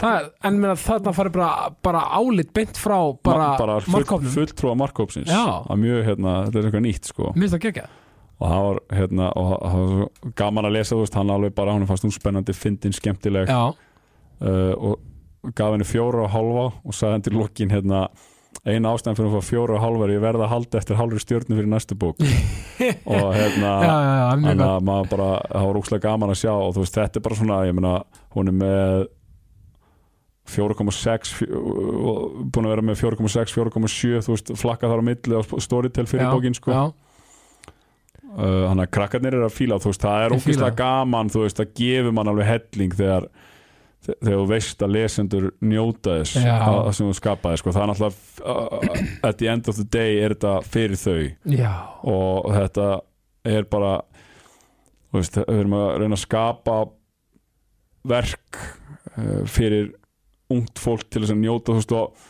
það, en meina þarna farið bara, bara álit beint frá bara, ma- bara full, markkópnum fulltrúa markkópsins hérna, þetta er eitthvað nýtt sko. Og það var hérna og það var gaman að lesa, veist, hann alveg bara hann fannst hún spennandi, fyndin, skemmtileg. Uh, og gaf henni fjóra og hálfa og sagði henni til lokin hérna eina ástæðan fyrir að fá fjóra og hálfa er ég verða að halda eftir hálfri stjórnu fyrir næstu bók. Og hérna já, já, já, að maður bara, það var rúkslega gaman að sjá og þú veist, þetta er bara svona, ég meina hún er með 4,6 fjó- og búin að vera með 4,6, 4,7 þú veist, flakka þar á milli á Storytel fyrir já, bókin sko. já, uh, þannig að krakkarnir eru að fíla þú veist, það er ógeðslega gaman þú veist, það gefur mann alveg helling þegar þegar þú veist að lesendur njóta þess að, að sem þú skapaði sko. það er náttúrulega uh, at the end of the day er þetta fyrir þau. Já, og þetta er bara þú veist, við erum að reyna að skapa verk uh, fyrir ungt fólk til þess að njóta þú veist, og,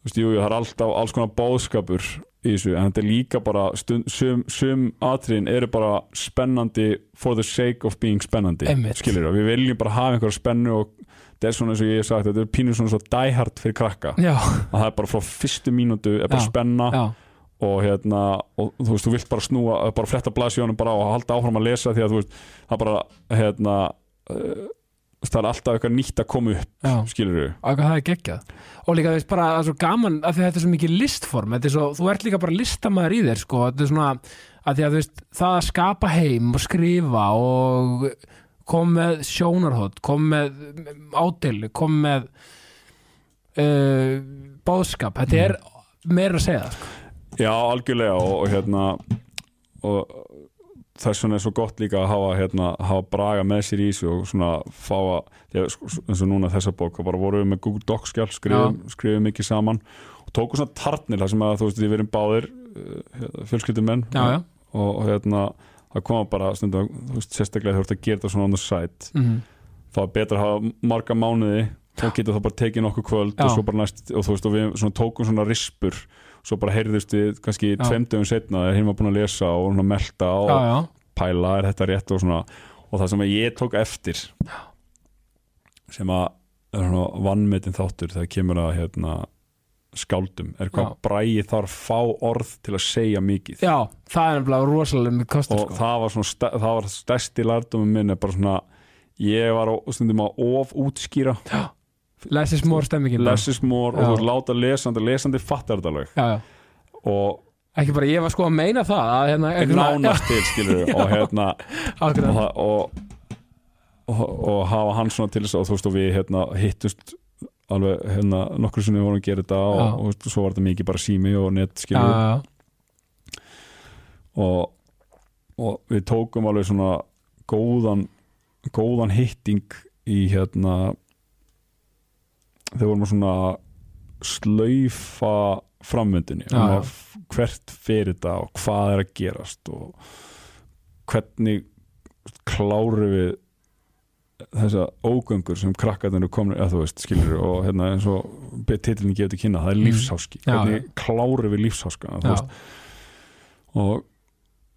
þú veist, jú, það er alltaf alls konar bóðskapur í þessu, en þetta er líka bara stund, sum, sum atriðin eru bara spennandi for the sake of being spennandi, Einmitt. skilur við viljum bara hafa einhverja spennu og þetta er svona eins og ég hef sagt, þetta er pínur svona svo diehard fyrir krakka, já, að það er bara frá fyrstu mínútu er bara Já. spenna já, og hérna, og þú veist, þú vilt bara snúa bara fletta blaðsjónum bara og halda áfram að lesa því að þú veist, það bara hérna, það er alltaf eitthvað nýtt að koma upp, já. skilur eitthvað það er geggjað. Og líka þú veist bara það er svo gaman að þetta er svo mikið listform er svo, þú ert líka bara listamæður í þér sko, þetta er svona að því að þú veist það að skapa heim og skrifa og kom með sjónarhótt kom með ádeilu kom með uh, bóðskap þetta er meira að segja sko. Já, algjörlega og, og hérna og þess vegna er svo gott líka að hafa, hérna, hafa braga með sér í þessu og svona fá að, sko, eins og núna þessa bók, bara vorum við með Google Docs skjál skrifum, skrifum mikið saman og og tóku svona tarnir þar sem að þú veist við erum báðir uh, fjölskyldumenn já, já, og, og hérna það koma bara stundum, þú veist, sérstaklega þú ert að gera þetta svona on the side. Mm þá er betra að hafa marga mánuði þá getur það bara tekið nokkuð kvöld og næst, og þú veist, og við svona tókum svona rispur, svo bara heyrðust við kannski Já. tveim dögum setna þegar hinn var búin að lesa og melta og já, já, pæla, er þetta rétt og svona og það sem ég tók eftir sem að er vannmetin þáttur þegar kemur að hérna skáldum, er hvað Já. bræði þarf fá orð til að segja mikið já, það er nefnilega rosalega með kostur og sko. það var svona sta- það var stærsti lærdómi minn er bara svona ég var á, stundum að of útskýra less is more stemmingin less is more og þú láta lesandi lesandi fattar þetta alveg. Og ekki bara ég var sko að meina það að hérna, nánast til skilur og hérna og, og, og, og hafa hann svona til þess að þú veist og við hérna hittust alveg hérna nokkru sinni vorum að gera þetta og, og, svo var þetta mikið bara sími og net skilur já, já. og, og við tókum alveg svona góðan góðan hitting í hérna þegar vorum að svona slaufa framvöndinni Já, um hvert fyrir þetta og hvað er að gerast og hvernig kláru við þessa ógöngur sem krakkarnir komin að þú veist, skilur og hérna eins og titlinn gefur til kynna, það er Mm. lífsháski. Hvernig kláru við lífsháskana þú veist, og,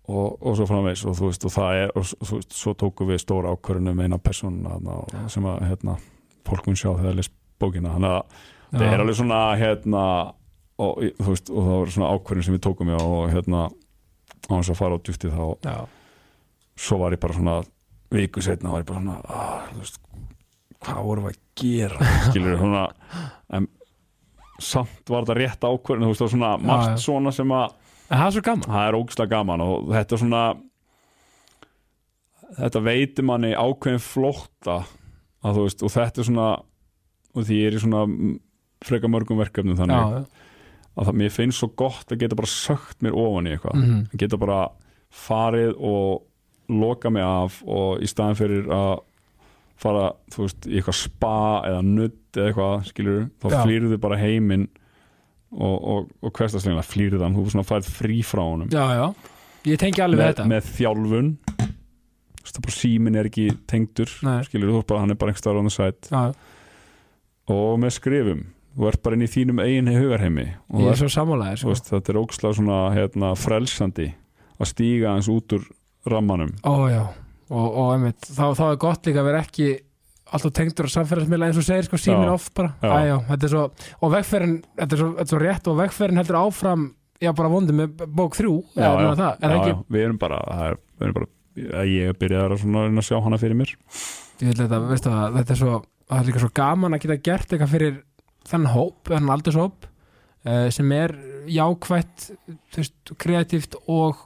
og, og svo framvegs og þú veist og það er og, þú veist, svo tókum við stóra ákvörðunum eina persónuna þarna og- sem að hérna, fólk mun sjá þegar það les bókina. Þannig að það er alveg svona hérna og, veist, og það var svona ákvörðun sem við tókum já, og hérna á hans að fara á djúftið þá já, svo var ég bara svona viku setna var ég bara svona ah, veist, hvað vorum við að gera? Skilur svona en samt var þetta rétt ákvörðun þú veist, það var svona margt já. svona sem að það er svo gaman. Það er ógislega gaman og þetta er svona þetta veitir manni ákveðin flótta að þú veist og þetta er svona og því ég er í svona mm, freka mörgum verkefnum þannig. Já, já. að það, mér finnst svo gott að geta bara sögt mér ofan í eitthvað. Mhm. að geta bara farið og loka mig af og í staðin fyrir að fara þú veist í eitthvað spa eða nudd eða eitthvað skilur þá Já. flýrðu bara heiminn og, og, og hverstaslegina flýrðu hann þú svona færð frí frá honum. Já, já, ég tengi alveg með, þetta. með þjálfun. Þú veist, það bara síminn er ekki tengdur Nei. skilur þú bara, hann er bara einhver staðar on the side. Já, og með skrifum þú ert bara inn í þínum eigin hugarheimi og er Þú sko. veist, þetta er ógslag svona hérna, frelsandi að stíga eins út úr rammanum. Ó og, og einmitt, þá, þá er gott líka að vera ekki alltaf tengdur á samfélagsmiðla eins og segir sko símin Já. oft bara. Já. Æ, já, svo, og vegferðin þetta er svo, þetta er svo rétt og vegferðin heldur áfram já bara vondi með bók þrjú já, já, það, er ekki, já, við erum bara, er, við erum bara ég er byrjaðar að, að sjá hana fyrir mér. Þetta, veistu þetta er svo það er líka svo gaman að geta gert eitthvað fyrir þennan hóp, þennan aldurshóp uh, sem er jákvætt veist, kreatíft og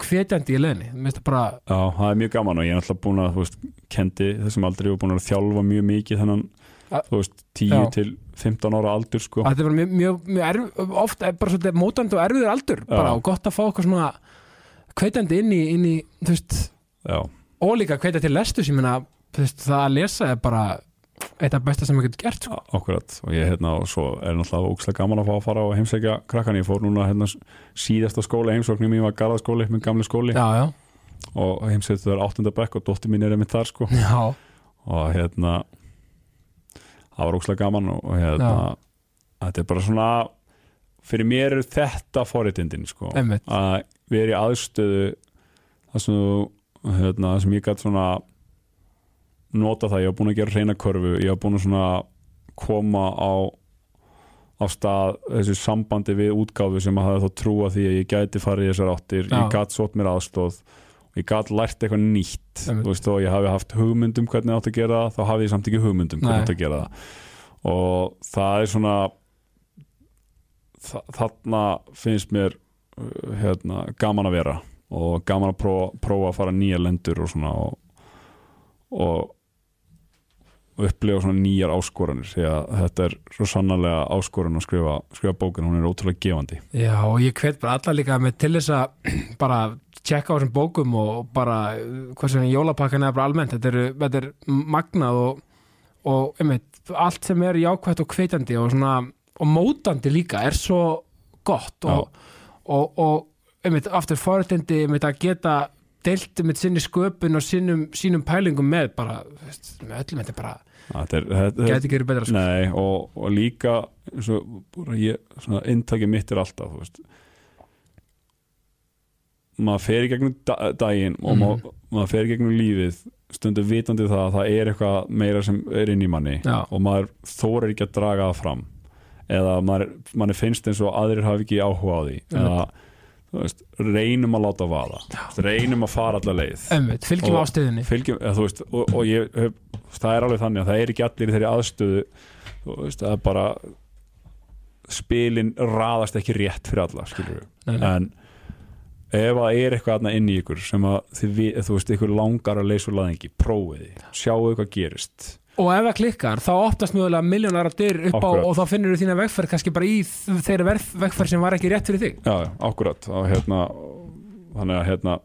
hvetjandi í leðinni, já, það er mjög gaman og ég er alltaf búin að veist, kendi þessum aldrei og búin að þjálfa mjög mikið Ja. þú veist, 10 Já. til 15 ára aldur sko þetta er bara mjög, mjög, mjög erf, ofta er bara svolítið mótandi og erfiður aldur bara, og gott að fá eitthvað svona hvetjandi inn í, inn í þú veist, já, og líka hvetja til lestus ég meina, það að lesa er bara eitt af besta sem maður getur gert sko. akkurat. Og ég hérna og svo er náttúrulega ógslag gaman að fá að fara og heimsækja krakkan ég fór núna hérna síðasta skóla heimsóknir mín var garðaskóli, minn gamli skóli. Já, já, og heimsæktu það er áttundabekk og dóttir mín er einmitt þar sko. Og hérna það var ógslag gaman og, hérna þetta er bara svona fyrir mér er þetta forréttindin sko. Að vera í aðstöðu það sem, hérna, sem ég gætt svona nota það, ég var búin að gera reyna körfu ég var búin að svona koma á á stað þessu sambandi við útgáfu sem að hafa þá trúa því að ég gæti farið í þessar áttir, Já. ég gætt sótt mér aðstóð og ég gætt lært eitthvað nýtt þú veist, og ég hafi haft hugmyndum hvernig átt að gera það, þá hafi ég samt ekki hugmyndum hvernig Nei. átt að gera það. Og það er svona þa þarna finnst mér uh, hérna, gaman að vera og gaman að prófa, prófa að fara nýja lendur og svona og, og upplifa svona nýjar áskoranir því að þetta er svo sannarlega áskorun að skrifa, skrifa bókin, hún er ótrúlega gefandi. Já, og ég hvet bara alla líka með til þess að bara tjekka á þessum bókum og bara, hvað sem jólapakkan er bara almennt, þetta er, þetta er magnað og, og einmitt, allt sem er jákvætt og hvetjandi og svona og mótandi líka er svo gott og, og, og einmitt, aftur forutindi einmitt, að geta deilt með sinni sköpun og sínum, sínum pælingum með bara, veist, með öllum þetta bara, gæti ekki verið betra sko. Nei, og, og líka bara ég, svona inntaki mitt er alltaf maður fer í gegnum da daginn og Mhm. maður, maður fer í gegnum lífið stundum vitandi það að það er eitthvað meira sem er inn í manni Já. og maður þórar ekki að draga það fram eða maður, manni finnst eins og aðrir hafi ekki áhuga á því eða þú veist, reynum að láta vaða. Reynum að fara alla leið. Einmitt, fylgjum ástöðinni og, og ég það er alveg þannig að það er ekki allir í þeirri aðstöðu veist, er bara spilin raðast ekki rétt fyrir alla skilur nei. en ef það er eitthvað aðna inn í ykkur sem að þið, þú veist, ykkur langar að leysa úr laðingi, prófiði, sjáu hvað gerist og ef það klikkar, þá opnast mjögulega miljónara dyr upp á Akkurat. og þá finnur þú þína vegferð kannski bara í þ- þeirri verð- vegferð sem var ekki rétt fyrir þig. Já, akkurat. Og hérna, þannig að hérna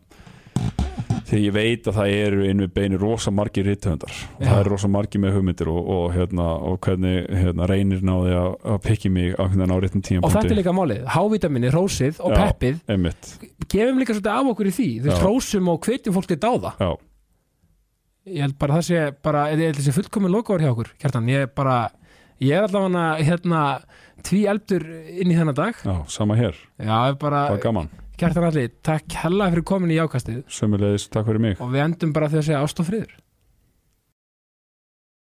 því ég veit að það eru inn við beinu rosa margir rithöndar og það eru rosa margir með hugmyndir og, og, hérna, og hvernig hérna, reynir náði að, að pikki mig á, réttum tíma og þetta er líka málið, hávítaminni, rósið og Já. peppið einmitt, gefum líka svolítið af okkur í því. Þú veist, Já. rósum og hvetjum fólk til dáða. Já, ég held bara að það sé bara, ég held þessi fullkomin lokaður hjá okkur kjartan, ég er bara ég er allavega hérna tví eldur inn í þennan dag. Já, sama hér. Já, bara, það er gaman, kjartan allir takk hella fyrir komin í jákastið. Sömulegis takk fyrir mig. Og við endum bara því að segja ást og friður